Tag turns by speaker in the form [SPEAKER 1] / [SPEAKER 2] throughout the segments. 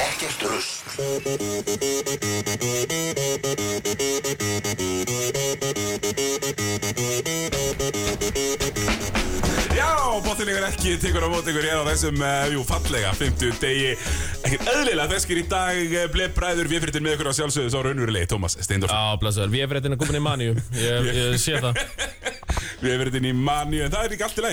[SPEAKER 1] Ekkert rusl.
[SPEAKER 2] Já, bóttilegur ekki tekur á mót ykkur hér á þessum, uh, jú, fallega 50 degi Ekkert eðlilega feskir í dag uh, bleið bræður við fyrir með ykkur á sjálfsögðu Svo raunverulegi, Tómas Steindorf
[SPEAKER 3] Já, blessaður, við erum reyndin að koma inn í manju Ég, ég sé það
[SPEAKER 2] Við hefum verið inn í manju, en það er ekki allt í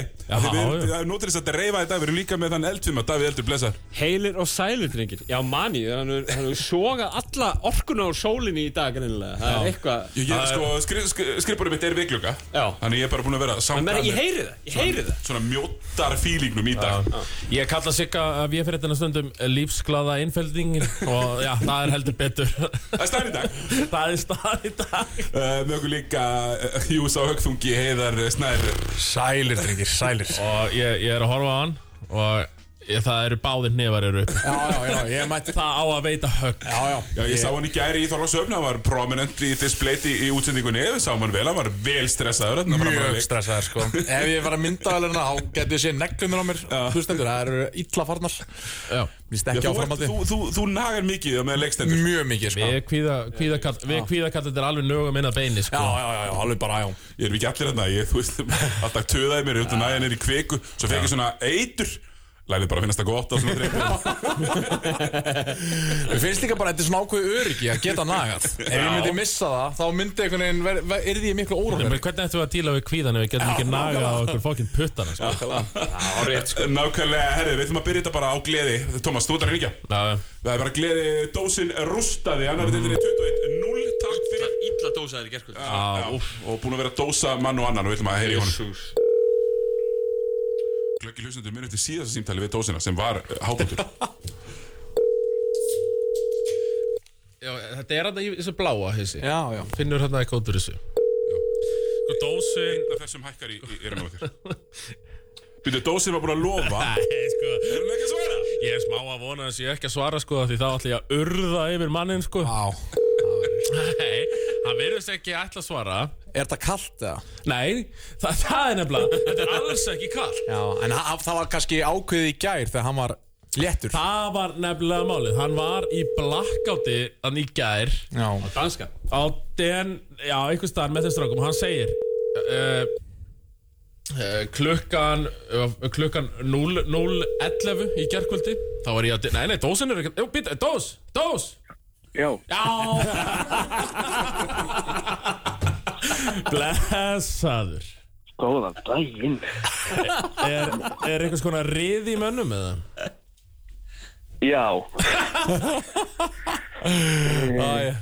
[SPEAKER 2] erum- það er nótur þess að dreifa þetta, við erum líka með þann eldfima Davíð Eldur blessar
[SPEAKER 4] Heilir og sælir, drengir. Já, manni, hann er- hefur sogað alla orkuna úr sólinni í dag. Það er eitthvað...
[SPEAKER 2] Sko, skri, skri, skrifbúrið mitt er vikluga
[SPEAKER 4] Já.
[SPEAKER 2] Þannig ég er bara búin að vera
[SPEAKER 4] ég heyri það, ég heyri það.
[SPEAKER 2] Svona mjótar fílingnum í dag.
[SPEAKER 3] Ég kalla Sigga að við fyrir þetta stundum lífsglada einfeldingin Og já, það er heldur betur.
[SPEAKER 2] Það er stærn í dag.
[SPEAKER 3] Það er stað í dag.
[SPEAKER 2] Uh, Með okkur líka uh, Jús á högþungi heiðar uh, snær
[SPEAKER 5] Sælir, drengir, sælir.
[SPEAKER 3] Og ég, ég er að horfa á hann Og ég, það eru báðir nefar eru upp
[SPEAKER 5] Já, já, já, ég mætti
[SPEAKER 3] Það á að veita högg.
[SPEAKER 5] Já, já,
[SPEAKER 2] Já, ég sá hann í gæri í Þorlásöfn, hann var prominent í display í, í útsendingunni, við sáum hann vel, hann var vel stressaður að
[SPEAKER 5] Mjög stressaður sko. Ef ég var að mynda alveg þá getur ég sé neglunir á mér. Þú stendur, það eru illa farnar.
[SPEAKER 3] Já.
[SPEAKER 2] Þú, þú, þú, þú nagar mikið með leikstendur.
[SPEAKER 5] Mjög mikið sko.
[SPEAKER 3] Við kvíða, kvíða kall Við kvíða kall Þetta er alveg nögum inn að beini sko.
[SPEAKER 5] Já, já, já, alveg bara, já.
[SPEAKER 2] Ég er ekki allir þarna, ég, lærið bara að finnast það gott á svona dreifum.
[SPEAKER 5] Mér finnst líka bara að þetta er svona ákveðu öryggi að geta nagað Ef ég myndi missa það, þá myndi einhvern veginn ver, ver, Er því miklu óróður
[SPEAKER 3] Hvernig ættum við að díla við kvíðan ef við getum ekki nagað á okkur fokkin puttana sko?
[SPEAKER 2] Nákvæmlega, herri, við ætlum að byrja þetta bara á gleði. Tómas, þú ert að ringja.
[SPEAKER 3] Já,
[SPEAKER 2] Það er bara gleði, dósin rústaði, annar þetta er 21-0, takk fyrir.
[SPEAKER 4] Illa dósaðir í gerðskvöld.
[SPEAKER 2] Já, og búin að vera dósa mann og annan og við ætlum að heyra í honum. Glöggi hlustendur munið til síðasta símtali við dósina sem var uh, hábútur.
[SPEAKER 3] Já, þetta er hann í þessu bláa hissi
[SPEAKER 5] Já, já
[SPEAKER 3] Finnur hann að kótur þessu Sko dósin
[SPEAKER 2] Einn af þessum hækkar í, í erum á þér. Býtu, dósin var búin að lofa.
[SPEAKER 3] Nei, sko
[SPEAKER 2] Erum við ekki að svara?
[SPEAKER 3] Ég er smá að vona þess ég ekki að svara sko Því þá ætla ég að urða yfir mannin sko
[SPEAKER 5] Já
[SPEAKER 3] Nei, hann verðist ekki ætla að svara.
[SPEAKER 5] Er þetta kallt eða?
[SPEAKER 3] Nei, það, það er nefnilega Þetta er alls ekki kall
[SPEAKER 5] Já, en ha- það var kannski ákveðið í gær þegar hann var léttur.
[SPEAKER 3] Það var nefnilega málið. Hann var í blackouti Hann í gær.
[SPEAKER 5] Já,
[SPEAKER 4] Danska.
[SPEAKER 3] Á den, já, einhvers staðar með þess strákum. Hann segir uh, uh, Klukkan uh, Klukkan 0, 0.11 í gærkvöldi. Þá var ég að Nei, nei, dósin er ekki dós, dós
[SPEAKER 6] Já,
[SPEAKER 3] Já. Blessaður.
[SPEAKER 6] Góðan daginn.
[SPEAKER 3] Er, er einhvers konar rið í mönnum eða?
[SPEAKER 6] Já,
[SPEAKER 3] Æ,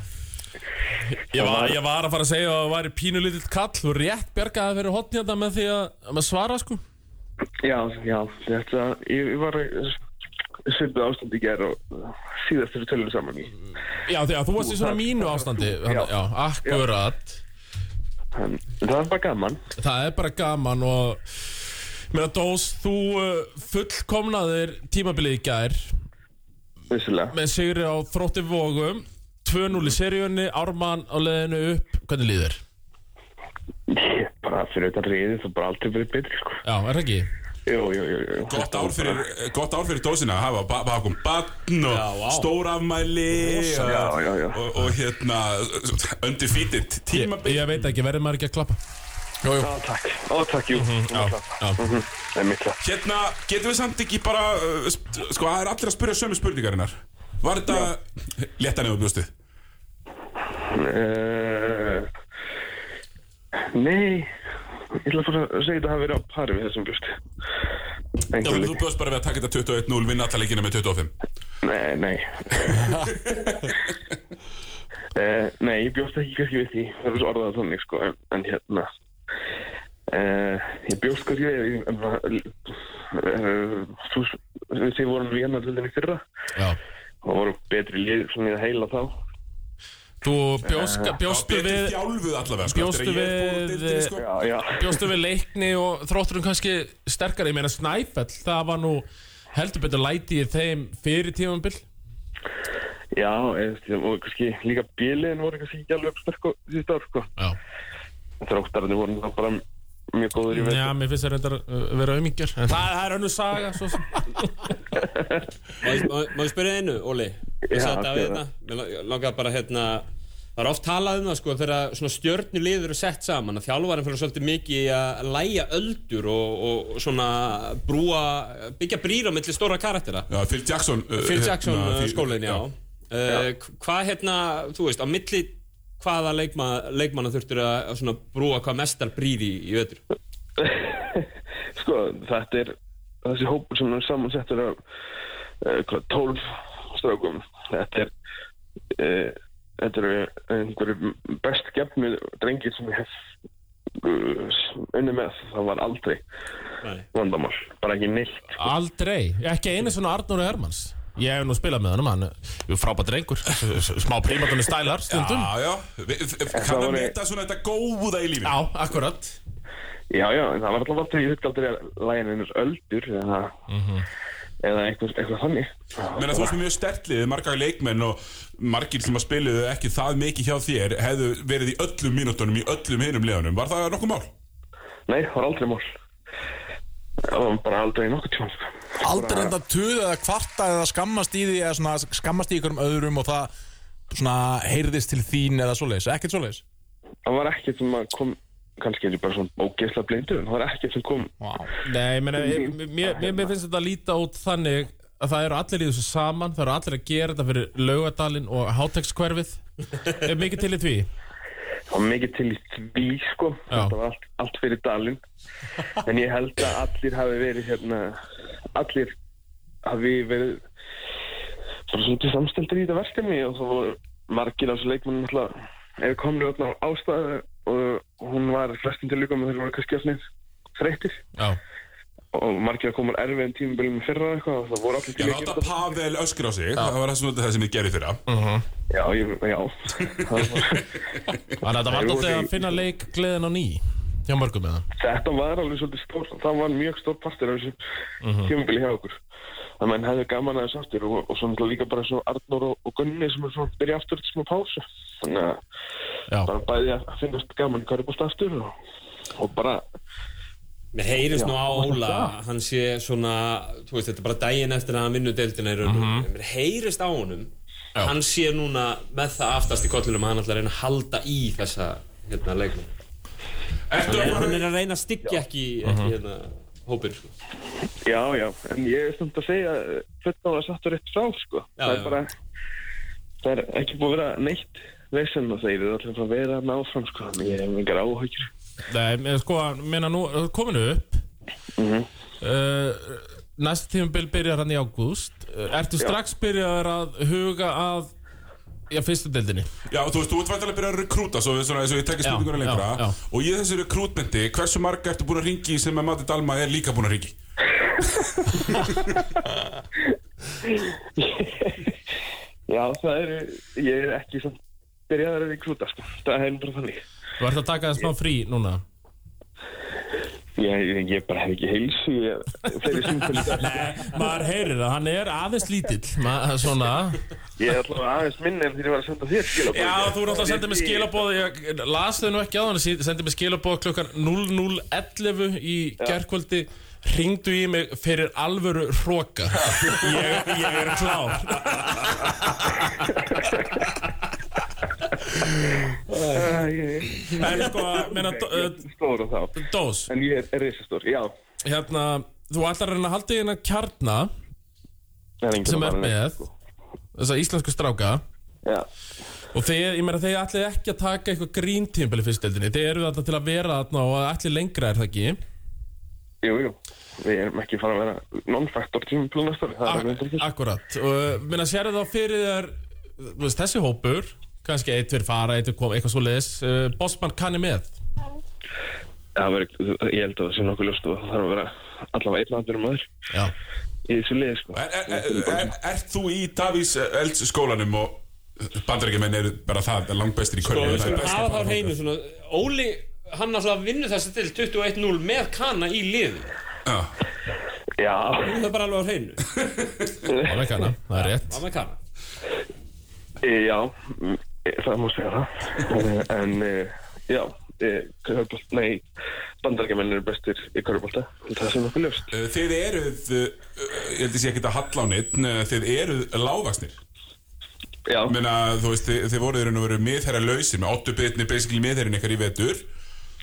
[SPEAKER 3] ég, var, ég var að fara að segja að það væri pínulítill kall Þú rétt bjargaði fyrir hotnjönda með því að, að með svara sko.
[SPEAKER 6] Já, já, þetta, ég, ég var svolítið ástand í gerð og síðast þessu tölum saman í.
[SPEAKER 3] Já, því að þú varst í svona mínu ástandi Já, já akkurat
[SPEAKER 6] En það er bara gaman.
[SPEAKER 3] Það er bara gaman og að Dós, þú uh, fullkomnaðir tímabilið í gær
[SPEAKER 6] Vissilega.
[SPEAKER 3] með sigri á þrótti vógum 2-0 í seríunni, Ármann á leiðinu upp Hvernig líður?
[SPEAKER 6] Ég bara fyrir þetta reyði það bara aldrei verið betri, sko.
[SPEAKER 3] Já, er það ekki?
[SPEAKER 6] Jú, jú, jú.
[SPEAKER 2] Gott ár fyrir, gott ár fyrir dósina að hafa ba- bakom bann og stórafmæli og, og, og hérna undefeated
[SPEAKER 3] Ég,
[SPEAKER 2] tímabil
[SPEAKER 3] ég veit ekki, verður maður ekki að klappa?
[SPEAKER 5] jú, jú
[SPEAKER 6] Já, takk. Ó, takk, jú.
[SPEAKER 3] Já, já
[SPEAKER 6] Það er mitt það.
[SPEAKER 2] Hérna, getum við samt ekki bara uh, sp- sko, það er allir að spyrja sömu spurningarinnar Var þetta léttan eða bjóstið?
[SPEAKER 6] Uh, nei, ég ætla að fara að segja þetta hafi verið á pari við þessum bjósti.
[SPEAKER 2] Já,
[SPEAKER 6] Einhver
[SPEAKER 2] þú bjóst bara við að taka þetta 21-0 vinna alla leikina með 25
[SPEAKER 6] Nei, nei. uh, nei, ég bjóst ekki kannski við því. Það er svo orðað þannig, sko, en, en hérna. Uh, ég bjóst kannski við en það uh, þú við því vorum við hérna til þenni fyrra
[SPEAKER 3] Já
[SPEAKER 6] og voru betri lið svona í það heila þá
[SPEAKER 3] Þú bjóst, bjóstu
[SPEAKER 2] Betri
[SPEAKER 3] við
[SPEAKER 2] allavega sko,
[SPEAKER 3] Bjóstu
[SPEAKER 2] að
[SPEAKER 3] við-
[SPEAKER 2] sko.
[SPEAKER 6] já, já,
[SPEAKER 3] Bjóstu við leikni og þrótturinn kannski sterkari? Ég meina Snæfell, það var nú heldur betur læti í þeim fyrir tímambil
[SPEAKER 6] já eða, og kannski líka bíliðin voru kannski ekki alveg sterk og síðust ár sko.
[SPEAKER 3] Já.
[SPEAKER 6] Þróttararnir voru þá bara mjög góður í veit.
[SPEAKER 3] Já, mér finnst það reyndar uh, vera auðmingjar En það, það er önnur saga svo sem.
[SPEAKER 4] Má ég- spyrja einu, Óli? Ég
[SPEAKER 6] Já,
[SPEAKER 4] hérna. Langar bara hérna Það er oft talað um það sko þegar svona stjörnu liður er sett saman að þjálfarinn fyrir svolítið mikið að læja öldur og, og svona brúa, byggja brýr á milli stóra karaktera
[SPEAKER 2] Já, Phil Jackson uh,
[SPEAKER 4] Phil Jackson
[SPEAKER 2] hérna,
[SPEAKER 4] uh,
[SPEAKER 2] Phil-
[SPEAKER 4] skólinn, já, Uh, Hvað hérna, þú veist, á milli hvaða leikma, leikmanna þurftur að, brúa hvað mestar brýr í, í öður?
[SPEAKER 6] Sko, þetta er þessi hópur sem er samansettur af uh, 12 strákum. Þetta er uh, þetta eru einhverju best gefnu drengir sem ég hef uh, unni með. Það var aldrei
[SPEAKER 4] Nei.
[SPEAKER 6] vandamál, bara ekki neitt.
[SPEAKER 3] Aldrei, ekki einu svona Arnóri Hermanns. Ég hef nú spilað með hann, hann er frábært drengur. Smá prímatunni stælar stundum.
[SPEAKER 2] Já, já, Vi- vi- kann
[SPEAKER 6] það
[SPEAKER 2] að
[SPEAKER 6] var-
[SPEAKER 2] meta svona þetta góða í lífi
[SPEAKER 3] Já, akkurat.
[SPEAKER 6] Já, já, það var alltaf aldrei, ég hugti aldrei að lægin einhvers öldur eða, eitthvað, eitthvað þannig.
[SPEAKER 2] Menna þú með mjög stertlið, margar leikmenn og margir sem að spiluðu ekki það mikið hjá þér hefðu verið í öllum mínútonum í öllum hinum liðunum. Var það nokkuð mál?
[SPEAKER 6] Nei, það var aldrei mál. Það var bara aldrei nokkuð tjón. sko.
[SPEAKER 5] Aldrei enda tuð eða kvarta eða skammast í því eða svona skammast í ykkur um öðrum og það svona heyrðist til þín eða svoleiðis, ekkert svoleiðis
[SPEAKER 6] Það var ekkert sem að kom, kannski er ég bara svona ógeðslega blindur, en það var ekkert sem kom.
[SPEAKER 5] wow.
[SPEAKER 3] Nei, meina, ég- mér, mér, mér finnst þetta að líta út þannig að það eru allir í þessu saman, það eru allir að gera þetta fyrir laugadalinn og hátekskverfið Er mikið til í því?
[SPEAKER 6] Það var mikið til í því, sko. Það var allt, allt fyrir dalinn. En ég held að allir hafi verið hérna, allir hafi verið svona samsteldir í þetta verkefni og það voru margir af þessu alltaf ef komni öll á ástæðu og hún var flestum til líka með þeir voru kannski að þreytir
[SPEAKER 3] Já.
[SPEAKER 6] Og margir að koma tímabilið með fyrra eitthvað og það voru allir
[SPEAKER 2] Já,
[SPEAKER 6] til
[SPEAKER 2] láta Pavel öskur á sig, það var það það sem ég gerði fyrra.
[SPEAKER 6] Já, ég, já. Það var,
[SPEAKER 3] Þannig að þetta var alltaf
[SPEAKER 6] voru-
[SPEAKER 3] að finna leik gleðin á ný hjá mörgum með það
[SPEAKER 6] þetta var alveg svolítið stór, það var mjög stór partur af þessu tímabili hjá okkur. Það menn hefði gaman að þessu aftur og, og svo náttúrulega líka bara svo Arnór og, og Gunni sem er svona byrja aftur til smá pásu. Þannig að
[SPEAKER 3] Já,
[SPEAKER 6] bara bæði að finnast gaman hvað er búst aftur og, og bara,
[SPEAKER 4] Mér heyrist
[SPEAKER 6] Já,
[SPEAKER 4] nú á Óla, hann sé svona, þú veist, þetta er bara daginn eftir að hann vinnu deildina í raunum.
[SPEAKER 3] Mhm.
[SPEAKER 4] Mér heyrist á honum, hann sé núna með það aftast í kollunum að hann ætlar að reyna að halda í þessa hérna.
[SPEAKER 2] Ertu
[SPEAKER 4] Hann
[SPEAKER 2] að
[SPEAKER 4] er, hann er að reyna að styggja ekki, ekki hérna, hópir, sko.
[SPEAKER 6] já, já, en ég er samt að segja fullnáða sattur rétt frá, sko.
[SPEAKER 4] Já,
[SPEAKER 6] það
[SPEAKER 4] já.
[SPEAKER 6] er bara, það er ekki búið að vera neitt vesen og þeir eru allir að vera þarna áfram, sko. Þannig ég hef engar áhyggjur.
[SPEAKER 3] Nei, mér sko, meina nú, kominu upp
[SPEAKER 6] Mhm.
[SPEAKER 3] uh, Næst tímabil byrjar hann í ágúst Ertu strax byrjar að huga að Já, fyrstu deildinni
[SPEAKER 2] Já, þú veist, þú ert vantilega að byrja að rekrúta, svo svona, eins og ég tekja spurninguna lengra.
[SPEAKER 3] já, já.
[SPEAKER 2] Og í þessu rekrútmenti, hversu marga ertu búin að ringi sem að Matti Dalma er líka búin að ringi?
[SPEAKER 6] Já, það eru, ég er ekki svona byrjaður að rekrúta, sko. Það er bara þannig.
[SPEAKER 3] Þú ert að taka það smá frí núna
[SPEAKER 6] Ég, ég, bara hef ekki heilsu, ég, þeirri símtölu.
[SPEAKER 3] Maður heyrir það, hann er aðeins lítill Ma, Svona.
[SPEAKER 6] Ég er alltaf aðeins minni en því ég var að senda þér skilabóð.
[SPEAKER 3] Já, þú er alltaf að senda mig skilabóð Ég las þau nú ekki á hann Sendi mig skilabóð klukkan 00.11 í gerkvöldi Ringdu í mig fyrir alvöru hróka ég, ég er klár En sko, meina, dó- uh,
[SPEAKER 6] Stór og þá.
[SPEAKER 3] Dós
[SPEAKER 6] En ég er, risastór, já.
[SPEAKER 3] Hérna, þú ætlar að reyna að halda í hérna kjarna
[SPEAKER 6] Það enginn
[SPEAKER 3] sem
[SPEAKER 6] að
[SPEAKER 3] er
[SPEAKER 6] fara neitt,
[SPEAKER 3] með
[SPEAKER 6] sko.
[SPEAKER 3] þessa íslensku stráka
[SPEAKER 6] Já.
[SPEAKER 3] og þeir, ég meina, þeir ætli ekki að taka eitthvað gríntímpil í fyrstdeldinni þeir eru þarna til að vera þarna og ætli lengra er það ekki
[SPEAKER 6] Jú, jú. Við erum ekki fara að vera non-factor tímum plunastóri. Það er alveg
[SPEAKER 3] Ak
[SPEAKER 6] ekki.
[SPEAKER 3] Akkurat og minna sér þá fyrir þér þú veist, þessi hópur kannski eitt fyrir fara, eitt fyrir koma, eitthvað svo leiðis uh, Bossmann kanni með
[SPEAKER 6] Það verður, ég held að það sé nokkuð ljóst og það þarf að vera allavega einn andur um aður
[SPEAKER 3] Já,
[SPEAKER 6] í þessu liði, sko.
[SPEAKER 2] Er, er, er, er, þú í Davís Elds skólanum og bandarækjumenn eru bara það langbestir í
[SPEAKER 4] Sko,
[SPEAKER 2] körfu?
[SPEAKER 4] við skulum hafa það á hreinu svona, Óli, hann alltaf vinnur þessi til 21-0 með kana í liði.
[SPEAKER 2] Já.
[SPEAKER 6] Já,
[SPEAKER 4] Það er bara alveg á hreinu.
[SPEAKER 3] það er kanna, það er rétt
[SPEAKER 4] Það með kana.
[SPEAKER 6] e, já, það má segja það. Eh, en, e, já, e, Körbjörn, nei, bandarækjumenn eru bestir í körfbólta. Það sem okkur.
[SPEAKER 2] Uh, Þið eruð, ég held að sé ekki að halla á neitt, uh, þið eruð lágvaksnir.
[SPEAKER 6] Já,
[SPEAKER 2] Ég meina, þú veist, þið, þið voruð í raun og veru miðherra lausir með Otto Bitni, basically miðherrin ykkar í vetur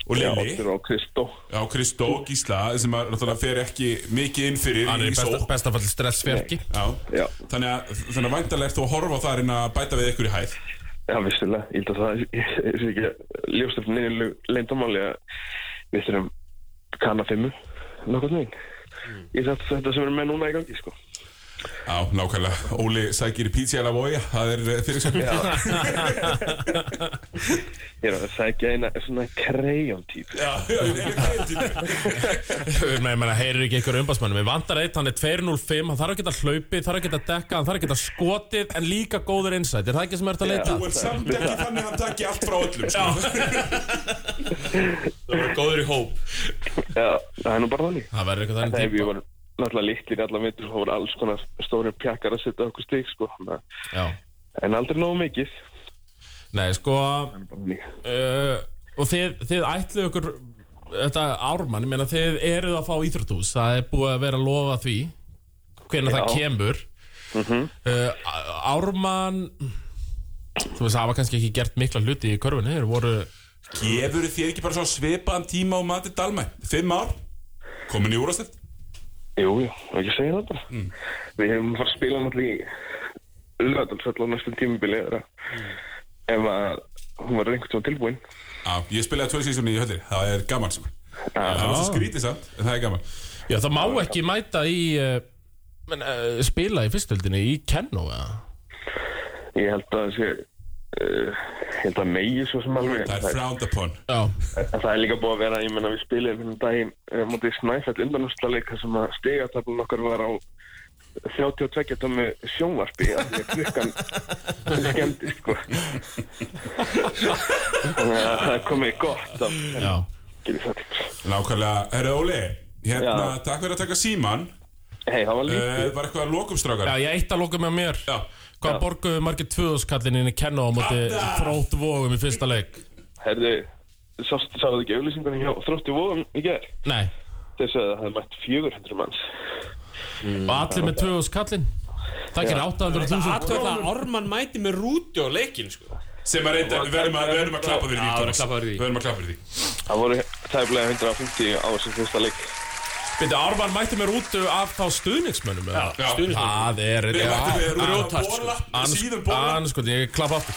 [SPEAKER 2] og
[SPEAKER 6] já,
[SPEAKER 2] Lili,
[SPEAKER 6] Óttur og Kristó.
[SPEAKER 2] já, Kristó Gísla sem að náttúrulega fer ekki mikið inn fyrir
[SPEAKER 3] Hann er
[SPEAKER 2] í
[SPEAKER 3] besta,
[SPEAKER 2] sók.
[SPEAKER 3] bestafalli stressfjörki
[SPEAKER 2] Já.
[SPEAKER 6] Já,
[SPEAKER 2] Þannig að, þannig að væntalega ert þú að horfa á það að að bæta við ykkur í hæð.
[SPEAKER 6] Já, vissulega. Ég held að það er ekki ljóst eftir neinu leyndamáli að við þurfum kanna fimmu, nokkuð neginn. Ég þetta, þetta sem er með núna í gangi, sko.
[SPEAKER 2] Já, nákvæmlega. Óli sækir í pizza eða voja, það er eh, fyrir sem. Já,
[SPEAKER 6] Ég er að sækja eina svona krejón típu.
[SPEAKER 2] já, ég er tíma.
[SPEAKER 3] Nei, menna, heyrir ekki einhver umbásmannum Við vantar eitt, hann er 205 Hann þarf að geta hlaupið, þarf að geta dekka Hann þarf að geta skotið, en líka góður insight Er það ekki sem er að leita?
[SPEAKER 2] Þú er samt ekki þannig að hann taki allt frá öllum, sko.
[SPEAKER 4] Það var góður í hóp
[SPEAKER 6] Já, það er nú bara þannig. Náttúrulega litlir í allan veitur og það voru alls konar stóri pjakkar að setja okkur stík, sko. En aldrei nógu mikið.
[SPEAKER 3] Nei, sko uh, Og þið, þið ætluðu ykkur Þetta ármann, ég meina þið eruð að fá íþróttús Það er búið að vera að lofa því Hvenær það kemur uh, Ármann Þú veist, það var kannski ekki gert mikla hluti í körfunni Þeir voru
[SPEAKER 2] Gefur þér ekki bara svipaðan tíma á Mati Dalmæ? Fimm ár? Komin í úrastætt?
[SPEAKER 6] Jú, jú, og ekki segja það bara. Við hefum farið að spila náttúrulega í Ullvældalsvöld á næstum tímubili eða ef að hún var einhvern tíma tilbúin.
[SPEAKER 2] Já, ég spilaði tvö sísoni í höllir, það er gaman sem. Það er svo skrítið samt, en það er gaman.
[SPEAKER 3] Já, það má ekki mæta í uh, men, uh, Spila í fyrstöldinni í Kenno eða?
[SPEAKER 6] Ég held að það sé, held að megi svo sem alveg.
[SPEAKER 2] Það er frowned upon.
[SPEAKER 6] Það er líka búið að vera, ég menna við spilum hérna daginn uh, mútið snæfætt undanúrslaleik þar sem að stigatöflun okkar var á 32 tómi sjónvarpi af því að klukkan skemmti sko þannig að það komið gott af
[SPEAKER 2] Nákvæmlega, herru Óli, hérna, takk fyrir að taka síman.
[SPEAKER 6] hei, það var
[SPEAKER 2] Uh,
[SPEAKER 6] lítið
[SPEAKER 2] var eitthvað að lokum strákar?
[SPEAKER 3] Já, ég eitt að loka með mér
[SPEAKER 2] Já.
[SPEAKER 3] Hvað borguðu margir tvöðuskallin inn í Kenno á móti
[SPEAKER 2] Þarna!
[SPEAKER 3] þrótt vógum í fyrsta leik?
[SPEAKER 6] herðu, sástu sáðu ekki auðlýsingunni hjá þrótti vóðum í gerð
[SPEAKER 3] Nei,
[SPEAKER 6] þess að það hefði mætt 400 manns
[SPEAKER 3] og allir með tvöðuskallin Það gerir 800.000
[SPEAKER 4] Aðtöð að Ármann mæti með rúti á leikin sko.
[SPEAKER 2] Sem að reynda, við verðum að, að klappa fyrir því,
[SPEAKER 4] Já,
[SPEAKER 2] Thomas.
[SPEAKER 4] klappa fyrir því.
[SPEAKER 2] Við verðum að klappa fyrir því.
[SPEAKER 6] það voru tæflega 150 á þessum fyrsta leik
[SPEAKER 3] Byrju, Ármann mætti mér út af þá stuðningsmönnum eða?
[SPEAKER 2] Já.
[SPEAKER 3] Það er
[SPEAKER 2] Við mættum við
[SPEAKER 4] grjóthart, sko.
[SPEAKER 2] bóla,
[SPEAKER 3] Ans-
[SPEAKER 2] síðum bóla.
[SPEAKER 3] Ans, sko, ég klappa aftur.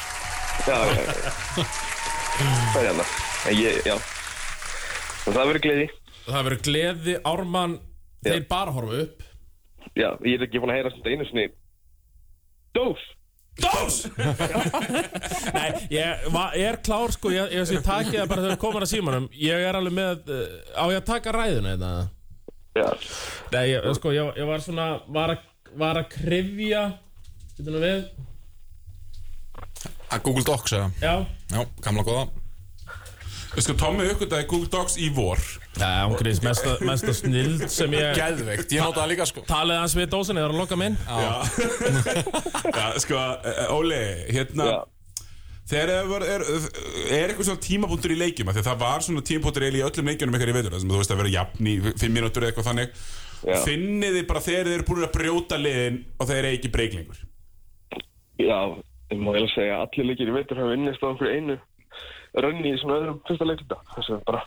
[SPEAKER 6] Já, já, já það er hérna en ég, já. Og það verður gleði.
[SPEAKER 3] Það verður gleði, Ármann. Þeir bara horfa upp.
[SPEAKER 6] Já, ég er ekki búin að heyra svona einu sinni. Dós!
[SPEAKER 2] Dós!
[SPEAKER 3] Nei, ég va- er klár sko. Ég, ég, ég taki það bara þegar komur að símanum. Ég er alveg með uh, Á ég að taka ræðuna þetta?
[SPEAKER 6] Já,
[SPEAKER 3] Nei, ég, sko, ég, ég var svona Var að, var að krifja Þetta nú við.
[SPEAKER 5] Að Google Docs eða?
[SPEAKER 3] Já.
[SPEAKER 5] Já, gamla góða.
[SPEAKER 2] Sko, Tommi uppgötaði Google Docs í vor.
[SPEAKER 3] Nei, hún grís mesta, mesta snild sem ég
[SPEAKER 5] Geðveikt, ég nota það líka sko.
[SPEAKER 3] Talið hans við dósinni, það er að loka minn.
[SPEAKER 2] Já, sko, eh, Óli, hérna...
[SPEAKER 6] já
[SPEAKER 2] Þegar er, er, er eitthvað svona tímabúndur í leikjum af því að það var svona tímabúndur í öllum leikjunum ykkar í veitur sem þú veist að vera jafn í fimm mínútur eða eitthvað þannig.
[SPEAKER 6] Já.
[SPEAKER 2] finnið þið bara þegar þið eru búin að brjóta liðin og þeir eru ekki breyklingur
[SPEAKER 6] Já, ég má vel segja allir leikir í veitur hafa vinnist á einhverju einu rönni í svona öðrum fyrsta leikluta. Þess að bara,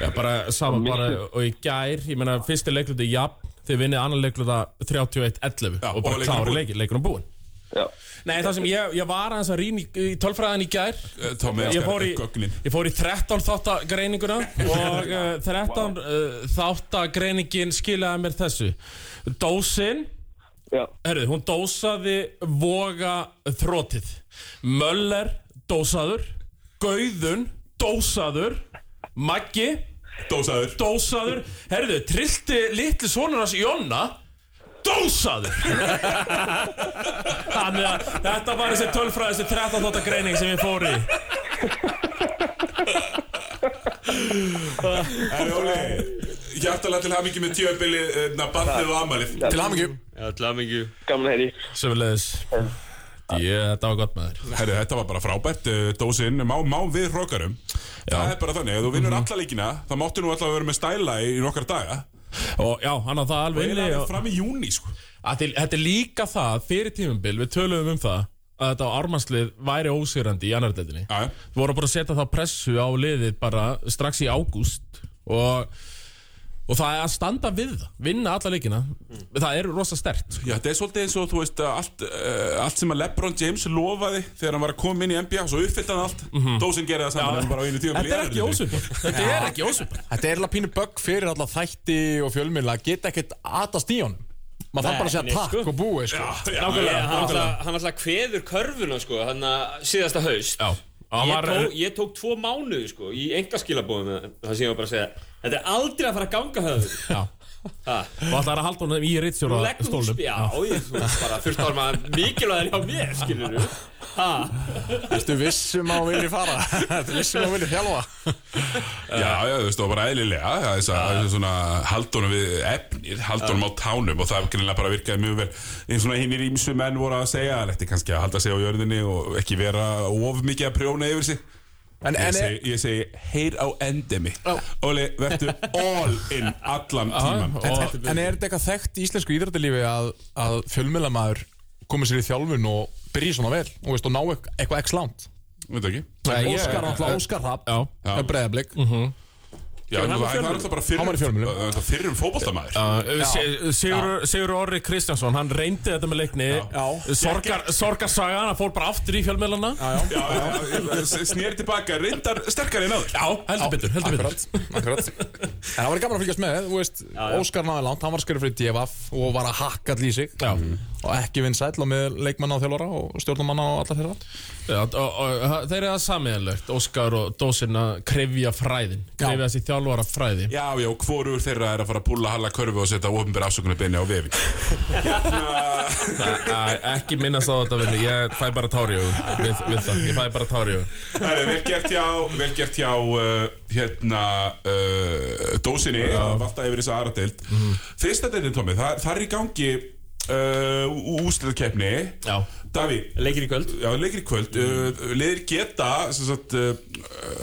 [SPEAKER 3] Já, bara saman bara og í gær Ég meina, fyrsti leikluti jafn Þið vinnið annan leikluta 31-11
[SPEAKER 2] Já,
[SPEAKER 3] Og bara klári
[SPEAKER 2] búinn.
[SPEAKER 3] leikin, leikunum búinn
[SPEAKER 6] já,
[SPEAKER 3] Nei, það sem ég, ég var aðeins að rýna í, í tölfræðin í gær.
[SPEAKER 2] Eh, Tommi
[SPEAKER 3] ég fór, í, ég fór í 13 þáttagreininguna og uh, 13 uh, þáttagreiningin skilaði mér þessu. Dósin,
[SPEAKER 6] já,
[SPEAKER 3] herru, hún dósaði voga þrótið Möller, dósaður. Gauðun, dósaður. Maggi,
[SPEAKER 2] Dósaður.
[SPEAKER 3] dósaður. Herðu, trillti litli sonur hans Jonna Dósaður! Þannig að þetta var þessi tölfræði þessi 13 þótt greining sem ég fór í.
[SPEAKER 2] En Óli, hjartalega til hamingi með tjöfbili uh, barnið og amalið
[SPEAKER 5] Til hamingju.
[SPEAKER 4] Já, til
[SPEAKER 6] gaman að heyri
[SPEAKER 3] Söfulegis ég, þetta var gott með þér
[SPEAKER 2] Herri, þetta var bara frábært, uh, dósin, má, má við hrókarum Það er bara þannig, ef þú vinnur alla leikina þá máttu nú alltaf að vera með stæla í nokkar daga
[SPEAKER 3] Og já, hann á það
[SPEAKER 2] og
[SPEAKER 3] alveg inni
[SPEAKER 2] eiginlega
[SPEAKER 3] og-
[SPEAKER 2] fram í júni, sko
[SPEAKER 3] Þetta er líka það, fyrir tímumbil, við töluðum um það að þetta ármannslið væri ósýrandi í annar deildinni
[SPEAKER 2] Já, já.
[SPEAKER 3] Við vorum bara að setja þá pressu á liðið bara strax í ágúst og, og það er að standa við það, vinna alla leikina. Það er rosa stert
[SPEAKER 2] Já, þetta er svolítið eins og, þú veist, að allt, uh, allt sem að LeBron James lofaði þegar hann var að koma inn í NBA, svo uppfyllt hann allt. Dósin gerði það saman, en bara á einu tíum
[SPEAKER 3] Þetta er ekki ósvipað. Þetta er ekki ósvipað.
[SPEAKER 5] Þetta er alveg pínu bögg fyrir alla þætti og fjölmiðla að geta ekkert aðast í honum. Maður þarf bara að segja takk
[SPEAKER 4] sko.
[SPEAKER 5] og búi sko.
[SPEAKER 4] Nákvæmlega, hann hann alltaf kveður körfuna sko, hann að síðasta haust.
[SPEAKER 3] Já,
[SPEAKER 4] ég, tók, ég tók tvo mánuði sko, í engaskilabóðum það sem ég var bara að segja. Þetta er aldrei að fara að ganga höfður
[SPEAKER 3] Og ætlar að halda honum í
[SPEAKER 4] Þú
[SPEAKER 3] rittstjóra
[SPEAKER 4] leggur þú
[SPEAKER 3] stólum
[SPEAKER 4] sp- Já, ég þú veist bara fyrst árum að mikilvæðir hjá mér, skilur þú
[SPEAKER 5] Vistu vissum að vilja fara? Þetta vissum að vilja þjálfa?
[SPEAKER 2] Já, já, þú veist, það var bara eðlilega þess að þess að svona haldunum við efnir, haldunum á tánum og það greinlega bara virkaði mjög vel. Eins svona hinnir ímsu menn voru að segja þetta kannski að halda sig á jörðinni og ekki vera of mikið að prjóna yfir sig
[SPEAKER 5] En,
[SPEAKER 2] Ég
[SPEAKER 5] en
[SPEAKER 2] segi, ég segi, heyr á endemi Óli, verður all in allan tíman
[SPEAKER 3] og-
[SPEAKER 5] En, en er þetta eitthvað þekkt í íslensku íþrættilífi að, að fjölmiðlamæður komið sér í þjálfun og byrja svona vel? Og, veist, og ná eitthvað, eitthvað x langt?
[SPEAKER 2] Veit ekki.
[SPEAKER 3] Nei, ég-
[SPEAKER 5] Óskar, alltaf Óskar Rapp
[SPEAKER 3] Já.
[SPEAKER 5] með breðablik
[SPEAKER 2] Já, það það er alltaf bara fyrrum Fyrrum fótboltamaður.
[SPEAKER 3] Uh, Se- Sigur, Sigur Orri Kristjánsson, hann reyndi þetta með leikni.
[SPEAKER 5] Já.
[SPEAKER 3] Sorgar, Sorgarsagan, hann fór bara aftur í fjölmiðlana. Já,
[SPEAKER 2] Já, já, snýri tilbaka, reyndar sterkari en
[SPEAKER 3] heldur betur, heldur betur.
[SPEAKER 5] Akkurat, akkurat. En það var gaman að fylgjast með, þú veist Óskar náði langt, hann var skrifur fyrir DFF og var að hakka allir í sig.
[SPEAKER 3] Já.
[SPEAKER 5] og ekki vinn sæll og með leikmanna og þjálfara og stjórnumanna og alla þeirra.
[SPEAKER 3] Já, þeir eru það samiðanlegt Óskar og Dósin að krefja fræðin krefja þessi þjálfara fræði
[SPEAKER 2] Já, já, hvorur þeirra er að fara að púla halla körfu og setja ofinbæra afsökunarbeini á vefin
[SPEAKER 3] Æ, ekki minnast á þetta vinnu ég fæ bara tári við, við það, ég fæ bara tári
[SPEAKER 2] Það er vel gert hjá, vel gert hjá uh, hérna uh, dósinni að valta yfir þessa aðra deild. Fyrsta deildin, Tómi, það, það er í gangi uh, úsliðkeppni
[SPEAKER 3] Já.
[SPEAKER 2] Davíð,
[SPEAKER 4] Leikir í kvöld.
[SPEAKER 2] Já, leikir í kvöld. Uh, Leðir geta, sem sagt, uh,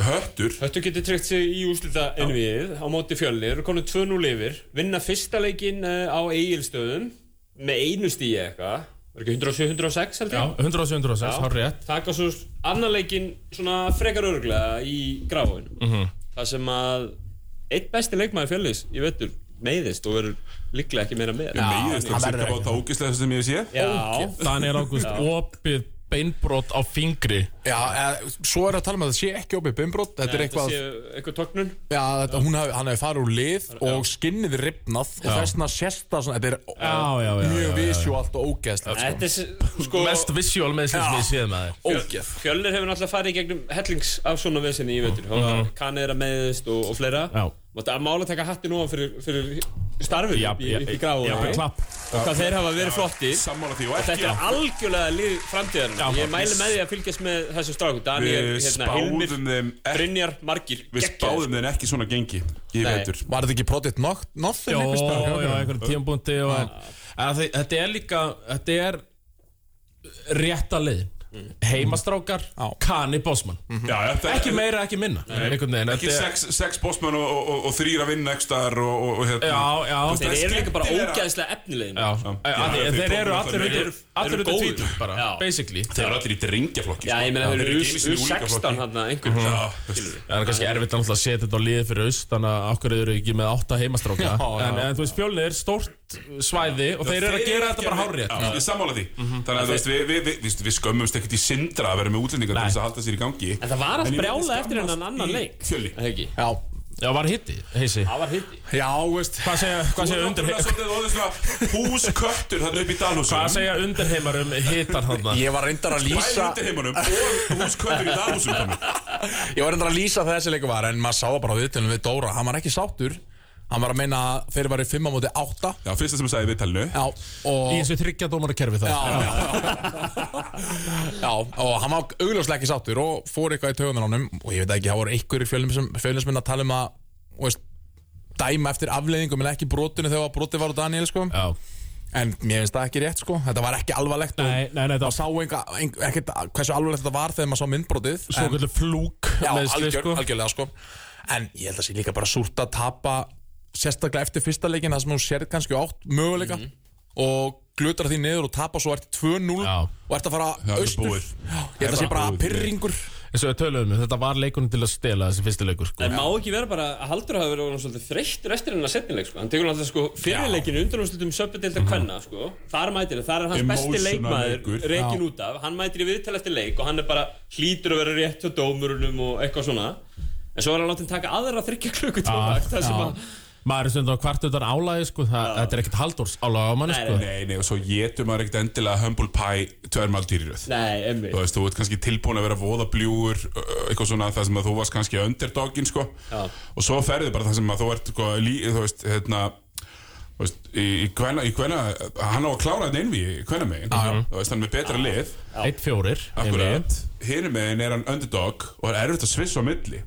[SPEAKER 2] höttur
[SPEAKER 4] Höttu getur tryggt sig í úslita ennvið á móti fjölnir. Og konum 2-0 yfir. Vinna fyrsta leikin uh, á eigilstöðum með einu stíi eitthvað. Var ekki 107-106 held
[SPEAKER 3] Já,
[SPEAKER 4] ég
[SPEAKER 3] 107-106, hár rétt.
[SPEAKER 4] Taka svo annan leikin svona frekar örglega í gráin
[SPEAKER 3] Mhm.
[SPEAKER 4] það sem að eitt besti leikmaður fjölnis í vettur meiðist og verður líklega ekki meira með.
[SPEAKER 2] Meiðist
[SPEAKER 5] hann
[SPEAKER 2] það
[SPEAKER 5] verður
[SPEAKER 2] cirka bát á ógislega sem ég sé.
[SPEAKER 4] Já,
[SPEAKER 3] Daniel Ágúst, opið beinbrot á fingri.
[SPEAKER 5] Já, eða, svo er að tala um að það sé ekki opið bimbrót Þetta er eitthvað,
[SPEAKER 4] eitthvað tóknun
[SPEAKER 5] já, þetta, hún hef, hann hefði farið úr lið og skinnið ripnað og þessna það svona, þetta er
[SPEAKER 3] Já, já, já,
[SPEAKER 5] mjög visjóalt og ógeðslegt sko.
[SPEAKER 4] Þetta er s- sko
[SPEAKER 3] Mest visual með sem ég séð með þér
[SPEAKER 5] Ógeð.
[SPEAKER 4] Fjölnir hefur náttúrulega farið í gegnum hellings af svona vesinni í vettur. Kanið er að meðist og, og fleira Mátti að mála taka hattin ofan fyrir, fyrir starfið
[SPEAKER 3] Já,
[SPEAKER 4] upp í, upp í gráðu
[SPEAKER 3] já, já, klapp.
[SPEAKER 4] og hvað þeir hafa verið
[SPEAKER 2] því og
[SPEAKER 4] og þetta er algjörlega lið framtíðarinn
[SPEAKER 3] Já,
[SPEAKER 4] ég mæli með því að fylgjast með þessu stráku Daniel, hérna, Hilmir,
[SPEAKER 2] ekki
[SPEAKER 4] Brynjar, Margir.
[SPEAKER 2] Við spáðum þeim ekki svona gengi
[SPEAKER 4] Nei.
[SPEAKER 2] veitur.
[SPEAKER 5] Var þetta ekki Noth- Nothing?
[SPEAKER 3] Jó, já, einhverjum tímpúnti og að þi- Þetta er líka Þetta er rétta leiðin Heimastrákar,
[SPEAKER 5] Já.
[SPEAKER 3] Kani Bosman.
[SPEAKER 2] Já, já, það-
[SPEAKER 3] Ekki meira, ekki minna.
[SPEAKER 2] Ekki
[SPEAKER 3] þetta er-
[SPEAKER 2] sex, sex bossmenn og, og, og, og þrýra vinn ekstar og, og, og hérna.
[SPEAKER 3] Já, já.
[SPEAKER 2] Þú veist,
[SPEAKER 4] þeir
[SPEAKER 2] er
[SPEAKER 4] eru líka bara ógæðslega efnilegin
[SPEAKER 2] þeir
[SPEAKER 3] eru allir undir
[SPEAKER 4] góðir.
[SPEAKER 3] tvítur bara,
[SPEAKER 4] Já.
[SPEAKER 3] basically.
[SPEAKER 2] Þeir eru allir í drengjaflokki
[SPEAKER 4] Já, ég meina
[SPEAKER 2] sko.
[SPEAKER 4] þeir eru
[SPEAKER 2] ekki einu sinni í
[SPEAKER 4] U16
[SPEAKER 2] úlingaflokki.
[SPEAKER 4] hann einhver
[SPEAKER 2] Já,
[SPEAKER 3] Það er kannski erfitt að setja þetta á liðið fyrir aust Þannig að okkur eru ekki með átta heimastráka.
[SPEAKER 5] Já, já.
[SPEAKER 3] en, en þú veist, fjölnið er stórt svæði Og þeir eru að gera þetta bara hárrétt.
[SPEAKER 2] Já, ég sammála því. Þannig að þú veist, við, við, við, við, við skömmumst ekkert í sindra að vera með útlendingar til þess að halda sér í gangi.
[SPEAKER 4] En það var
[SPEAKER 2] ég
[SPEAKER 4] brjála eftir hennan annan leik Er ekki?
[SPEAKER 5] Já,
[SPEAKER 3] Já, var hitti, heisi?
[SPEAKER 4] Það var hitti.
[SPEAKER 5] Já, veist.
[SPEAKER 3] Hvað segja, hvað segja undir
[SPEAKER 2] Húsköttur þarna upp í Dalhúsum
[SPEAKER 3] Hvað segja undirheimar um hitar hann
[SPEAKER 5] Ég var reyndar að lýsa
[SPEAKER 2] undir heimunum og húsköttur í Dalhúsum
[SPEAKER 5] Ég var reyndar að lýsa þessi leiku var En maður sá bara á viðtölunum við Dóra. Hann var ekki sáttur Hann var að meina að þeir var í 5 á móti 8
[SPEAKER 2] Já, fyrsta sem ég sagði í viðtalinu.
[SPEAKER 5] Já, og
[SPEAKER 3] Í þessu þryggja dómara kerfi það
[SPEAKER 5] Já, já, já, og hann var augljóslega ekki sáttur og fór eitthvað í tögunar honum. Og ég veit ekki, það voru einhverjir fjölinsminn að tala um að þú veist, dæma eftir afleiðingum en ekki brotinu þegar brotið var á Daniel sko.
[SPEAKER 3] Já,
[SPEAKER 5] En mér finnst það ekki rétt sko. Þetta var ekki alvarlegt og
[SPEAKER 3] Nei, nei, nei,
[SPEAKER 5] maður
[SPEAKER 3] það
[SPEAKER 5] sá enga, enga, ekkert hversu alvarlegt þetta var þegar maður sá myndbrotið
[SPEAKER 3] Svo
[SPEAKER 5] En-
[SPEAKER 3] kvöldu flúk
[SPEAKER 5] Já,
[SPEAKER 3] meiðsli,
[SPEAKER 5] algjör,
[SPEAKER 3] sko.
[SPEAKER 5] algjörlega sko. En ég held að sé líka bara súrt að tapa Sérstaklega eftir fyrsta leikin Það sem þú sérð kannski átt möguleika Og glutar því niður og tapa svo ert 2-0
[SPEAKER 3] Já.
[SPEAKER 5] Og ert að fara austur. Ég held að sé bara pyrringur
[SPEAKER 3] eins og við töluðum um, þetta var leikunum til að stela þessi fyrsti leikur sko.
[SPEAKER 4] En má ekki vera bara að Haldur hafa verið orðinn svolítið þreyttur eftir hennar setnileik sko. Hann tekur náttúrulega sko fyrirleikinu undanúrslutum söpudildar kvenna sko. Þar mætir, þar er hans besti
[SPEAKER 2] Emotional
[SPEAKER 4] leikmaður
[SPEAKER 2] leikur.
[SPEAKER 4] reikin út af. Hann mætir í viðtal eftir leik og hann er bara hlýtur að vera rétt hjá dómurunum og eitthvað svona. En svo er hann látið taka aðra þryggja klukkutíma vakt, Það sem að
[SPEAKER 3] maður er stundum hvart utan álægi sko. það, þetta er ekkert halldórs álægi á manni
[SPEAKER 4] Nei,
[SPEAKER 3] sko.
[SPEAKER 2] Nei, nei, og svo getur maður ekkert endilega humble pie tvær máltíð í röð
[SPEAKER 4] Nei, emmi
[SPEAKER 2] Þú veist, þú ert kannski tilbúin að vera voða bljúur uh, eitthvað svona það sem að þú varst kannski underdogin sko
[SPEAKER 4] Já.
[SPEAKER 2] og svo ferði bara það sem að þú ert sko, lí, þú veist, hérna veist, í, í hvenna, hann á að klára þetta einví í hvenna megin þú veist, hann er með betra lið.
[SPEAKER 3] Eitt fjórir
[SPEAKER 2] akkurat, hinum megin er hann underdog og það er erfitt að svissa á milli.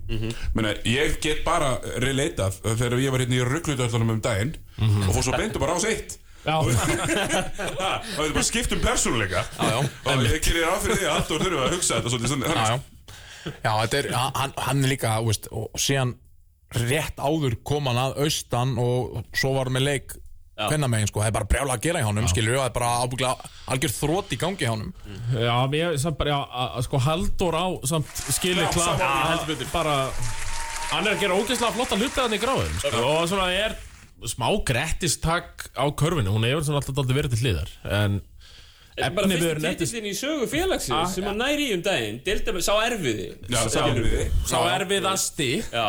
[SPEAKER 2] Menna, ég get bara relatað þegar ég var hérna í rugglutöldunum um daginn og fór svo beintu bara ás eitt.
[SPEAKER 3] Já,
[SPEAKER 2] það er bara skipt um persónuleika og ég gerir ráð fyrir því að Halldór þurfa að hugsa þetta svolítið
[SPEAKER 5] Já,
[SPEAKER 2] þannig.
[SPEAKER 5] Já Já, þetta er, hann, hann er líka, þú veist, og síðan rétt áður kom hann að austan og svo var hann með leik hvenna megin, sko, það er bara brjála að gera í honum, skilur við, það er bara ábygglega algjör þrótt í gangi í honum.
[SPEAKER 3] Já, mér samt bara, já, að- að sko Halldór á samt skilið
[SPEAKER 2] Já,
[SPEAKER 3] klart betur, bara hann er að gera ógeðslega flotta hluti hann í gráðum sko. og svona er smá grettistak á körfinu, hún hefur svona alltaf verið til hliðar. En
[SPEAKER 4] Bara
[SPEAKER 3] efni
[SPEAKER 4] fyrsti
[SPEAKER 3] við erum
[SPEAKER 4] titillin í sögu félagsins
[SPEAKER 3] Ah,
[SPEAKER 4] sem hann næri í um daginn. Delta, sá erfiði
[SPEAKER 2] Já, skilur við
[SPEAKER 3] sá erfiðasti.
[SPEAKER 4] Já,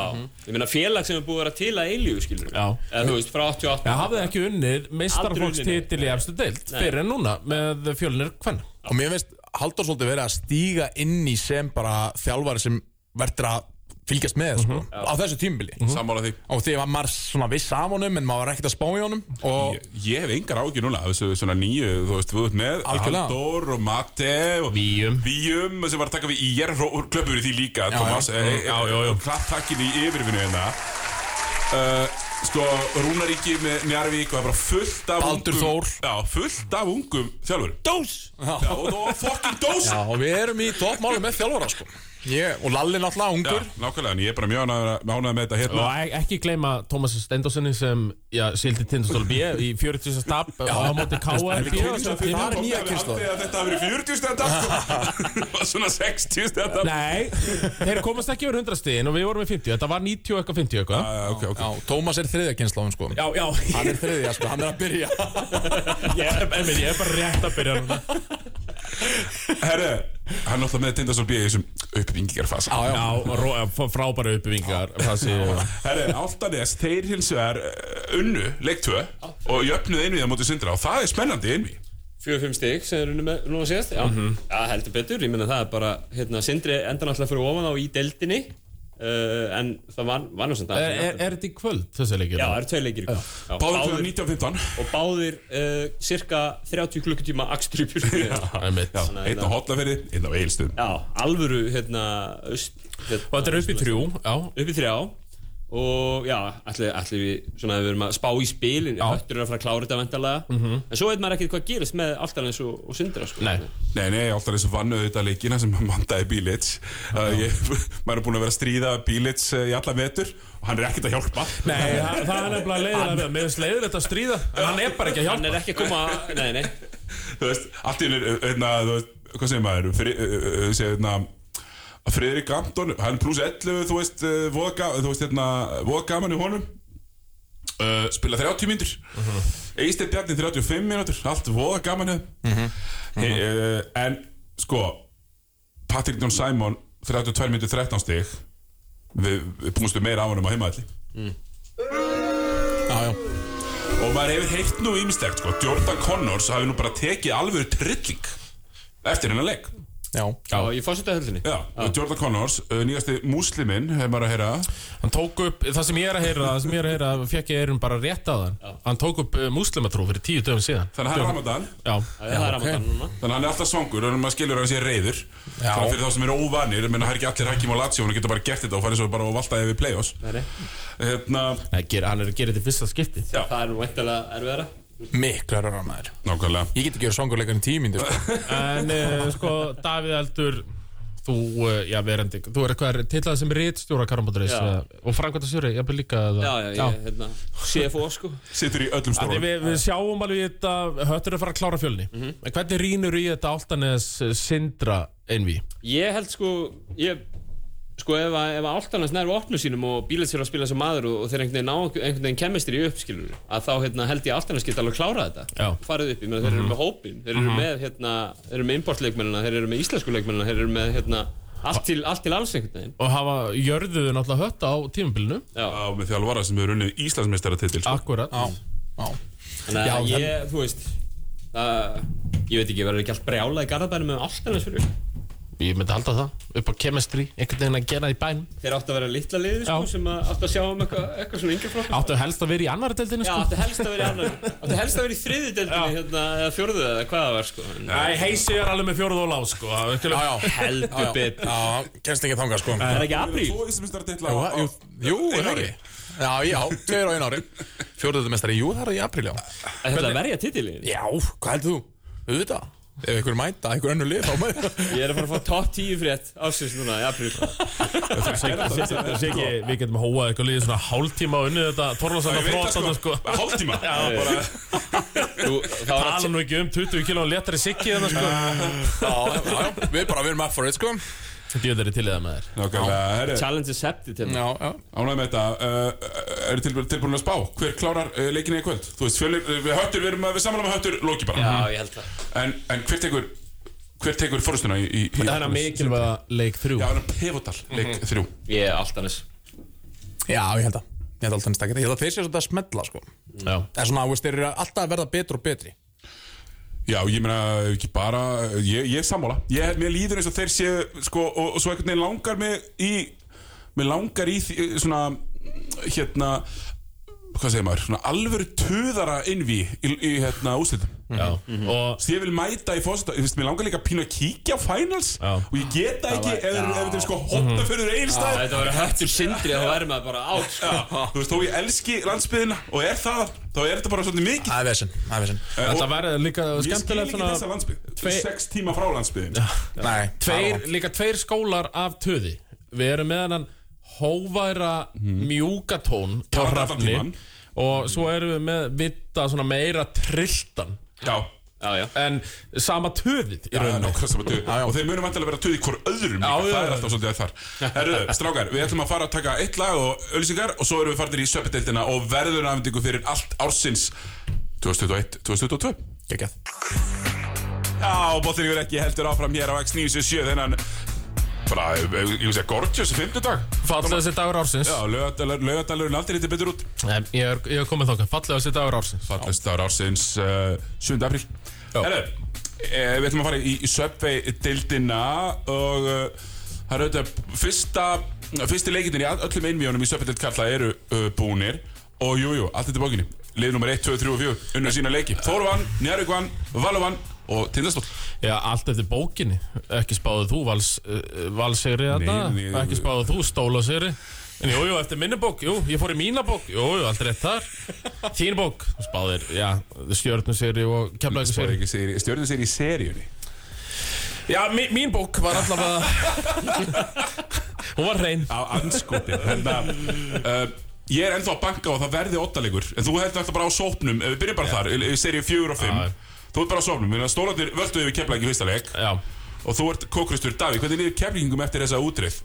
[SPEAKER 4] ég meina félag sem er búið að vera til að eilíu skilur
[SPEAKER 3] Já.
[SPEAKER 4] Eða þú veist, frá 88
[SPEAKER 3] Já, hafði ekki unnið meistarfólkstitil í efstu deild
[SPEAKER 4] Nei.
[SPEAKER 3] fyrir en núna með fjölunir hvenna
[SPEAKER 5] og mér finnst Halldór svolítið verið að stíga inn í sem bara þjálfari sem verður að fylgjast með, sko, á þessu tímbili
[SPEAKER 2] Sammála því
[SPEAKER 5] og því að maður svona viss af honum en maður var ekkert að spá í honum og
[SPEAKER 2] Ég, ég hef engar ágjur núna af þessu svona nýju, þú veist, við ert með
[SPEAKER 5] Algjörlega.
[SPEAKER 2] Halldór og Mate og
[SPEAKER 3] Víum.
[SPEAKER 2] Víum sem var að taka við í ég klöpur í því líka,
[SPEAKER 5] Já,
[SPEAKER 2] Thomas
[SPEAKER 5] já.
[SPEAKER 2] Eh,
[SPEAKER 3] Já, já, já.
[SPEAKER 2] Klapp takkin í yfirvinnu hérna uh, Sko, Rúnaríki með Njarvík og það er bara fullt af
[SPEAKER 5] Baldur
[SPEAKER 2] ungum
[SPEAKER 5] Þór.
[SPEAKER 2] Já, fullt af ungum þjálfur Dós! Já, og það var fucking dós
[SPEAKER 5] Já, og við erum í toppmáli með þjálfara sko. Ég, og Lalli náttúrulega
[SPEAKER 2] Já,
[SPEAKER 5] ungur
[SPEAKER 2] nákvæmlega, en ég er bara mjög ánægður ánægður með þetta hérna.
[SPEAKER 3] Og ek- ekki gleyma Tómas Stendósinni sem já, sildi tindastól B í 40. stab á móti KR
[SPEAKER 5] það er nýja kynslóð.
[SPEAKER 2] Þetta hafi verið 40 stendar og svona 60 stendar
[SPEAKER 3] Nei, þeir komast ekki yfir 100 stíðin og við vorum í 50 Þetta var 90 eitthvað 50 eitthvað.
[SPEAKER 2] Ok, ok.
[SPEAKER 5] Já, Tómas er þriðja kynnslóðum sko.
[SPEAKER 3] Já, já,
[SPEAKER 5] hann er þriðja, sko, hann er að byrja.
[SPEAKER 3] Er- ég er bara rétt að byrja
[SPEAKER 2] Herre, hann er alltaf með Tindastól B í þessum uppbyggingarfasa
[SPEAKER 5] Já, já,
[SPEAKER 3] frábæra uppbyggingar Það sé
[SPEAKER 2] Herre, Altanes, þeir hins vegar uh, unnu, leik 2 og jöfnuð einvið á móti sindra og það er spennandi einvið
[SPEAKER 4] Fjögur, fimm stig sem er unni með nú að síðast. Já, já heldur betur, ég meina það er bara hérna, Sindri enda náttúrulega fyrir ofan á í deildinni uh, En það var, var nú samt að
[SPEAKER 3] Er, þetta í kvöld, þessi leikir?
[SPEAKER 4] Já, það eru tvei leikir í kvöld. Já, báðir,
[SPEAKER 2] 1915
[SPEAKER 4] Og báðir uh, cirka 30 klukkutíma Já.
[SPEAKER 2] Já,
[SPEAKER 4] að
[SPEAKER 2] einn á hotlaferði, einn á eilstum
[SPEAKER 4] alvöru hérna, öst, hérna
[SPEAKER 3] Og þetta er upp í þrjú, já.
[SPEAKER 4] Upp í þrjá og já, allir, allir við svona við erum að spá í spilin höttur er að fara að klára þetta vendalega en svo veit maður ekkert hvað gerist með Altanes og, og Sindra sko.
[SPEAKER 3] Nei.
[SPEAKER 2] Nei, nei, þessu vannu þetta leikina sem mandaði Bílits. Uh, ég, maður er búin að vera að stríða Bílits uh, í alla vetur og hann er ekkert að hjálpa.
[SPEAKER 3] Nei, það, það er nefnilega leiðilega með finnst leiðilegt að stríða En hann er bara ekki að
[SPEAKER 4] hann
[SPEAKER 3] hjálpa
[SPEAKER 4] er ekki að koma nei, nei.
[SPEAKER 2] þú veist, allt í hérna, þú veist, hvað segir maður, Fri, uh, uh, segir, hérna, að Friðrik Anton, hann pluss 11, þú veist, uh, voða, ga- þú veist, hérna, voða gaman í honum, uh, spila 30 mínútur, uh -huh. Eisteinn Bjarni 35 mínútur, allt voða gaman í þeim, He, uh, en, sko, Patrick John Simon, 32 mínútur 13 stig, við, við búumstu meira á honum á heimaðalli.
[SPEAKER 5] já, já.
[SPEAKER 2] Og maður hefur heyrt nú ímislegt, sko, Jordan Connors hafi nú bara tekið alveg trilling eftir hennar leik.
[SPEAKER 5] Já.
[SPEAKER 4] Já, í fórsetahöllinni
[SPEAKER 2] Já, Jordan Connors, uh, nýjasti músliminn, hefur maður að heyra.
[SPEAKER 3] Hann tók upp, það sem ég er að heyra Það sem ég er að heyra, fekk ég erum bara rétt á þann. Hann tók upp uh, múslimatrú fyrir tíu dögum síðan.
[SPEAKER 2] Þannig að það er Ramadan.
[SPEAKER 3] Já,
[SPEAKER 4] Já, það er Ramadan núna.
[SPEAKER 2] Þannig að hann er alltaf svangur og maður skilur að hann sé reyður
[SPEAKER 5] Já.
[SPEAKER 2] Þannig fyrir þá sem eru óvanir menn það er ekki allir Hakim og Lazio hann getur bara gert þetta og farið svo bara og valtaði við play-offs.
[SPEAKER 4] Nei.
[SPEAKER 2] Hérna,
[SPEAKER 3] Nei, ger, hann er að gera þetta fyrsta skipti
[SPEAKER 4] Það
[SPEAKER 5] Miklar örar maður
[SPEAKER 2] Nákvæmlega.
[SPEAKER 5] Ég get ekki verið songurleikar í tímindi sko.
[SPEAKER 3] En uh, sko, Davíð Eldur Þú, uh, já, verandi Þú er eitthvað tillað sem rítstjóra Karambótturis
[SPEAKER 4] Já.
[SPEAKER 3] uh, Og framkvæmta sjöri, ég byrja líka eða-
[SPEAKER 4] Já, já, ég, hérna, CFO sko.
[SPEAKER 2] Sittur í öllum
[SPEAKER 3] Því
[SPEAKER 2] stórum.
[SPEAKER 3] við, við sjáum alveg í þetta Höttur er að fara að klára fjölni. En hvernig rínur í þetta Altanes uh, Sindra einví?
[SPEAKER 4] Ég held sko ég, Sko ef, að- ef að Áltanas nær opnu sínum og bílet sér að spila sem maður og, og þeir einhvern veginn ná einhvern veginn kemistri í uppskilur að þá hérna, held ég að Áltanas geta alveg klárað þetta.
[SPEAKER 3] Já.
[SPEAKER 4] farið upp, ég með þeir eru með hópin þeir eru með, hérna, þeir eru með importleikmennina þeir eru með íslensku leikmennina þeir eru með hérna, allt, til, allt til alls einhvern veginn.
[SPEAKER 3] Og hafa jörðuðu náttúrulega hött á tímabilinu.
[SPEAKER 4] Já,
[SPEAKER 2] Á með þjálfara sem hefur unnið Íslandsmeistaratitil sko.
[SPEAKER 3] Akkurat.
[SPEAKER 5] Já, já.
[SPEAKER 4] Þannig að ég, þú veist það, ég veit ekki, verður ekki allt brjálað í garðabænum með Áltanas fyrir
[SPEAKER 3] Ég myndi halda það. Upp á chemistry Einhvern veginn að gera það í bæn
[SPEAKER 4] þeir áttu að vera litla liði sko,
[SPEAKER 3] Já.
[SPEAKER 4] sem að, áttu að sjá um eitthvað, eitthvað svona yngri flokk
[SPEAKER 3] Áttu helst að vera í annari deildinni
[SPEAKER 4] Já,
[SPEAKER 3] sko.
[SPEAKER 4] áttu helst að vera í annar Áttu helst að vera í þriði deildinni hérna, eða fjórðu eða hvað það var sko. En,
[SPEAKER 3] Nei, heisi er alveg með fjóruð og lág sko.
[SPEAKER 5] Já, já.
[SPEAKER 4] Heldur betur.
[SPEAKER 5] Já, kennst ekki þangað sko.
[SPEAKER 4] Það er ekki apríl?
[SPEAKER 2] Svo Íslandsmeistaratitil
[SPEAKER 5] Jú,
[SPEAKER 2] á-
[SPEAKER 5] jú, jú,
[SPEAKER 2] Einu
[SPEAKER 5] er það ekki? Já, já, tveir á einu ári. Fjóruðumestari, jú, það er í apríl, já.
[SPEAKER 4] Það er að verja titilin
[SPEAKER 5] Já, hvað heldur þú? Auðvitað Ef ykkur mæta, ykkur önnur lið, þá með
[SPEAKER 4] Ég er að fara að fá top 10 frétt ásins núna í apríl.
[SPEAKER 3] Siggi, við getum hóað eitthvað líðið svona hálftíma og unnið þetta Torlasanna
[SPEAKER 2] það
[SPEAKER 3] frótana sko.
[SPEAKER 2] sko. Hálftíma?
[SPEAKER 3] Já, bara
[SPEAKER 4] Þú, Það var
[SPEAKER 3] tala
[SPEAKER 4] að
[SPEAKER 3] nú ekki um 20 kilo letari Siggi þannig sko.
[SPEAKER 5] Já, já, já, við bara, við erum up for it, sko
[SPEAKER 3] Djöður er til í það með þér.
[SPEAKER 4] Challenge accepted hérna.
[SPEAKER 5] Já, já.
[SPEAKER 2] Ánægð með þetta. Uh, Er tilbúin, tilbúin að spá? Hver klárar uh, leikinni í kvöld? Þú veist, fjölir, uh, við höttur, við erum við samanlega með höttur Loki bara.
[SPEAKER 4] Já, ég held það.
[SPEAKER 2] En, en hver tekur Hver tekur fórstuna í, í, í
[SPEAKER 3] Það er að mikilvæga leik þrjú.
[SPEAKER 2] Já, það er pivotal Leik þrjú.
[SPEAKER 4] Ég er alltaf næst
[SPEAKER 5] Já, ég held að Ég held alltaf að Ég held að þeir séu að smetla, sko.
[SPEAKER 3] Já.
[SPEAKER 5] Það er svona, veist, þeir eru alltaf að verða betri og betri
[SPEAKER 2] Já, ég meina ekki bara Ég, ég er sammála ég, Mér líður eins og þeir séu sko, og, og svo einhvern veginn langar mig í Mér langar í því, svona Hérna Hvað segir maður? Svona alvöru töðara innví í, í hérna úslitum ég vil mæta í fósita, ég langar líka pínu að kíkja á finals.
[SPEAKER 3] Já.
[SPEAKER 2] og ég geta ekki ef þetta er sko hotna fyrir einstæð
[SPEAKER 4] Þetta var höttur sindri að það væri maður bara átt sko.
[SPEAKER 2] Þú veist, þó ég elski landsbyðina og er það, þá er þetta bara svolítið mikið.
[SPEAKER 5] Er það er vesinn
[SPEAKER 3] Þetta verður líka
[SPEAKER 2] Ég skil
[SPEAKER 3] skemmtilegt
[SPEAKER 2] ekki þessa landsbyð
[SPEAKER 3] tvei-
[SPEAKER 2] Sex tíma frá landsbyðin
[SPEAKER 5] Nei,
[SPEAKER 3] tveir, líka tveir skólar af töði. Við erum með hennan hóværa mjúkatón á hrafni og svo erum við með vitta svona meira trilltan
[SPEAKER 2] Já,
[SPEAKER 4] Já, já.
[SPEAKER 3] En sama töðið í
[SPEAKER 2] töð. og þeir munum vantilega vera töð í hvort öðrum
[SPEAKER 3] Já,
[SPEAKER 2] það er alltaf svolítið að þar. Herru, strákar, við ætlum að fara að taka eitt lag og öllisingar og svo erum við farinir í söpindeildina og verður afhendingu fyrir allt ársins 2021-2022
[SPEAKER 5] Gekjað
[SPEAKER 2] Já, bóttir ykkur ekki heldur áfram hér á X977 þennan bara, ég vil segja, gorgeous fimmtudag.
[SPEAKER 3] Fallega þessi dagur ársins.
[SPEAKER 2] Já, laugadalurinn aldrei lítið betur út.
[SPEAKER 3] Nei, Ég er, ég er komið þáka, fallega þessi dagur ársins.
[SPEAKER 2] Fallist dagur ársins uh, 7. apríl. Herru, eh, við ætlum að fara í, í Subway-dildina og uh, það er auðvitað fyrsta, fyrsti leikindin í all- öllum einvíunum í Subway-dild kalla eru uh, búnir. Og jújú, jú, allt þetta er bókinni. Lið nummer 1, 2, 3 og 4, unnur sína leiki. Þóru vann, Njarvík vann, Valur vann og Tindastóll?
[SPEAKER 3] Já, allt eftir bókinni. Ekki spáðu þú vals, uh, valsegri þetta Ekki spáðu þú stólasegri En jú, jú, eftir minni bók, jú, ég fór í mína bók. Jú, jú, allt rétt þar. Þín bók, spáðir, já, stjörnusegri og kemlaðisegri
[SPEAKER 2] Stjórnum sér í seríunni?
[SPEAKER 3] Já, mi, mín bók var allavega Hún var hrein.
[SPEAKER 2] Á að uh, ég er ennþá að banka að það verði ottalegur En þú heldur alltaf bara á sópnum. Við byrjum bara þar, í- seríu 4 og 5
[SPEAKER 3] Já.
[SPEAKER 2] Þú ert bara á sópnum Þannig að stólandir völdu yfir keflæk í fyrsta leik.
[SPEAKER 3] Já,
[SPEAKER 2] Og þú ert kókrustur Davík, hvernig líður keflingum eftir þessa útrið?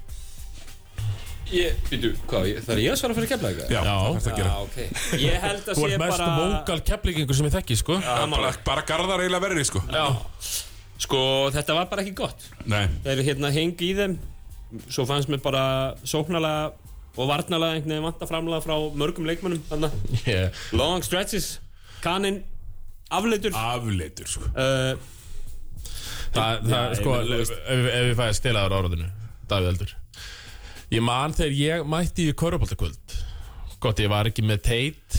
[SPEAKER 4] Ég, býtu, hvað, ég- það er ég að svara fyrir kefla eitthvað?
[SPEAKER 2] Já,
[SPEAKER 3] Já.
[SPEAKER 2] það þarfst að gera.
[SPEAKER 4] Já, ok. Ég held að
[SPEAKER 3] þú
[SPEAKER 4] sé
[SPEAKER 3] ert mest
[SPEAKER 4] bara
[SPEAKER 3] vókal keplingingur sem ég þekki, sko.
[SPEAKER 2] Já, bara, bara garðar eiginlega verri, sko.
[SPEAKER 3] Já,
[SPEAKER 4] Sko, þetta var bara ekki gott.
[SPEAKER 2] Nei,
[SPEAKER 4] Þeir hérna hengi í þeim. Svo fannst mér bara sóknarlega og varnarlega einhvern veginn vanta framlega frá mörgum leikmönnum Þannig
[SPEAKER 3] yeah.
[SPEAKER 4] Long stretches. Kaninn Afleitur.
[SPEAKER 2] Afleitur, sko.
[SPEAKER 4] Uh,
[SPEAKER 3] Það, það,
[SPEAKER 4] Já,
[SPEAKER 3] sko,
[SPEAKER 4] ég meina,
[SPEAKER 3] ef, ef ef að stela þar áraðinu Davíð Eldur. Ég man þegar ég mætti í korfbóltakvöld Gott, ég var ekki með teit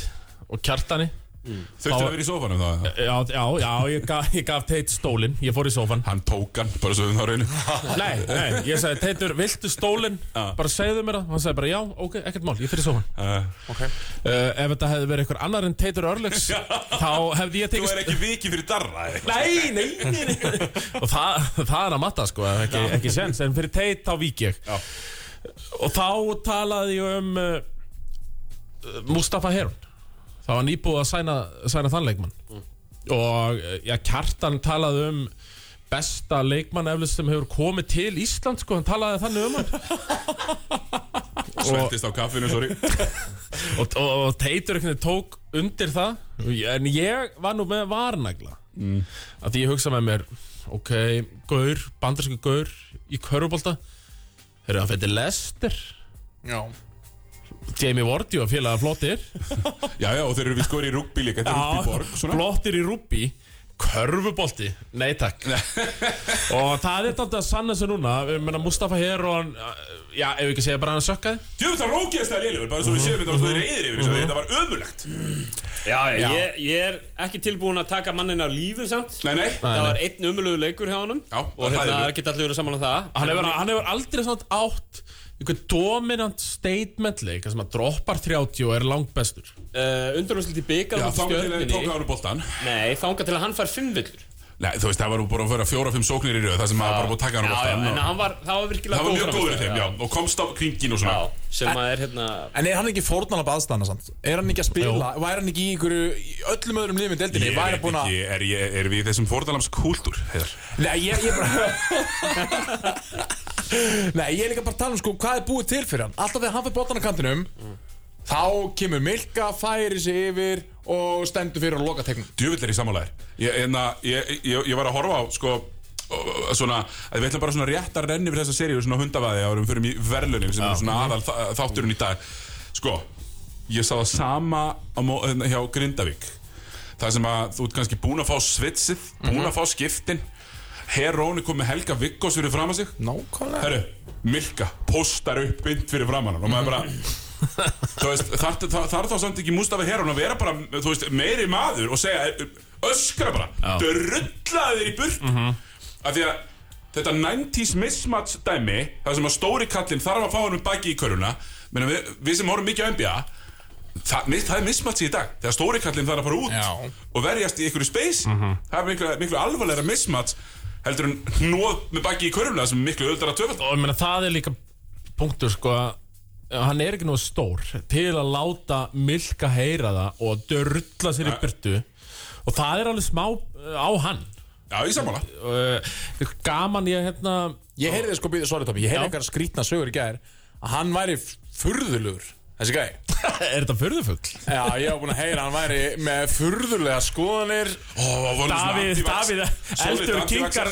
[SPEAKER 3] og kjartani
[SPEAKER 2] Þurfti að vera í sófanum þá
[SPEAKER 3] Já, já, já, ég gaf, ég gaf Teit stólinn Ég fór í sófan
[SPEAKER 2] Hann tók hann, bara svo við þá reynu
[SPEAKER 3] Nei, nei, ég sagði Teitur, viltu stólinn? Bara segðu mér það. Hann sagði bara já, ok, ekkert mál, ég fyrir í sófan
[SPEAKER 2] uh,
[SPEAKER 3] uh, Ef þetta hefði verið einhver annar en Teitur Örlegs Þá hefði ég
[SPEAKER 2] Þú
[SPEAKER 3] tekið
[SPEAKER 2] er ekki vikið fyrir darra?
[SPEAKER 3] Nei, nei, nei, nei. Og það, það er að matta sko, ekki, ekki sens En fyrir Teit þá vík ég.
[SPEAKER 2] Já.
[SPEAKER 3] Og þá talaði ég um uh, Mustafa Heron Það var nýbúið að sæna, sæna þann leikmann. Og uh, já, Kjartan talaði um Besta leikmann eflust sem hefur komið til Ísland sko, hann talaði þannig um hann.
[SPEAKER 2] Sveltist á kaffinu, sorry.
[SPEAKER 3] Og, og, og Teitur tók undir það. En ég var nú með varnagla. Mm. Að því ég hugsa með mér Ok, gaur, bandarsku gaur Í körfubólta Þeir eru að fyrir Lester
[SPEAKER 5] Já
[SPEAKER 3] Jamie Vardy og félaga flottir.
[SPEAKER 2] Já, já, og þeir eru við skori í rúkbí líka Þetta er rúkbí borg, svona.
[SPEAKER 3] flottir í rúbí Körfubolti, nei takk. Og það er þetta að sanna sig núna. Ég meina Mustafa Heron Já, ef við ekki segja bara hann sökkaði
[SPEAKER 2] Djöfum það rókjast það lélugur, bara svo við séum þetta og þeir eru yfir yfir þessu, Þetta var ömulegt
[SPEAKER 4] Já, Ég, ég er ekki tilbúin að taka mannin af lífið samt.
[SPEAKER 2] Nei, nei.
[SPEAKER 4] Það var einn umulugur leikur hjá honum.
[SPEAKER 2] Já,
[SPEAKER 4] Og hérna
[SPEAKER 2] hræðilegur.
[SPEAKER 4] er ekki allir verið saman á það.
[SPEAKER 3] Hann hefur, hann hefur aldrei svona átt einhvern dominant statement leik sem að droppar 30 og er langt bestur
[SPEAKER 4] uh, Undurúslit í byggar
[SPEAKER 2] þá til að
[SPEAKER 4] stjörninni
[SPEAKER 2] tóka ára boltan
[SPEAKER 4] Nei, þanga til að hann fær fimm villur
[SPEAKER 2] Nei, þú veist, það var bara að vera fjóra-fimm sóknir í röð Það sem maður bara búið að taka ára
[SPEAKER 4] Já, já,
[SPEAKER 2] boltan
[SPEAKER 4] en hann var, það var virkilega
[SPEAKER 2] Það var mjög
[SPEAKER 4] góð
[SPEAKER 2] góður í þeim, já Og komst á kringin og svona
[SPEAKER 4] Já, sem að er hérna
[SPEAKER 5] En er hann ekki fórnalab aðstæðana samt? Er hann ekki að spila? Væri hann ekki í einhverju öllum öðrum liðum í deildinni?
[SPEAKER 2] Ég
[SPEAKER 5] búin að
[SPEAKER 2] ekki, er, ég, er við í þessum fórnalams kúltúr, heiðar
[SPEAKER 5] Nei, ég, ég bara Nei, ég er líka bara að tala um sko hvað er búið til fyrir hann Alltaf þegar hann fyrir boltan á kantinum Þá kemur Milka, færi sig yfir Og stendur fyrir að loka tegnum.
[SPEAKER 2] Djöfull er í sammálaðir ég, að- ég, ég, ég var að horfa á sko svona, að við ætlum bara svona rétt að renni fyrir þessa seríu svona hundavaði árum fyrir verðlunum sem er svona aðal þa- þátturinn í dag. Sko, ég sá það sama hérna hjá Grindavík. Það sem að þú ert kannski búin að fá svitsið, búin að fá skiptin. Heróni kom með Helga Viggós fyrir fram að sig.
[SPEAKER 5] Nákvæmlega.
[SPEAKER 2] Milka postar upp mynd fyrir framann og maður bara þar, þar, þar þá samt ekki Mustafa Heron að vera bara, veist, meiri maður og segja, öskra bara drullaði þér í burt af því að þetta 90s mismatch dæmi, það sem að stóri kallinn þarf að fá hann um baki í köruna menn við, við sem horfum mikið á NBA það, það er mismatch í dag þegar stóri kallinn þarf að fara út
[SPEAKER 5] Já.
[SPEAKER 2] og verjast í einhverju space. Það er miklu, miklu alvarlega mismatch heldur en hnóð með baki í köruna sem miklu öldar að töfald
[SPEAKER 3] og ég meina það er líka punktur sko að hann er ekki nógu stór til að láta Milka heyra það og dörla sér í byrtu og það er alveg smá uh, á hann.
[SPEAKER 2] Já, ég sammála.
[SPEAKER 3] Uh, gaman ég hérna
[SPEAKER 5] Ég heyrði sko, býðu, sorry Tómi, ég heyrði eitthvað skrítna sögur í gær Að hann væri furðulugur Þessi gæi
[SPEAKER 3] er þetta furðufugl?
[SPEAKER 5] Já, ég hef búin að heyra hann væri með furðulega skoðanir.
[SPEAKER 3] Davíð, Davíð Eldur kinkar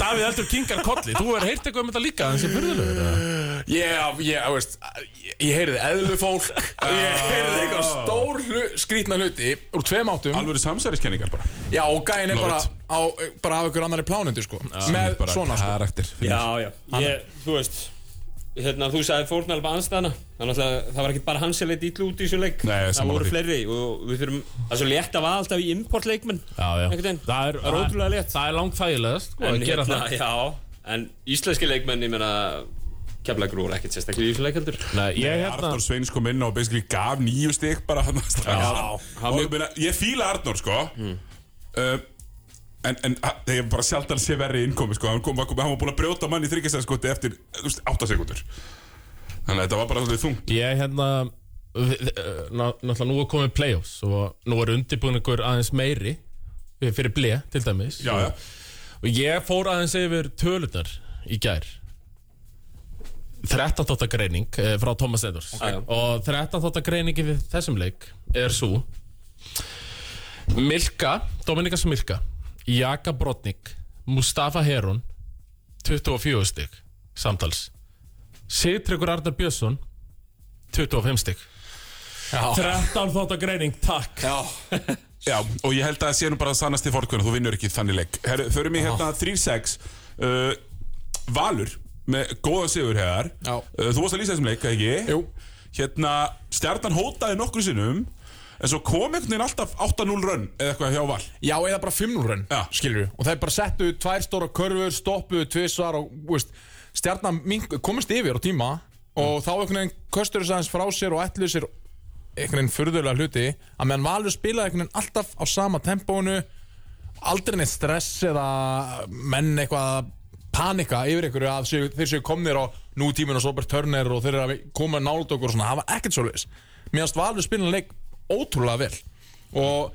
[SPEAKER 3] Davíð Eldur kinkar kolli. Þú er heyrt eitthvað um þetta líka Þessi furðulegur eða?
[SPEAKER 5] Ég, ég, þú veist Ég, ég heyrði eðlu fólk. Ég heyrði eitthvað stór hlu, skrítna hluti Úr tveim áttum.
[SPEAKER 2] Alvöru samsæriskenningar bara.
[SPEAKER 5] Já, og gæin er bara á, bara af ykkur annari plánundu sko. Með svona sko.
[SPEAKER 4] Já, já, ég, þú veist hérna, Þú sagði fórnalb anstæðana Þannig að það var ekki bara hans sem leitt ítlu út í þessu leik.
[SPEAKER 2] Nei,
[SPEAKER 4] Það voru fleiri og við þurfum Það er svo létt að alltaf í importleikmenn.
[SPEAKER 3] Það er,
[SPEAKER 4] er ótrúlega létt.
[SPEAKER 3] Það er langt þægilegast sko,
[SPEAKER 4] En,
[SPEAKER 3] að gera
[SPEAKER 4] hérna,
[SPEAKER 3] það.
[SPEAKER 4] Já, en íslenski leikmenn Ég meina Keflagur voru ekkert sérstaklega í þessu
[SPEAKER 3] ég hérna
[SPEAKER 2] Arnór Sveins kom inn og basically gaf nýju stygg bara hann ég, meina, ég fíla Arnór sko. Uh, en, en ha- þegar bara sjaldan sé verri innkomi sko hann, kom, hann var búin að brjóta mann í þryggjastæðskoti eftir veist, 8 sekundur þannig að þetta var bara svolítið þung
[SPEAKER 3] Ég hérna við- eh, ná- Náttúrulega nú er komið playoffs Og nú er undirbúningur aðeins meiri Fyrir ble til dæmis.
[SPEAKER 2] Já, já.
[SPEAKER 3] Og ég fór aðeins yfir tölunar í gær. 13 þátta greining eh, frá Thomas Edwards.
[SPEAKER 4] Já.
[SPEAKER 3] og 13 þátta greiningi við þessum leik er svo Milka, Dominikas Milka Jaka Brotnik Mustafa Heron 24 stygg samtals. Sigtryggur Arnar Björnsson 25 stygg 13 þátta greining, takk.
[SPEAKER 5] Já,
[SPEAKER 2] Já, og ég held að það sé nú bara að sannast í fórkvöna þú vinnur ekki þannig leik. Herru, förum í hérna 3-6 uh, Valur með góða sigur
[SPEAKER 5] Já.
[SPEAKER 2] uh, Þú varst að lýsa þessum eða ekki?
[SPEAKER 5] jú.
[SPEAKER 2] Hérna, stjarnan hótaði nokkru sinnum en svo kom einhvern veginn alltaf 8-0 run eða eitthvað hjá Val.
[SPEAKER 5] Já, eða bara 5-0 raun,
[SPEAKER 2] Já.
[SPEAKER 5] skilur Og þeir bara settu tvær stóra körfur, stoppuðu tvisvar og, veist, stjarnan komist yfir á tíma og þá einhvern veginn köstur þess aðeins frá sér og ætluðu sér einhvern veginn furðulega hluti. Að meðan Valur spilaði einhvern veginn alltaf á sama tempónu aldrei neitt stress eða menn eitthvað að panika yfir einhverju að séu, þeir séu komnir á nútíminn og Sobert Turner og þeir eru að koma nált okkur og svona, það var ekkert svo leis mér Valur spilaði leik ótrúlega vel. Og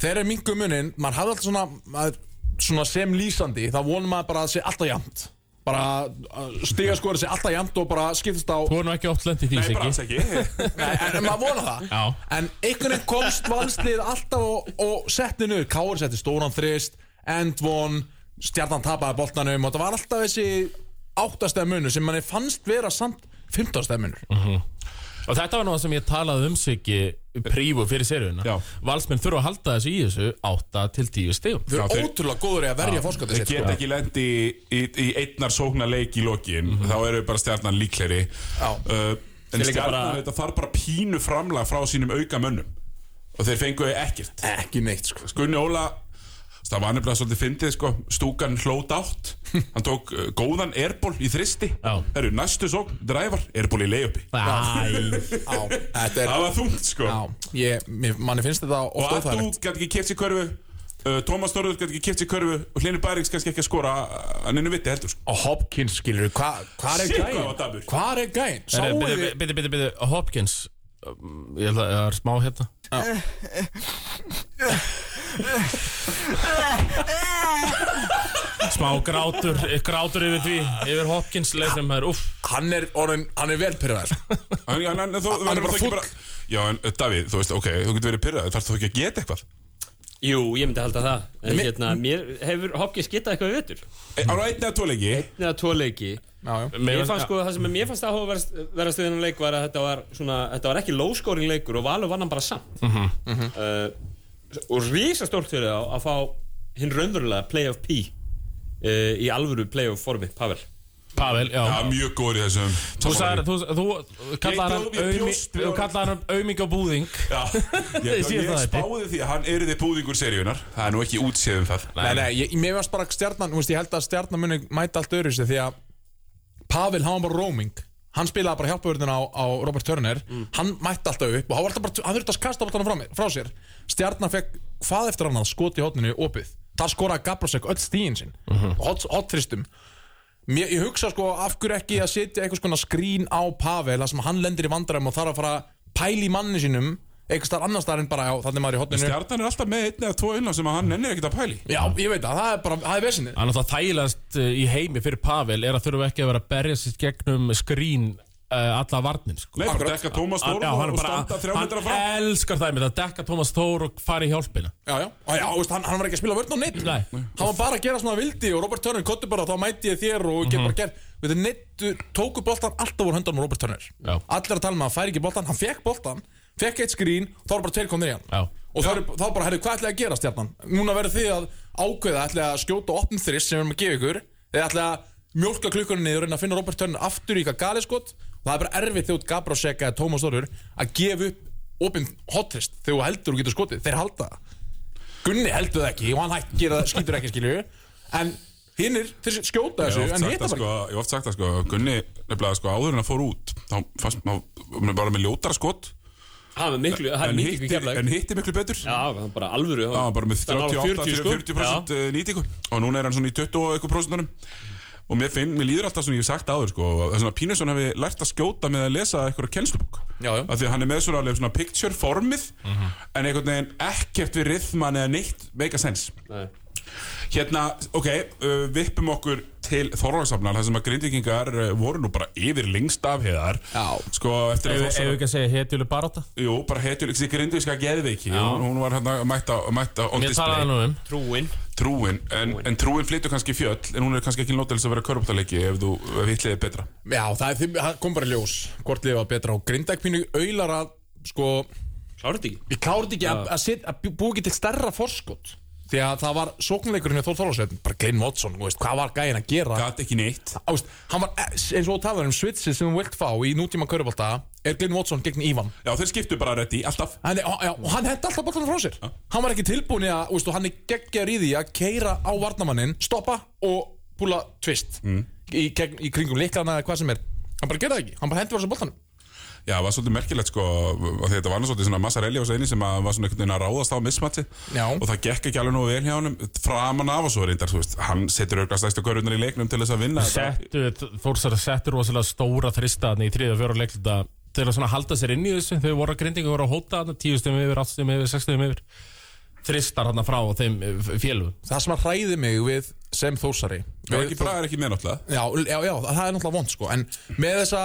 [SPEAKER 5] þegar er mingu munin, maður hafði alltaf svona, maður, svona sem lýsandi, þá vonum maður bara að það sé alltaf jæmt bara stiga skoður sé alltaf jæmt og bara skiptist á
[SPEAKER 3] Þú er nú ekki oft lent í því,
[SPEAKER 2] Nei, ekki.
[SPEAKER 5] Nei, en, en maður vona það.
[SPEAKER 3] Já.
[SPEAKER 5] En einhvern veginn komst valslið alltaf og, og setti niður. Káur setti stóran þrist Endvon, stjarnan tapaði boltanum og það var alltaf þessi áttastæða munur sem manni fannst vera samt 15 munur.
[SPEAKER 3] Og þetta var nú það sem ég talaði um Siggi prífu fyrir seríuna.
[SPEAKER 2] Já.
[SPEAKER 3] Valsmenn þurfa að halda þessu í þessu 8 til 10 stegum
[SPEAKER 5] Þau eru ótrúlega góður í að verja
[SPEAKER 2] Þeir
[SPEAKER 5] sitt
[SPEAKER 2] geta
[SPEAKER 5] sko.
[SPEAKER 2] ekki lendi í, í, í einnar sóknar leik í lokin. Þá eru bara stjarnan líkleri
[SPEAKER 5] Já.
[SPEAKER 2] uh, En stjarnan þetta þarf bara pínu framlag frá sínum auka mönnum og þeir fengu ekkert.
[SPEAKER 5] Ekki neitt sko.
[SPEAKER 2] Gunni Óla það var nefnilega svolítið fyndið sko. Stúkan hlót átt hann tók uh, góðan erból í þristi.
[SPEAKER 3] Já.
[SPEAKER 2] það eru næstu sókn, drævar, erból í leiðupi
[SPEAKER 3] Æ,
[SPEAKER 5] Já, þetta er
[SPEAKER 2] það var þungt sko.
[SPEAKER 5] Já, ég, mér- manni finnst þetta
[SPEAKER 2] og
[SPEAKER 5] ofta
[SPEAKER 2] Addu
[SPEAKER 5] óþægilegt.
[SPEAKER 2] gæti ekki keft sér körfu uh, Tómas Þorður gæti ekki keft sér körfu og Hlynur Bæriks kannski ekki að skora hann einu viti heldur sko.
[SPEAKER 5] Og Hopkins skilur, hvað hva er
[SPEAKER 2] Shit, hvað var dabur.
[SPEAKER 5] Hvað er gæinn? Sáuð
[SPEAKER 3] Bitti, bitti, bitti, Hopkins Ég held að það er smá hérna. Smá grátur Grátur yfir því Yfir Hopkins leiknum er uff
[SPEAKER 5] Hann er orðin, hann er vel pyrraðar
[SPEAKER 2] hann, hann, hann, þó,
[SPEAKER 5] Hann er bara fúll.
[SPEAKER 2] já en uh, Davíð, þú veist, ok, þú getur verið pyrrað þarf þú ekki að geta eitthvað?
[SPEAKER 4] Jú, ég myndi halda það. En hérna, mér hefur Hopkins getað eitthvað í vetur?
[SPEAKER 2] E, á einn eða tvo leiki.
[SPEAKER 4] Eða tvo leiki Mér fannst sko, það sem mér fannst áhugaverðast við þennan leik var að þetta var svona, þetta var ekki low-scoring leikur og Valur vann hann bara samt. Uh, og risastórt fyrir þá að fá hinn raunverulega play of P uh, í alvöru play of formi, Pavel.
[SPEAKER 3] Pavel, já.
[SPEAKER 2] Já, mjög góður í þessum.
[SPEAKER 3] Þú sagði, þú, þú kallaði hann auming og búðing.
[SPEAKER 2] Já, ég,
[SPEAKER 3] Ég það,
[SPEAKER 2] spáði því að hann er þið búðingur seríunar það er nú ekki útséð um það.
[SPEAKER 5] Nei, nei, ég, mér varst bara stjarnan, þú veist, ég held að stjarnan muni mæta allt öðru sig því að Pavel, hann var bara roaming. Hann spilaði bara hjálpavörðina á, á Robert Turner. Hann mætti alltaf upp og hann, var alltaf bara, hann þurfti að kasta alltaf frá, mér, frá sér. Stjarnan fekk hvað eftir annað? Skot í hotninu opið. Það skoraði Gabrosek öll stíðin sinn hot, hotfristum Mér, ég hugsa sko af hverju ekki að setja eitthvað skrín á Pavel þar sem hann lendir í vandræðum og þarf að fara að pæla í manni sínum eitthvað starf annar starf en bara já, þannig maður í hotninu
[SPEAKER 2] stjarnan er alltaf með einn eða tvo innan sem hann ennir ekkert að pæli
[SPEAKER 5] Já, ég veit það, það er bara, það er vesinni
[SPEAKER 3] Það er náttúrulega þægilegast uh, í heimi fyrir Pavel er að þurfa ekki að vera að berja sér gegnum skrín uh, alla varnin sko.
[SPEAKER 2] nei, bara dekka Tómas
[SPEAKER 3] Hann, hann,
[SPEAKER 2] og
[SPEAKER 3] bara,
[SPEAKER 2] standa þrjá metra
[SPEAKER 3] hann
[SPEAKER 2] frá
[SPEAKER 3] elskar það með að dekka Tómas Þór og fara í hjálpina.
[SPEAKER 5] Já, já, og já, veist, hann, hann var ekki að spila vörn á neitt
[SPEAKER 3] Nei.
[SPEAKER 5] Hann var bara að gera svona vildi og Robert Turner kottu bara þá mæti ég þér og get bara gert Við þau neittu, tóku boltan alltaf úr höndan Robert Turner.
[SPEAKER 3] Já.
[SPEAKER 5] Allir að tala með að hann fær ekki boltan, hann fekk boltan Fekk eitt skrín, þá var bara tveir komnir í hann.
[SPEAKER 3] Já.
[SPEAKER 5] Og þá, er, þá bara, herri, hvað ætlaði að gera stjarnan? Núna verður þið að ákveða, ætlaði að skjóta opn þrist sem við erum að gefa ykkur Eða ætlaði að mjólka klukkunni niður og reyna að finna Robert Turner aftur í eitthvað galiskot Og það er bara erfitt þegar út Gabrosek eða Tómas Þorur að gefa upp opinn hotrist þegar þú heldur og getur skotið, þeir halda. Það Gunni heldur það ekki og hann hætt gera það, skýtur ekki skilju En hinnir, þeir skjóta
[SPEAKER 2] Ég
[SPEAKER 5] þessu
[SPEAKER 2] hef oft
[SPEAKER 5] en
[SPEAKER 2] sagt
[SPEAKER 5] hitta
[SPEAKER 2] það
[SPEAKER 5] bara
[SPEAKER 2] sko, ég hef oft sagt það sko, Gunni nefnilega sko áður en að fór út þá fannst maður bara með ljótara skot
[SPEAKER 4] Það er miklu, það er miklu keflag
[SPEAKER 2] en hitti miklu betur
[SPEAKER 4] Já, það er bara alvöru
[SPEAKER 2] Já, bara með
[SPEAKER 4] Það er
[SPEAKER 2] 38
[SPEAKER 4] 40,
[SPEAKER 2] 40%
[SPEAKER 4] sko.
[SPEAKER 2] sko. nýtingu og núna er hann svona í 20 og eitthvað prosentunum og mér finn, mér líður alltaf svona ég hef sagt áður sko, að svona Pínursson hefði lært að skjóta með að lesa eitthvað kennslubók
[SPEAKER 5] Já, já.
[SPEAKER 2] af því að hann er með svona, alveg svona picture formið en einhvern veginn ekkert við rithman eða neitt make a sense
[SPEAKER 4] Nei.
[SPEAKER 2] Hérna, ok, uh, vippum okkur til Þorvarsafnar, þar sem að grindvikingar uh, voru nú bara yfir lengst af heiðar.
[SPEAKER 5] Já.
[SPEAKER 2] Sko, eftir að
[SPEAKER 3] við
[SPEAKER 2] Þorvarsafnar
[SPEAKER 3] ekki að segja hetjuleg baráta
[SPEAKER 2] Jú, bara hetjur, þessi grindvíska geðveiki hún, hún var hérna mætt á, mætt á on
[SPEAKER 3] Mér
[SPEAKER 2] display.
[SPEAKER 3] talaði nú um.
[SPEAKER 4] Trúin.
[SPEAKER 2] Trúin, en, en trúin flyttur kannski fjöll En hún er kannski ekki nótilis að vera körbúttalegi Ef þú liðið betra.
[SPEAKER 5] Já, það, er, kom bara ljós hvort liðið var betra. Og Grindæk pínu auðlar að sko,
[SPEAKER 4] þetta ekki?
[SPEAKER 5] Við klárum ekki að, að, að bú- búa ekki til stærra forskot Því að það var sóknleikurinn hjá Þór Þorlásveit Bara Glenn Watson, veist, hvað var gæinn að gera?
[SPEAKER 2] Gat ekki neitt.
[SPEAKER 5] Á, veist, Hann var, eins og talar um switchið sem þú vilt fá í nútíma körubólta Er Glenn Watson gegn Ívan?
[SPEAKER 2] Já, þeir skiptu bara reddi, alltaf.
[SPEAKER 5] Hann, er- já, Og hann hendi alltaf boltanum frá sér. Hann var ekki tilbúin í að, veist, og hann er geggjar í því að keira á varnamannin, stoppa og púla twist í, gegn, í kringum liklana eða hvað sem er. Hann bara gerði það ekki, hann bara hendi frá sér boltanum
[SPEAKER 2] Já, það var svolítið merkilegt sko af því að Þetta var svolítið svona Massarelli á sveini sem að var svona einhvern veginn að ráðast á mismatsi
[SPEAKER 5] Já.
[SPEAKER 2] og það gekk ekki alveg nú vel hjá honum framan af og svo reyndar, þú veist hann setur auðvitað stæstu körunar í leiknum til þess að vinna þetta.
[SPEAKER 3] settu, Þórsar settu rosalega stóra þristaðni í þriða og fjóra leikluta til að svona halda sér inn í þessu þau voru að grindingu voru að hóta þarna tíu stum yfir, átt stum yfir, sex stum yfir þristar þarna frá þeim félugum
[SPEAKER 5] Það sem að hræði mig við sem þósari
[SPEAKER 2] Já, ekki bara er ekki með náttúrulega
[SPEAKER 5] já, já, já, það er náttúrulega vond sko En með þessa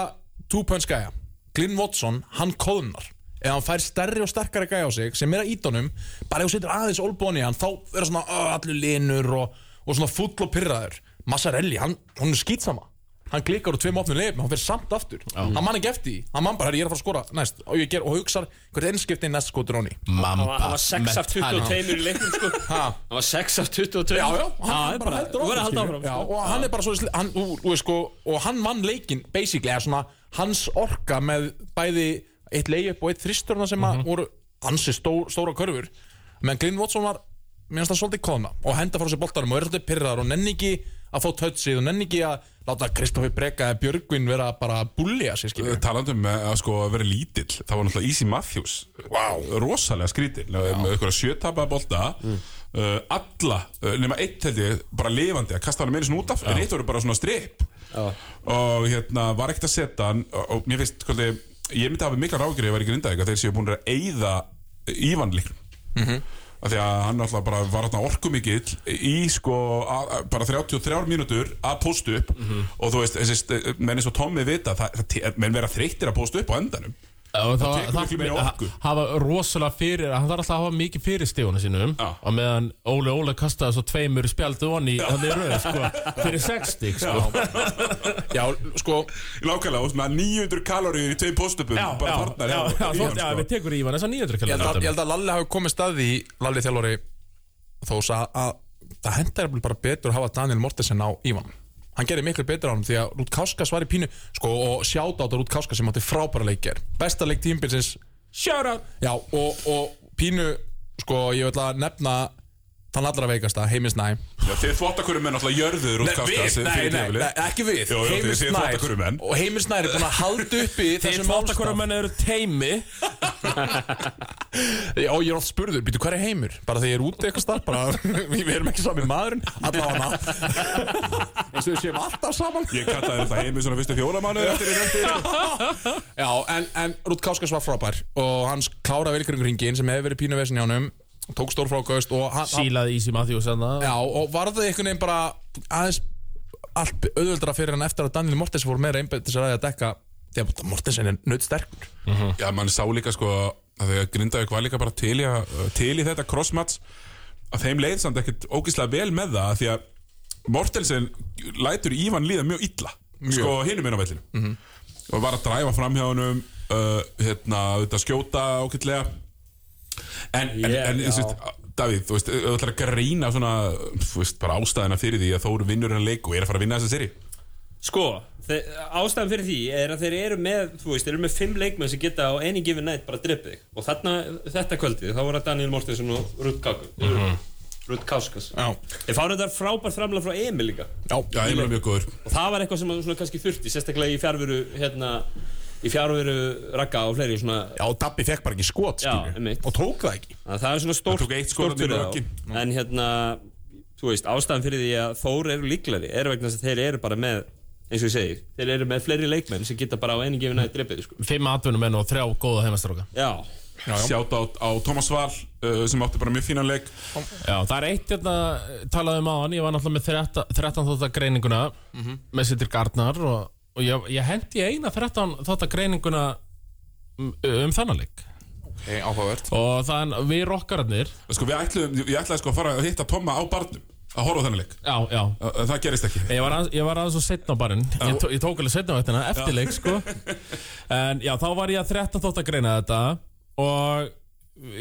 [SPEAKER 5] two-punch gæja Glyn Watson, hann kóðunar Ef hann fær stærri og sterkari gæja á sig sem er að ídónum, bara ef þú setur aðeins olbóni í hann, þá verður svona uh, allur linur og, og svona full og pyrraður Massarelli, hann, hann er skýtsama hann klikkar úr tveim opnum leifum, hann fyrir samt aftur. Hann man ekki eftir því, hann man bara, "Herri, ég er að fara að skora næst. Og, ég ger, og hugsar hvert einskipti næst skotur honni
[SPEAKER 3] Mamba
[SPEAKER 4] Hann var 6 af 22 í leiknum sko.
[SPEAKER 5] Ha.
[SPEAKER 4] Hann var 6 af 22
[SPEAKER 5] Já, já, hann
[SPEAKER 4] það er
[SPEAKER 5] bara heldur
[SPEAKER 4] halda
[SPEAKER 5] skilur.
[SPEAKER 4] áfram
[SPEAKER 5] já,
[SPEAKER 4] sko.
[SPEAKER 5] og hann er bara svo hann, og, og, sko, og hann vann leikin basically, eða svona hans orka með bæði eitt layup og eitt þristurna sem að voru hansi stó, stóra körfur. Menn Glyn Watson var mér finnst það svolítið kóðna og henda frá sér boltarum og er svolítið pyrraðar og nenni ekki að fá touchið og nenni ekki að láta Kristoffer Breka eða Björgvin vera bara að bullja sér skilur
[SPEAKER 2] Talandi um eh, að sko vera lítill það var náttúrulega Easy Matthews. Wow. rosalega skrítil með eitthvað sjötapa bolta. Uh, alla, nema eitt held ég bara lifandi að kasta hann meira svona út af. En eitt voru bara svona strip og hérna var ekkert að setja hann og, mér finnst, kvöldi, ég myndi hafa mikla rákir ef ég var ekki rindaðið að þeir séu búin að eyða Ívan líknum af því að hann alltaf bara var þarna orkumikill í sko að, að- bara 33 mínútur að posta upp. Og þú veist, menn eins og Tommi vita það, það, menn vera þreyttir að posta upp á endanum
[SPEAKER 3] Og það,
[SPEAKER 2] tekur miklu meiri
[SPEAKER 3] það,
[SPEAKER 2] orku.
[SPEAKER 3] hafa rosalega fyrir hann þarf alltaf að hafa mikið fyrir stífunum sínum
[SPEAKER 2] Já.
[SPEAKER 3] og meðan Óli Óli kastaði svo tveimur spjaldu onni hann er rauð sko, fyrir 60 sko.
[SPEAKER 5] já, sko,
[SPEAKER 2] Lákala, og svona 900 kaloríur í tveim postupum
[SPEAKER 3] já,
[SPEAKER 2] bara
[SPEAKER 3] já, já, já,
[SPEAKER 2] Ívan,
[SPEAKER 3] já,
[SPEAKER 2] sko.
[SPEAKER 3] við tekur Ívan þess að 900
[SPEAKER 5] ég held, að, ég
[SPEAKER 3] kallar
[SPEAKER 5] held að Lalli hafi komið staði í Lalli þjálfari þós að, að það hendar bara betur að hafa Daniel Mortensen á Ívan hann gerir miklu betur á hann því að Rút Káskas var í pínu sko, og sjáta á þetta Rút Káskas sem átti frábæra leikir besta leik tímbilsins já, og, og pínu sko, ég vil að nefna þann allra veikasta, Heimis Næ.
[SPEAKER 2] Já, Þið þvóttakurum er náttúrulega jörður út
[SPEAKER 5] Nei,
[SPEAKER 2] kasta
[SPEAKER 5] við, nei, nei, nei, ekki við.
[SPEAKER 2] Jú, jú,
[SPEAKER 5] Heimir
[SPEAKER 2] þið séð
[SPEAKER 5] Snær-
[SPEAKER 2] þvottakurumenn.
[SPEAKER 5] og Heimir Snær er búin að halda uppi
[SPEAKER 3] Þeir
[SPEAKER 5] þessum
[SPEAKER 3] flottakora
[SPEAKER 5] málstað.
[SPEAKER 3] menn eru teimi
[SPEAKER 5] Já, ég er oft spurður, býtu hvað er Heimir? Bara þegar ég er úti eitthvað starf bara, við erum ekki sami maðurinn allavega. Eins og við séum alltaf saman.
[SPEAKER 2] Ég kallaði þetta heimi svona fyrstu fjóra mánuði eftir í nefndi
[SPEAKER 5] Já, en, en Rút Káskas var frábær og hans kláraði velkringur hringin sem hefur verið pínu vesin hjá honum tók stórfrákaust og hann, hann,
[SPEAKER 3] Sílaði Easy Matthews
[SPEAKER 5] já, og var það einhvern veginn bara aðeins allt auðvöldra fyrir hann eftir að Daniel Mortens fór meira einbætt til að dekka því að Mortensen er nödd sterkur
[SPEAKER 2] Já, mann sá líka sko að þegar Grindavík var líka bara til í, að, til í þetta crossmatch. Að þeim leið samt ekkert ógislega vel með það því að Mortensen lætur Ívan líða mjög illa sko hinum inn á vellinu og var að dræfa fram hjá honum uh, hérna, skjóta ákveðlega en, en,
[SPEAKER 4] Yeah,
[SPEAKER 2] en þú veist, Davíð, þú veist, þú ætlar að greina svona, þú veist, bara ástæðina fyrir því að Þóru vinnur hennar leik og er að fara að vinna þessa seri
[SPEAKER 4] Sko, ástæðan fyrir því er að þeir eru með, þú veist, þeir eru með fimm leikmenn sem geta á eini gifin nætt bara drippið og þarna, þetta kvöldið, þá voru Daniel Mortensson og Rutt Káku Rutt Káskas
[SPEAKER 5] Já,
[SPEAKER 4] Þeir fáru þetta frábært framlega frá Emil líka.
[SPEAKER 5] Já,
[SPEAKER 2] ég er mjög góður.
[SPEAKER 4] Og það var eitthvað sem svona kannski þurfti sérstaklega í fjárveru, hérna í fjárveru ragga og fleiri svona
[SPEAKER 5] já og Dabbi fekk bara ekki skot
[SPEAKER 4] Já,
[SPEAKER 5] og tók það ekki.
[SPEAKER 4] Að það er svona stórt,
[SPEAKER 2] Það
[SPEAKER 4] stórt fyrir þá. en hérna, þú veist, ástæðan fyrir því að Þór eru líklari er vegna þess að þeir eru bara með eins og ég segir, þeir eru með fleiri leikmenn sem geta bara á einu gefinu nætt drippið sko.
[SPEAKER 3] Fimm atvinnumenn og þrjá góða heimastráka.
[SPEAKER 4] Já,
[SPEAKER 2] Sjátt á, á Thomas Val uh, sem átti bara mjög fínan leik.
[SPEAKER 3] Já, það er eitt hérna, talaði um á hann, ég var náttúrulega með 13, 13 þóttar greininguna með Sittir Gardnar og, og ég, ég hendi eina 13 þóttar greininguna um, um þennan leik.
[SPEAKER 5] Okay, Áhugavert.
[SPEAKER 3] Og þann við rockararnir
[SPEAKER 2] Sko, við ætluðum, ég ætlaði sko að fara að hitta Tomma á barnum að horfa þennan leik.
[SPEAKER 3] Já, já.
[SPEAKER 2] Það gerist ekki.
[SPEAKER 3] Ég var, aðeins, ég var aðeins svo setna á barinn. Ég, tó, ég tók alveg setna á þetta eftir leik sko. En já, þá var ég að 13 þótt að greina þetta. Og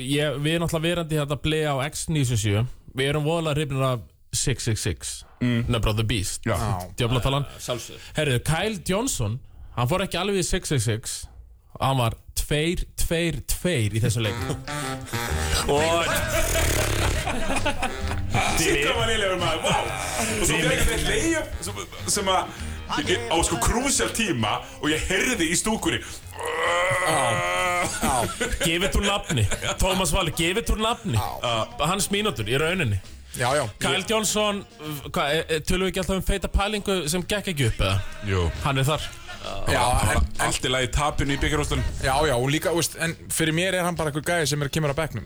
[SPEAKER 3] ég, við erum náttúrulega verandi hérna að bleið á X97 Við erum voðalega hrifnir af 666 Number of the Beast. Djöflatalan. Herru, Kyle Johnson Hann fór ekki alveg í 666 Hann var 2, 2, 2 í þessu leik. Og
[SPEAKER 2] Sýkka var liðlegur maður, vá. Og svo fyrir þetta leiðjöf sem, sem að á sko krúsjál tíma og ég heyrði í stúkunni.
[SPEAKER 3] Gefið úr nafni. Tómas Valur, gefið úr nafni. Hans mínútur í rauninni
[SPEAKER 5] Já, já.
[SPEAKER 3] Kyle Johnson, hvað, e- e- tölum við ekki alltaf um feita pælingu sem gekk ekki upp eða?
[SPEAKER 2] Jú,
[SPEAKER 3] Hann er þar.
[SPEAKER 5] Já,
[SPEAKER 2] allt í lagi tapinu í byggjarústunum
[SPEAKER 5] já, já, og líka, veist, en fyrir mér er hann bara einhver gæði sem er kemur á bekknum.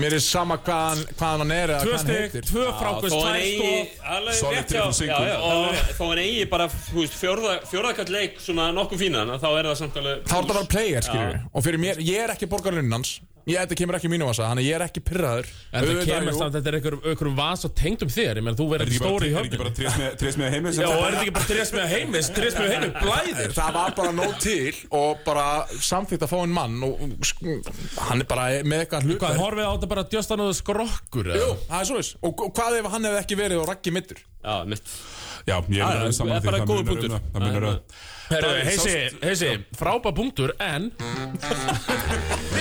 [SPEAKER 5] Mér er sama hvaðan, hvaðan hann er eða hvað hann heitir.
[SPEAKER 3] tvö frákvist, tvær
[SPEAKER 4] alveg
[SPEAKER 2] Solid
[SPEAKER 4] hjá-
[SPEAKER 2] single.
[SPEAKER 4] já, já, alveg- Þó hann eigi bara þú veist, fjórða, fjórðakall leik svona nokkuð fínan Þá er það samt alveg
[SPEAKER 5] Þá er þetta bara player, skiljur Og fyrir mér, ég er ekki borgarlunn hans Ég, þetta kemur ekki í mínu vasa, þannig að ég er ekki pyrraður
[SPEAKER 3] En það kemur samt, þetta er einhverjum, einhverjum vas og tengdum þér Ég menn, þú
[SPEAKER 2] Er
[SPEAKER 3] verður stóri í
[SPEAKER 2] er ekki bara
[SPEAKER 3] höfninu
[SPEAKER 2] trés með heimið
[SPEAKER 3] Já, er? þetta ekki bara trés með heimis, trés með heimis, blæðir.
[SPEAKER 5] Það var bara nóg til og bara samþýtt að fá einn mann og hann er bara með eitthvað hlut
[SPEAKER 3] Hvað, horfið á þetta bara djöstanuðu skrokkur
[SPEAKER 5] Jú, það er svoleiðis. Og, og hvað ef hann hefði ekki verið og raggi mittur
[SPEAKER 4] Já, mitt.
[SPEAKER 2] Já, ég
[SPEAKER 4] Það er-
[SPEAKER 2] er
[SPEAKER 4] er
[SPEAKER 2] Það
[SPEAKER 3] heisi, heisi, frábær punktur, en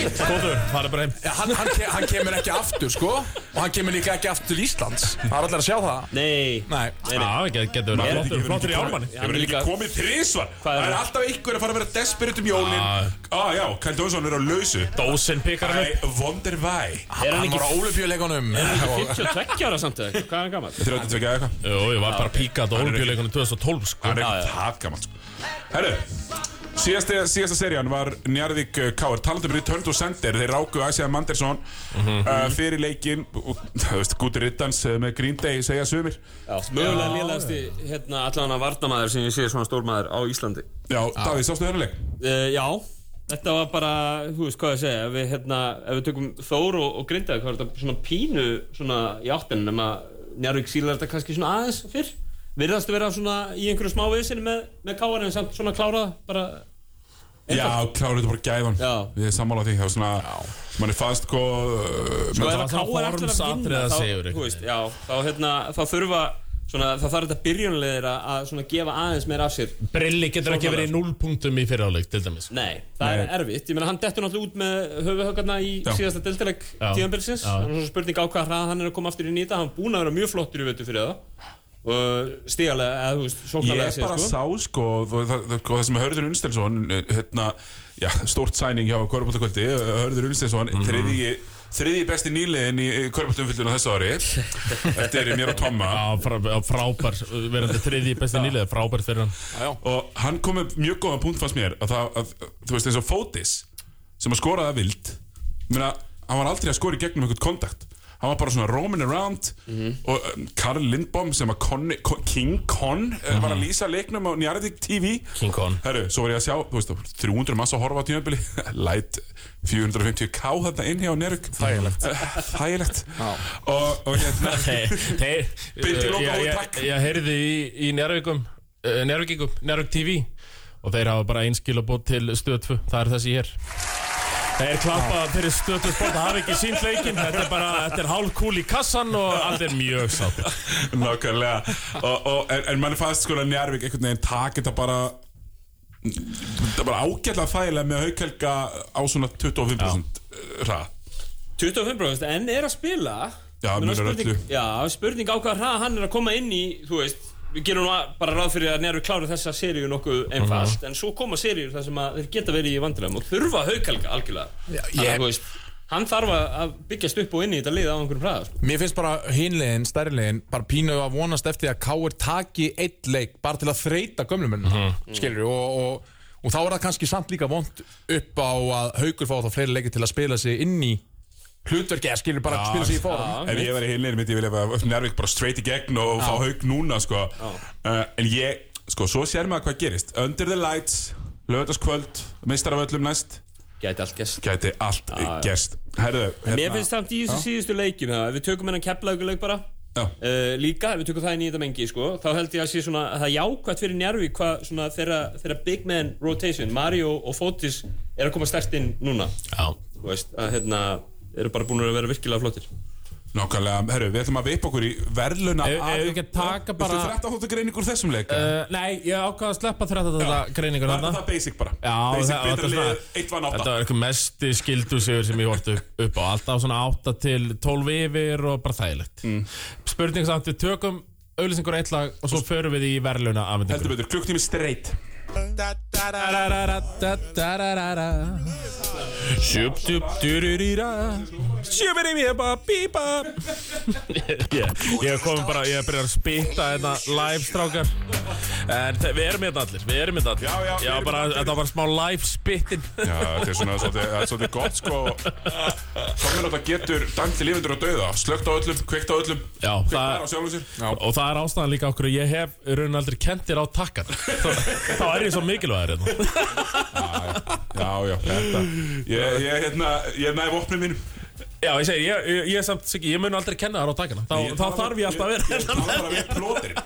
[SPEAKER 3] Góður, það er bara heim.
[SPEAKER 5] Ja, hann, hann, ke hann kemur ekki aftur sko. Og hann kemur líka ekki aftur til Íslands. Það er allir að sjá það.
[SPEAKER 4] Nei.
[SPEAKER 5] Nei,
[SPEAKER 3] Já, get- getur verið flottur, flottur í ármanni.
[SPEAKER 2] Það verður líka komið þrísvar
[SPEAKER 4] er
[SPEAKER 2] Það er
[SPEAKER 4] það?
[SPEAKER 2] alltaf einhver að fara að vera desperate um jólin.
[SPEAKER 3] Ah.
[SPEAKER 2] Á já, Kyle Dawson er á lausu.
[SPEAKER 3] Dósin pikkar hann upp.
[SPEAKER 2] Wonder why.
[SPEAKER 4] Er hann
[SPEAKER 5] hann
[SPEAKER 4] ekki
[SPEAKER 5] var á ólympíuleikunum.
[SPEAKER 4] 52 ára samt eða? Hvað er hann gammal?
[SPEAKER 2] 32 eða eitthvað.
[SPEAKER 3] Jú, ég var bara píkað á olimpíuleikunum 2012 sko
[SPEAKER 2] Herru Síðasta, síðasta serían var Njarðvík uh, Káar talandi um return to sender þeir ráku Æsja Mandersson uh, fyrir leikinn og þú veist, Guður Rittans uh, með Green Day segja sumir.
[SPEAKER 4] Já, mögulega lélegasti hérna allan að varnamaður sem ég sé svona stórmaður á Íslandi.
[SPEAKER 2] Já, Davíð, sástu þennan leik?
[SPEAKER 4] uh, Já, þetta var bara, þú veist hvað ég segja ef við, hérna, ef við tökum Þór og, og Grindaði hvað er þetta svona pínu svona í áttinu nema Njarvík sílar þetta kannski svona aðeins fyrr Virðast að vera svona í einhverju smá viðsynni með, með káar en samt svona klárað bara
[SPEAKER 2] Já, kláruðu þetta bara gæðan.
[SPEAKER 4] Já.
[SPEAKER 2] Við erum sammála á því, það var svona mann er fast sko uh, með-
[SPEAKER 4] ef að K.R. ætlar að vinna
[SPEAKER 3] að
[SPEAKER 4] þá, þú veist, já, þá, hérna, þá þurfa svona, þá þarf þetta byrjunlegir að, að svona gefa aðeins meira af sér.
[SPEAKER 3] Brilli getur ekki verið í 0 punktum í fyriráleik til dæmis.
[SPEAKER 4] Nei, það er erfitt, ég meina hann dettur náttúrulega út með höfuhöggarna í
[SPEAKER 2] Já.
[SPEAKER 4] síðasta deltaleg
[SPEAKER 3] Já.
[SPEAKER 4] tíðanbyrgsins
[SPEAKER 3] Já.
[SPEAKER 4] þannig svona spurning á hvað hrað hann er að koma aftur í nýta. Hann er búinn að vera mjög flottur í veitu fyrir það stígalega, eða þú veist,
[SPEAKER 2] Ég er bara
[SPEAKER 4] sko.
[SPEAKER 2] sá sko það, það, það, það sem Hörður Unnstensson hérna, já, stórt sæning hjá Körbóltakvöldi Hörður Unnstensson
[SPEAKER 3] Mhm.
[SPEAKER 2] þriðji, þriðji besti nýliðin í Körbóltumfylluna þessu ári. Þetta er mér og Tomma.
[SPEAKER 3] Á frábær, verandi þriði besti nýlega, frábær fyrir hann.
[SPEAKER 2] Og hann kom með mjög góða punkt fannst mér að það, að, þú veist eins og Fótis sem að skora það vild Meina, hann var aldrei að skora í gegnum einhvern kontakt hann var bara svona roaming around og um, Karl Lindbom sem að Con, Con, King Con mm var að lýsa leiknum á Njarðvík TV
[SPEAKER 3] King Con.
[SPEAKER 2] Herru, svo var ég að sjá, þú veist, 300 manns að horfa á tímabili. Light 450k þetta inn hjá Njarðvík Þægilegt. Þægilegt. Og, og hérna
[SPEAKER 3] Þeir,
[SPEAKER 2] Beint í loka
[SPEAKER 3] ég,
[SPEAKER 2] og
[SPEAKER 3] ég,
[SPEAKER 2] takk.
[SPEAKER 3] ég heyrði í, í Njárvíkum, uh, Njárvíkingum, Njárvík TV og þeir hafa bara einskilabót til stöð 2, það er þessi hér. Þeir klappa fyrir stöð 2 sport, það hafi ekki sínt leikinn, þetta er bara, þetta er hálf kúl í kassan og allt er mjög sáttir.
[SPEAKER 2] Nákvæmlega. Og, og, En, en mann fannst sko að Njarvík einhvern veginn taka þetta bara Það er bara ágætlega þægilega með haukhelga á svona 25% hrað
[SPEAKER 4] 25% en er að spila?
[SPEAKER 2] Já,
[SPEAKER 4] spurning, já, spurning á hvað hrað hann er að koma inn í þú veist, við gerum bara ráð fyrir að Nervi kláru þessa seríu nokkuð einfalt en svo koma seríur þar sem þeir geta verið í vandræðum og þurfa haukalga algjörlega.
[SPEAKER 5] Já,
[SPEAKER 4] Þannig
[SPEAKER 5] ég-
[SPEAKER 4] þú veist, hann þarf að byggjast upp og inn í þetta lið á einhverjum hraða sko.
[SPEAKER 5] Mér finnst bara hinlegin, stærlegin bara pínu að vonast eftir að Káir taki eitt leik bara til að þreita gömluminn mm skilur og, og, og þá er það kannski samt líka vond upp á að Haukur fá þá fleiri leiki til að spila sig inn í hlutverki eða skilur bara að spila sig í fórum
[SPEAKER 2] Ef ég var í heilin myndi ég vilja að Njarvík bara straight í gegn og fá haug núna sko. uh, En ég, sko, svo sér maður hvað gerist. Under the lights, lögataskvöld Meistaraföllum næst.
[SPEAKER 4] Gæti allt gæst
[SPEAKER 2] Gæti allt gerst. Herðu, hérna
[SPEAKER 4] Mér finnst samt í þessu síðustu leikjum það, ef við tökum hennan keflauguleik bara
[SPEAKER 2] Já.
[SPEAKER 4] Uh, líka, ef við tökum það í þetta mengi sko, þá held ég að sé svona að það jákvæmt fyrir Njarvík hvað svona þeirra, þeirra big man rotation Mario og Fotis er að koma stærst inn núna.
[SPEAKER 3] Já.
[SPEAKER 4] þú veist, að hérna eru bara búin að vera virkilega flottir.
[SPEAKER 2] Nákvæmlega, herru, við ætlum að vipa okkur í verðluna
[SPEAKER 3] Ef- við ekki að taka bara-
[SPEAKER 2] Viltu 13 þóttu greining úr þessum leik?
[SPEAKER 3] Uh, nei, ég ákvaði að sleppa 13 þetta greiningur
[SPEAKER 2] það,
[SPEAKER 3] þarna.
[SPEAKER 2] það er basic bara.
[SPEAKER 3] Já,
[SPEAKER 2] Basic,
[SPEAKER 3] er
[SPEAKER 2] lið,
[SPEAKER 3] svona-
[SPEAKER 2] eitt vann átta.
[SPEAKER 3] Þetta var eitthvað mesti skildusigur sem ég vort upp, á. Alltaf svona 8 til 12 yfir og bara þægilegt. Mm. Spurning samt, við tökum auðlýsingur eitt lag og svo förum við í verðluna
[SPEAKER 2] Heldur betur, klukktími straight
[SPEAKER 3] Ég komið bara, ég hef byrjað að spýta hérna live strákar. En við erum hérna allir, við erum hérna allir.
[SPEAKER 2] Já, já,
[SPEAKER 3] bara. Þetta var bara smá live spittin
[SPEAKER 2] Já, þetta er svona svolítið, það er svolítið gott sko. Komin að það getur dæmt til lífundur og dauða. Slögt á öllum, kveikt á öllum.
[SPEAKER 3] Já, það-
[SPEAKER 2] á sjálfum sér.
[SPEAKER 3] Og það er ástæðan líka okkur Ég hef í raunin aldrei kentir á takkan Þá er ég svo mikilvægur hérna.
[SPEAKER 2] Já, já, þetta. Ég, ég, hérna, ég næf opnum mínum.
[SPEAKER 3] Já, ég segi, ég, ég, ég, er samt, Siggi, ég mun aldrei kenna þar á takkana Þá,
[SPEAKER 2] Ég
[SPEAKER 3] þá þarf ég alltaf að vera
[SPEAKER 2] Ég tala bara við plóterinn.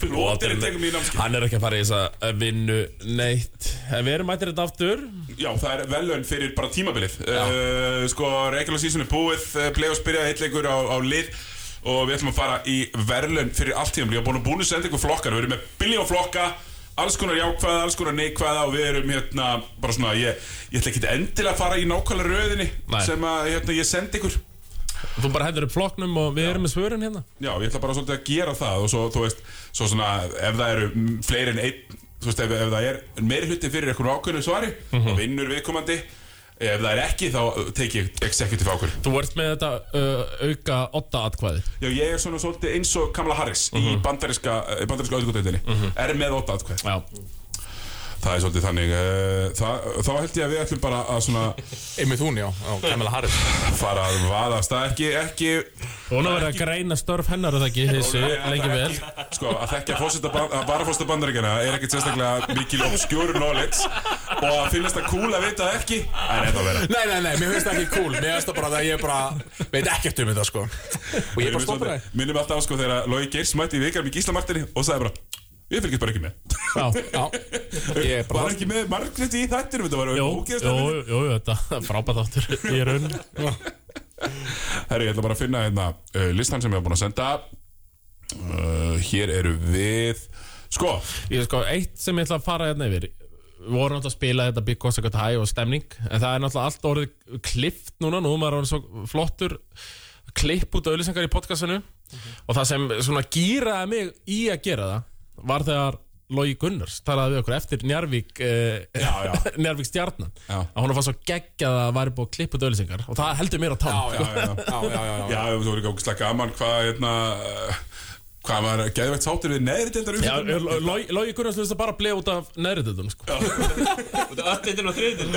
[SPEAKER 2] Plóterinn tekur mér í námskip
[SPEAKER 3] Hann er ekki að fara í þess að vinnu neitt. En við erum mættir þetta aftur.
[SPEAKER 2] Já, það er velun fyrir bara tímabilið. Uh, Sko, regular season er búið uh, Playoffs byrja heitleikur á, á lið. Og við ætlum að fara í verðlun fyrir allt tímabilið. Ég har búin að búin að senda ykkur flokkar Við erum með biljón flokka Alls konar jákvæða, alls konar neikvæða Og við erum hérna, bara svona Ég, ég ætla ekki endilega að fara í nákvæmlega röðinni
[SPEAKER 3] Nei.
[SPEAKER 2] Sem að hérna, ég sendi ykkur.
[SPEAKER 3] Þú bara hendur upp flokknum og við erum með svörin hérna.
[SPEAKER 2] Já, ég ætla bara svolítið að gera það Og svo, þú veist, svo svona Ef það eru mm, fleiri en einn Þú veist, ef, ef það er meiri hluti fyrir eitthvað ákveðnu svari Þá vinnur viðkomandi Ef það er ekki, þá uh, tek ég executive ákveð
[SPEAKER 3] Þú ert með þetta uh, auka 8 atkvæði.
[SPEAKER 2] Já, ég er svona svolítið eins og Kamala Harris Í bandaríska, uh, bandaríska öðrugótteildinni Er með óta atkvæð
[SPEAKER 3] Já,
[SPEAKER 2] Það er svolítið þannig uh, það, Þá held ég að við ætlum bara að svona
[SPEAKER 5] Einmitt hún, já, Kamala Harris.
[SPEAKER 2] Fara að vaðast Það. Er ekki, ekki
[SPEAKER 3] hún har verið að greina störf hennar er það ekki þessu lengi
[SPEAKER 2] Það
[SPEAKER 3] vel?
[SPEAKER 2] Sko, að þekkja fósita, að varafósita bandaríkjana Er ekkert sérstaklega mikil obscure knowledge. Og að finnast það cool að vita það ekki Það er ennþá vera.
[SPEAKER 5] Nei, nei, nei, mér finnst það ekki cool. Mér finnst það bara að ég bara veit ekkert um þetta, sko. Og ég er bara stoltur að
[SPEAKER 2] Minnum alltaf sko þegar Lói Geirs mætti í vikar með Gíslamartinni Og sagði bara Ég fylgist bara ekki með.
[SPEAKER 3] Já,
[SPEAKER 5] Já, ég er bara
[SPEAKER 2] Var ekki með Margréti í þættinum? Þetta var ógeðslega
[SPEAKER 3] jú, jú, þetta er frábært áttur í raun.
[SPEAKER 2] Herri, ég ætla bara að finna hérna uh, listan sem ég hef búin að senda. Uh, Hér eru við Sko,
[SPEAKER 3] Ég sko, eitt sem ég ætla að fara hérna yfir. Við vorum náttúrulega að spila þetta Big Costa Got High og stemning. En það er náttúrulega allt orðið klift núna. Nú er maður orðið svo flottur Klipp út auðlýsingar í podcastinu. Og það sem svona gýraði mig í að gera það Var þegar Logi Gunnars talaði við okkur eftir Njarvík eh. Njarvík stjarnan.
[SPEAKER 2] Já.
[SPEAKER 3] að hún var svo geggjað að væri búið að klippa út auðlýsingar og það heldur mér á tann
[SPEAKER 2] já, já, já.
[SPEAKER 5] Já, já, já, já.
[SPEAKER 2] Já, þú voru ekki ógæslega gaman hvað hérna Hvað var geðvægt sátur við neðri deildar
[SPEAKER 3] Já, Logi Gunnars hlust að bara bleið út af neðri dildun sko.
[SPEAKER 4] Út af öllitinn og þriðitinn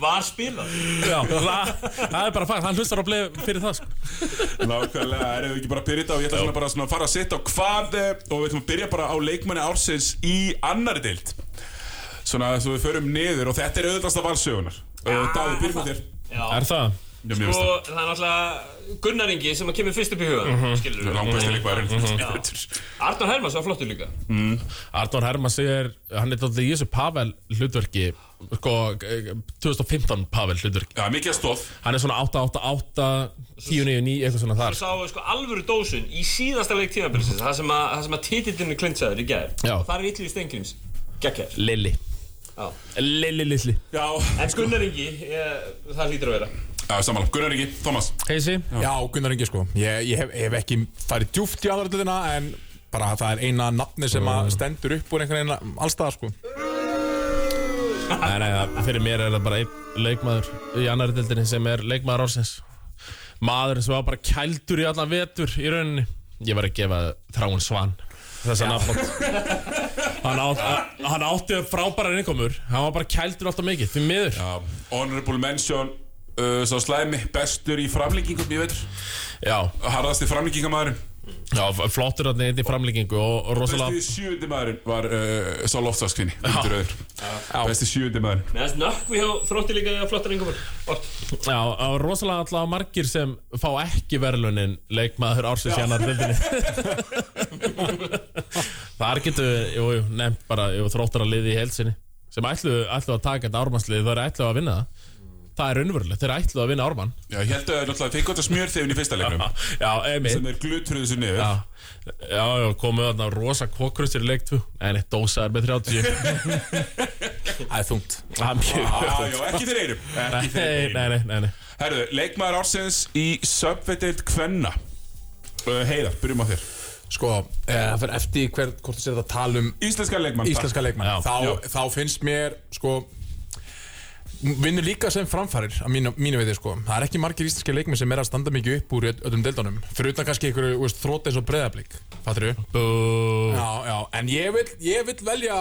[SPEAKER 4] Var spilað
[SPEAKER 3] Já, það, það er bara fakt, hann hlustar á bleið fyrir það sko.
[SPEAKER 2] Nákvæmlega, erum við ekki bara að byrja þetta og ég ætla svona bara svona að fara að setja á hvað eh, og við ætlum að byrja bara á leikmanni ársins í annari deild. Svona svo við förum niður og þetta er auðvitaðsta valsögunar. Davíð byrjum þér.
[SPEAKER 3] Er það?
[SPEAKER 4] Sko, það. er náttúrulega Gunnar Ingi sem að kemur fyrst upp í hugan
[SPEAKER 3] Mhm.
[SPEAKER 4] Skilur
[SPEAKER 2] það langbæsti leikmæðurinn
[SPEAKER 4] Arnur Hermanns var flottur líka.
[SPEAKER 3] Arnór Hermann segir, hann er tóttið í þessu Pavel hlutverki sko, eh, 2015 Pavel hlutverki.
[SPEAKER 2] Já, mikið stóð
[SPEAKER 3] Hann er svona 8-8-8 10-9-9, eitthvað svona þar.
[SPEAKER 4] Sá sko alvöru dósun í síðasta leik tímabilsins Það sem að, að titillinu klintsaður í. Og það er Ítli Steingrims Gekkjær
[SPEAKER 3] Lilli. Lilli Lilli.
[SPEAKER 2] Já,
[SPEAKER 4] En Gunnar Ingi, ég, það hlýtur að vera
[SPEAKER 2] samanlega, Gunnar Ingi, Thomas.
[SPEAKER 3] Heisi?
[SPEAKER 5] Já, Gunnar Ingi sko. Ég, ég hef, hef ekki farið djúft í aðrættina En bara það er eina nafni sem að stendur upp úr einhvern veginn allstaðar sko.
[SPEAKER 3] Nei, nei, það- fyrir mér er það bara einn leikmaður í annari dildinni sem er leikmaður ársins. Maðurinn sem var bara kældur í allan vetur í rauninni. Ég var að gefa Þráin Svan þessa nafnbótt hann, átt, hann átti frábæra innkomur. Hann var bara kældur alltaf mikið, því miður.
[SPEAKER 2] Já, Honorable Mention uh, Sá slæmi, bestur í framlíkingum, ég veit.
[SPEAKER 3] Já,
[SPEAKER 2] Harðasti framlíkingamæðurinn
[SPEAKER 3] já flottur hann einn í framlíkingu og, og rosalega
[SPEAKER 2] Besti sjöundi maðurinn var uh, Sá öður Besti sjöundi maðurinn
[SPEAKER 4] Meðan nökkvi hjá þrótti líka flottar Ingumar Ort
[SPEAKER 3] Já, og rosalega alltaf margir sem fá ekki verðlunin leikmaður ársins í dildinni Þar getur við, jú, jú, nefnt bara jú, þróttar að liði í heilsinni sem ætlu, ætlu að taka þetta ármannslið þau eru ætlu að vinna það það er raunverulegt, þeir ætluðu að vinna Ármann.
[SPEAKER 2] Já, ég held að náttúrulega þeir gott að smjör þeim í fyrsta leiknum.
[SPEAKER 3] Já, emi
[SPEAKER 2] sem er glutfröðu sér niður.
[SPEAKER 3] Já, já, já, komuð þarna rosa kokkrustir í leik 2 En eitt dósaður með 30
[SPEAKER 5] Það er þungt.
[SPEAKER 3] Það er mjög
[SPEAKER 2] Já, já, ekki þeir eirum Ekki
[SPEAKER 3] Nei,
[SPEAKER 2] þeir eirum
[SPEAKER 3] nei, nei, nei, nei.
[SPEAKER 2] Herðu, leikmaður ársins í Subway-deild Kvenna. Uh, Heiðar, byrjum á þér.
[SPEAKER 5] Sko, eh, það fyrir eftir hver, hvort þú sér að tala um
[SPEAKER 2] Íslenska leikmann.
[SPEAKER 5] Íslenska leikmann.
[SPEAKER 3] Já.
[SPEAKER 5] þá,
[SPEAKER 2] Já.
[SPEAKER 5] þá finnst mér sko vinnur líka sem framfarir að mínu, mínu veitir sko. Það er ekki margir íslenski leikmenn sem er að standa mikið upp úr í öllum deildunum. Fyrir utan kannski einhverju þrótt eins og breðablík fattur þú?
[SPEAKER 3] Bú.
[SPEAKER 5] Já, já, en ég vil, ég vil velja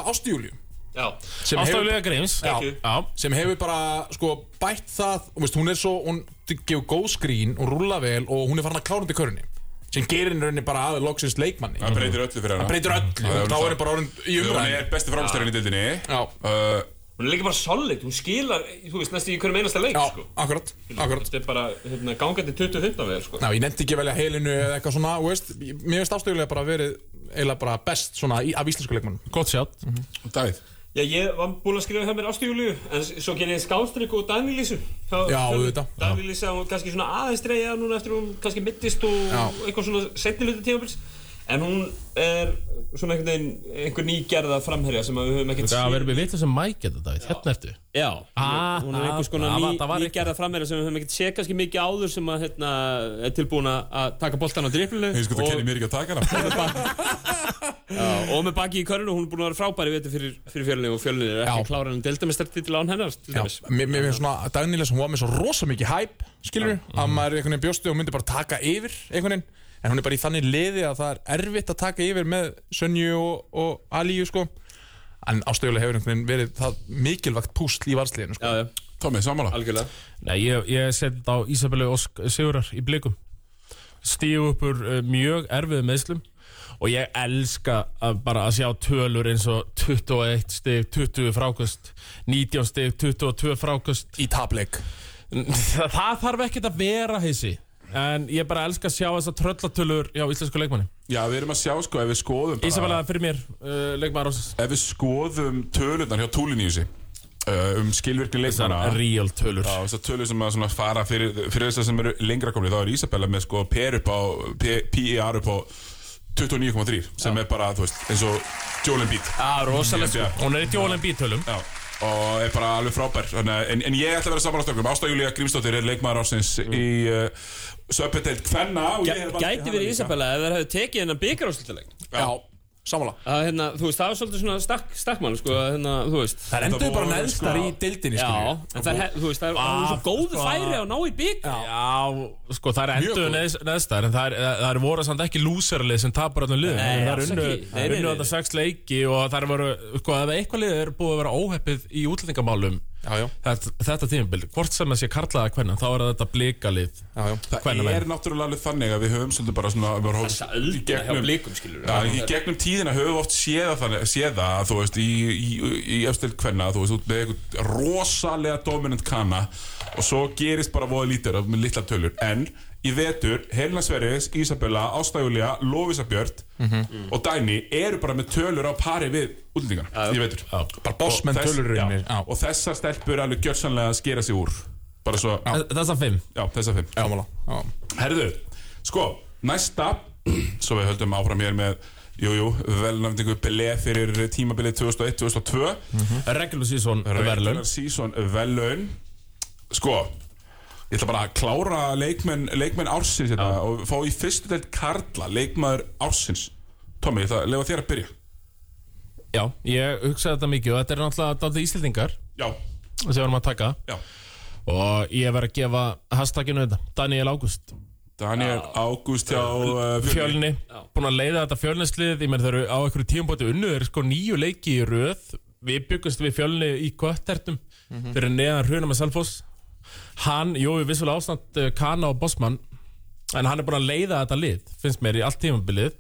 [SPEAKER 4] Já,
[SPEAKER 5] sem hefur,
[SPEAKER 3] Ástaflega Gríms.
[SPEAKER 5] Já.
[SPEAKER 3] já.
[SPEAKER 5] Sem hefur bara sko bætt það og veist, hún er svo, hún gefur góð skrín og rúla vel og hún er farin að klára undir körunni. Sem gerir henni rauninni bara að loksins leikmanni.
[SPEAKER 2] Það breytir öllu fyrir hana.
[SPEAKER 5] Það breytir öllu. Þá er henni bara orðin í
[SPEAKER 2] Hún
[SPEAKER 5] umræðin Já.
[SPEAKER 4] hún er líka bara solid, hún skilar, þú veist, næstu í hverjum einasta leik,
[SPEAKER 5] Já,
[SPEAKER 4] sko.
[SPEAKER 5] akkurat, akkurat
[SPEAKER 4] Þetta er bara, hérna, gangandi 2015 vel, sko.
[SPEAKER 5] Ná, ég nefndi ekki velja heilinu eða eitthvað svona, þú veist, mér finnst ástöðulega bara verið eiginlega bara best svona í, af íslensku leikmannum.
[SPEAKER 3] Gott sjátt
[SPEAKER 2] Davíð
[SPEAKER 4] Já, ég var búin að skrifa hjá mér Júliu, en svo gerði ég skástrík og Danílísu.
[SPEAKER 5] Já, auðvitað.
[SPEAKER 4] Danílísa, hún kannski svona aðeins dreigja núna eftir hún kannski mittist og
[SPEAKER 5] Já.
[SPEAKER 4] eitthvað svona. En hún er svona einhvern veginn, einhver nýgerða framherja sem að við höfum ekkert
[SPEAKER 3] Það verður við vitlega sem mæk þetta, Davíð. Hérna ertu.
[SPEAKER 4] Já,
[SPEAKER 3] Ah,
[SPEAKER 4] hún er einhvers konar
[SPEAKER 3] var-
[SPEAKER 4] ný, nýgerða framherja sem við höfum ekkert séð kannski mikið áður sem að hérna, er tilbúin að taka boltan á driplinu
[SPEAKER 2] Ég sko það kenni mér ekki að taka hana.
[SPEAKER 4] Já, og með baki í körnu, hún er búin að vera frábæri veitur fyrir, fyrir fjölunni og fjölunni er ekki klára hann deildamestarti til án hennar til
[SPEAKER 5] Já,
[SPEAKER 4] dæmis.
[SPEAKER 5] mér, mér finnst svona að Dagníles, hún var með svo rosa mikið hæp, skilur að maður einhvern veginn bjóstu og myndi bara taka yfir einhvern veginn, en hún er bara í þannig liði að það er erfitt að taka yfir með Sönju og, og Alíu, sko. En ástöðulega hefur einhvern veginn verið það mikilvægt púsl í varsliðinu, sko.
[SPEAKER 4] Já, já,
[SPEAKER 2] sammála
[SPEAKER 4] algjörlega.
[SPEAKER 3] Nei, ég, ég seti þetta á Ísabellu Ósk Sigurar í blikum Stíu upp úr uh, mjög erfiðu meðslum Og ég elska að bara að sjá tölur eins og 21 stig, 20 frákust 19 stig, 22 frákust
[SPEAKER 5] Í tapleik.
[SPEAKER 3] Það, það þarf ekkert að vera heisi En ég bara elska að sjá þessar tröllatölur hjá íslensku leikmanni.
[SPEAKER 2] Já, við erum að sjá sko ef við skoðum bara,
[SPEAKER 3] Ísabella fyrir mér, uh, leikmaður ásins
[SPEAKER 2] Ef við skoðum tölunar hjá Túliníusi uh, um skilvirkni leikmanna
[SPEAKER 3] real tölur.
[SPEAKER 2] Já, þessar tölur sem að svona fara fyrir, fyrir þessar sem eru lengra komni þá er Ísabella með sko per upp á P- PER upp á 29,3 sem er bara, þú veist, eins og Joel Embiid
[SPEAKER 4] Já, rosalega sko.
[SPEAKER 3] Hún er í djólinn bítölum
[SPEAKER 2] Já, og er bara alveg frábær en, en ég ætla að vera saman á stökkum Ásta Júlía Grímsdóttir er leikmaður ásins í uh, Kvenna ég hef valið
[SPEAKER 4] Gæti verið. Ísabella ef þeir hefðu tekið hennan byggaráslutuleik.
[SPEAKER 5] Já, samanlega.
[SPEAKER 4] Að hérna, þú veist, það var svolítið svona stakk, stakkmann, sko, að hérna, þú veist.
[SPEAKER 5] Það endur
[SPEAKER 2] Þetta
[SPEAKER 5] bara neðstar
[SPEAKER 2] sko-
[SPEAKER 5] í deildinni,
[SPEAKER 4] Já, en það er, þú veist, það er
[SPEAKER 3] Ah,
[SPEAKER 4] svo góðu færi að ná í bygg.
[SPEAKER 3] Já, sko það er endur neðstar en það er, er voru samt ekki lúserlið sem tapar öllum liðum
[SPEAKER 4] Nei,
[SPEAKER 3] það er unnu.
[SPEAKER 4] Nei,
[SPEAKER 3] það er sex leiki og það er voru, sko ef eitthvað lið er búið að vera óheppið í útlendingamálum
[SPEAKER 5] Já, já,
[SPEAKER 3] þetta, þetta tímabil, hvort sem það sé karlaða hvernig þá er þetta blikalið
[SPEAKER 5] já, já.
[SPEAKER 2] Það
[SPEAKER 3] Kvenna
[SPEAKER 2] er náttúrulega alveg þannig að við höfum svolítið bara svona
[SPEAKER 4] Þessa
[SPEAKER 2] í
[SPEAKER 4] öldina hjá
[SPEAKER 2] gegnum-
[SPEAKER 4] blikum, skilur
[SPEAKER 2] Já, í gegnum tíðina höfum við oft séð það, þannig, séð það að, þú veist, í, í, í efstild kvenna, þú veist, út með eitthvað rosalega dominant kana og svo gerist bara voða lítur með litla tölur, en í vetur Helena Sverris, Ísabella, Ásta Júlia Lófisa Björn og Dæni eru bara með tölur á pari við útlendingarna, í vetur.
[SPEAKER 5] Bara bossmenn tölur
[SPEAKER 2] já,
[SPEAKER 5] Já.
[SPEAKER 2] og þessar stelpur alveg gjörsanlega að skera sig úr. Bara svo, já,
[SPEAKER 3] Þessar fimm.
[SPEAKER 2] Þessar fimm.
[SPEAKER 5] Samanlega. Já.
[SPEAKER 2] Herðu, sko, næsta Svo við höldum áfram hér með Jú, jú, velnafningu Pelé fyrir tímabilið 2001-2002
[SPEAKER 3] Regular season verðlun
[SPEAKER 2] Regular season velun Sko Ég ætla bara að klára leikmenn, leikmenn ársins hérna, og fá í fyrstu deild Karla, leikmaður ársins. Tommi, ég ætla að lefa þér að byrja.
[SPEAKER 3] Já, ég hugsaði þetta mikið og þetta er náttúrulega dálítið íslendingar
[SPEAKER 2] Já,
[SPEAKER 3] sem við erum að taka.
[SPEAKER 2] Já.
[SPEAKER 3] Og ég verð að gefa hashtaginu þetta Daniel Ágúst
[SPEAKER 2] Daniel Ágúst hjá uh,
[SPEAKER 3] fjölni, búin að leiða þetta fjölnislið ég menn þau eru á einhverju tíumbóti unnu þeir eru sko nýju leiki í röð. Við byggumst við fjölni í kvöttertum fyrir neðan hruna með Selfoss hann, jú, við vissulega ástand uh, Kana og Bosman en hann er búin að leiða þetta lið, finnst mér í allt tímabilið.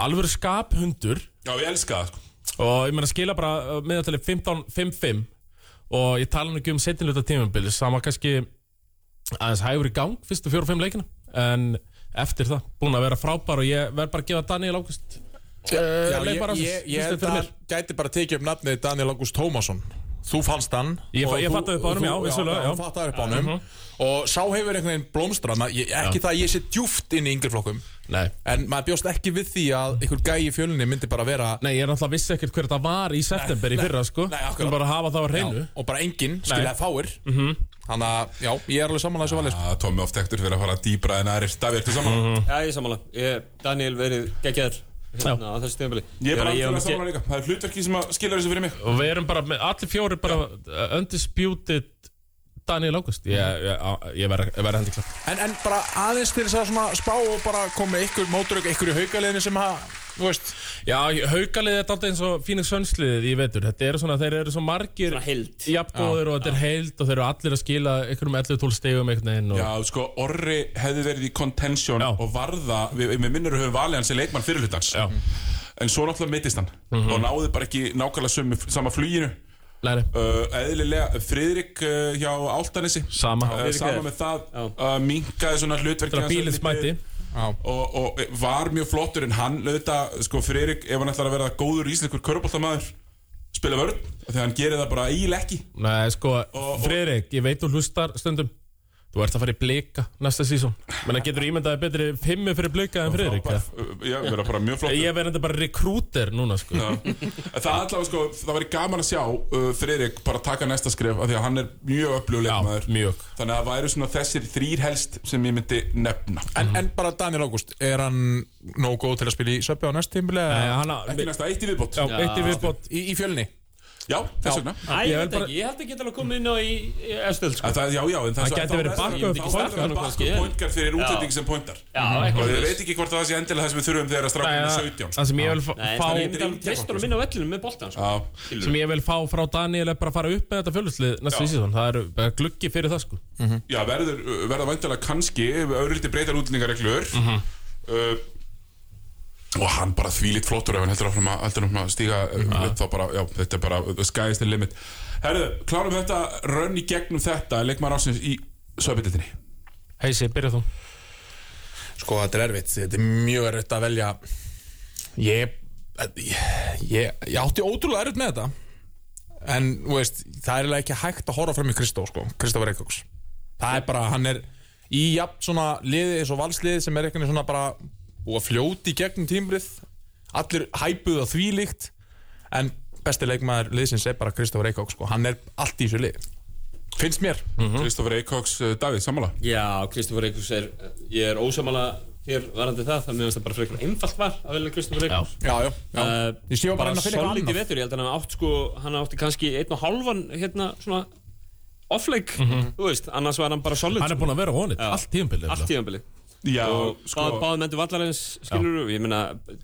[SPEAKER 3] Alvöru skaphundur.
[SPEAKER 2] Já, ég elska það sko.
[SPEAKER 3] og ég meina skila bara uh, miðatali 15-5-5 og ég tala nú ekki um setjinluta tímabilið sama kannski aðeins hægur í gang fyrstu fjóru-fimm leikina. En eftir það, búin að vera frábær og ég verð bara að gefa Daniel Águst
[SPEAKER 5] Já, ég, ég, ég
[SPEAKER 3] fyrstu
[SPEAKER 5] held að
[SPEAKER 3] mér.
[SPEAKER 5] hann gæti bara tekið upp nafnið Daniel August Tómasson þú fannst hann
[SPEAKER 3] Ég fa-
[SPEAKER 5] og
[SPEAKER 3] ég
[SPEAKER 5] þú-
[SPEAKER 3] fattaði upp á honum,
[SPEAKER 5] þú-
[SPEAKER 3] já, vissulega, já.
[SPEAKER 5] þú fattaði upp á honum. Og sá hefur einhvern veginn blómstrað Ma- ég- ekki það að ég sé djúft inn í yngri flokkum.
[SPEAKER 3] Nei.
[SPEAKER 5] En maður bjóst ekki við því að einhver gæi í fjölunni myndi bara vera
[SPEAKER 3] Nei, ég er náttúrulega vissi ekkert hver þetta var í september í fyrra, sko.
[SPEAKER 5] nei, akkurat.
[SPEAKER 3] Skulum bara hafa það á hreinu.
[SPEAKER 5] Já, og bara enginn, skilja fáir. Þannig að já, ég er alveg saman að þessu valið sko.
[SPEAKER 2] að Tommi oft ektur fyrir að fara dýbra en aðrir. Davíð, ertu saman?
[SPEAKER 4] Já, ég sammála. Ég, Daniel verið geggjaður hérna á þessu tíðanbili
[SPEAKER 2] Ég er bara
[SPEAKER 4] ég,
[SPEAKER 2] alveg saman líka. Það er hlutverki sem að skilja þessu fyrir mig.
[SPEAKER 3] Og við erum bara með, allir fjóri bara uh, undisputed Daniel August. Ég, ég, ég verð ver hendi klart
[SPEAKER 5] en, en bara aðeins til þess að svona spá og bara koma ykkur mótur ykkur í haugaliðinu sem að veist,
[SPEAKER 3] Já, haukalið er alltaf eins og Phoenix Sunsliðið í vetur. Þetta eru svona, þeir eru svo margir
[SPEAKER 4] Svona heild.
[SPEAKER 3] Jafngóðir og þetta er heild og þeir eru allir að skila ykkur um 11-12 stegum einhvern veginn og...
[SPEAKER 2] Já, sko, Orri hefði verið í contention
[SPEAKER 3] Já.
[SPEAKER 2] og varða, við, við minnur höfum valið hans sem leikmann fyrirhlutans
[SPEAKER 3] Já.
[SPEAKER 2] En svo náttúrulega mittist hann og náði bara ekki nákvæmlega sömu, sama fluginu. Uh, Eðlilega, Friðrik uh, hjá Áltanesi
[SPEAKER 3] sama.
[SPEAKER 2] Uh, Sama með það, uh, minkaði svona hans
[SPEAKER 3] bílið smætti
[SPEAKER 2] og, og var mjög flottur en hann auðvitað, sko Friðrik ef hann ætlar að vera góður íslenskur köruboltamæður spila vörn, þegar hann gerir það bara ekki.
[SPEAKER 3] Nei, sko,
[SPEAKER 2] og-
[SPEAKER 3] Friðrik, ég veit þú hlustar stundum Þú ert að fara í blika næsta sísón Menn að getur ímyndaði betri fimmu fyrir blika en eða?
[SPEAKER 2] Uh, Já, vera bara mjög flottur.
[SPEAKER 3] Ég verði bara rekrúter núna, sko.
[SPEAKER 2] Já. En Það allavega sko, það væri gaman að sjá uh, Friðrik bara taka næsta skref af því að hann er mjög öfluguleg maður
[SPEAKER 3] mjög.
[SPEAKER 2] Þannig að það væri svona þessir þrýr helst sem ég myndi nefna.
[SPEAKER 5] En, en bara Daniel August er hann nóg góð til að spila í söpbi á næst
[SPEAKER 3] hann
[SPEAKER 2] Ekki næsta eitt í viðbót.
[SPEAKER 3] Já, eitt í viðbót.
[SPEAKER 5] Í, í fjölunni
[SPEAKER 2] Já, þess vegna.
[SPEAKER 4] Æ, ég
[SPEAKER 3] Ég
[SPEAKER 4] veit ekki, ég held ekki að koma inn á í í Estöld, sko.
[SPEAKER 2] En það, Já, já, en það
[SPEAKER 3] gæti verið backup
[SPEAKER 2] Þá er það
[SPEAKER 4] en-
[SPEAKER 2] pointgar fyrir útlending sem pointar
[SPEAKER 4] Já,
[SPEAKER 2] Og ég veit ekki hvort það sé endilega það sem við þurfum þegar að strákum er 17 sko.
[SPEAKER 3] Það sem ég vil fá
[SPEAKER 4] treysta honum inn á vellinu með boltan, sko.
[SPEAKER 2] Já,
[SPEAKER 3] sem ég vil fá frá Daniel er bara að fara upp með þetta fjöluslið næsta
[SPEAKER 2] Já.
[SPEAKER 3] sísón Það er gluggi fyrir það, sko.
[SPEAKER 2] Já verður, verða væntalega kannski Öðrildi breytar útlendingareglur uh, Og hann bara þvílitt flottur ef hann heldur áfram að, heldur áfram að stíga uh, upp, þá bara, já, þetta er bara the sky is the limit. Herðu, klárum þetta rönn í gegnum þetta leikmaður ásins í söpindildinni
[SPEAKER 3] Heisi, byrja þú?
[SPEAKER 5] Sko þetta er erfitt, þetta er mjög erfitt að velja. Ég Ég, ég, ég átti ótrúlega erfitt með þetta. En, þú veist, það er ekki hægt að horfa fram í Kristó, sko Kristófur Eikóks Það er bara, hann er í jafn svona liði eins og valsliði sem er eitthvað svona bara búið að fljóti í gegnum tímbrið Allir hæpuð á því líkt En besti leikmaður liðsins er bara Kristófur Eikóks, sko. Hann er allt í þessu lið Finnst mér.
[SPEAKER 2] Kristoffer Eikóks, uh, Davíð, sammála?
[SPEAKER 4] Já, Kristoffer Eikos er, ég er ósamala hér varandi það, það meðan það bara frekar einfalt var að velja Kristoffer Eikos
[SPEAKER 5] Já, já, já. Ég sé bara
[SPEAKER 4] bara
[SPEAKER 5] að finna eitthvað annað.
[SPEAKER 4] ég held að hann átt sko, hann átti kannski einn og halvan hérna svona off-leik, þú veist, annars var hann bara solid.
[SPEAKER 3] Hann er búin að vera honit,
[SPEAKER 4] Já.
[SPEAKER 3] allt
[SPEAKER 4] tíðanbili
[SPEAKER 2] Já,
[SPEAKER 4] og
[SPEAKER 2] sko
[SPEAKER 4] báð, báðum endur vallarins skilur ég meina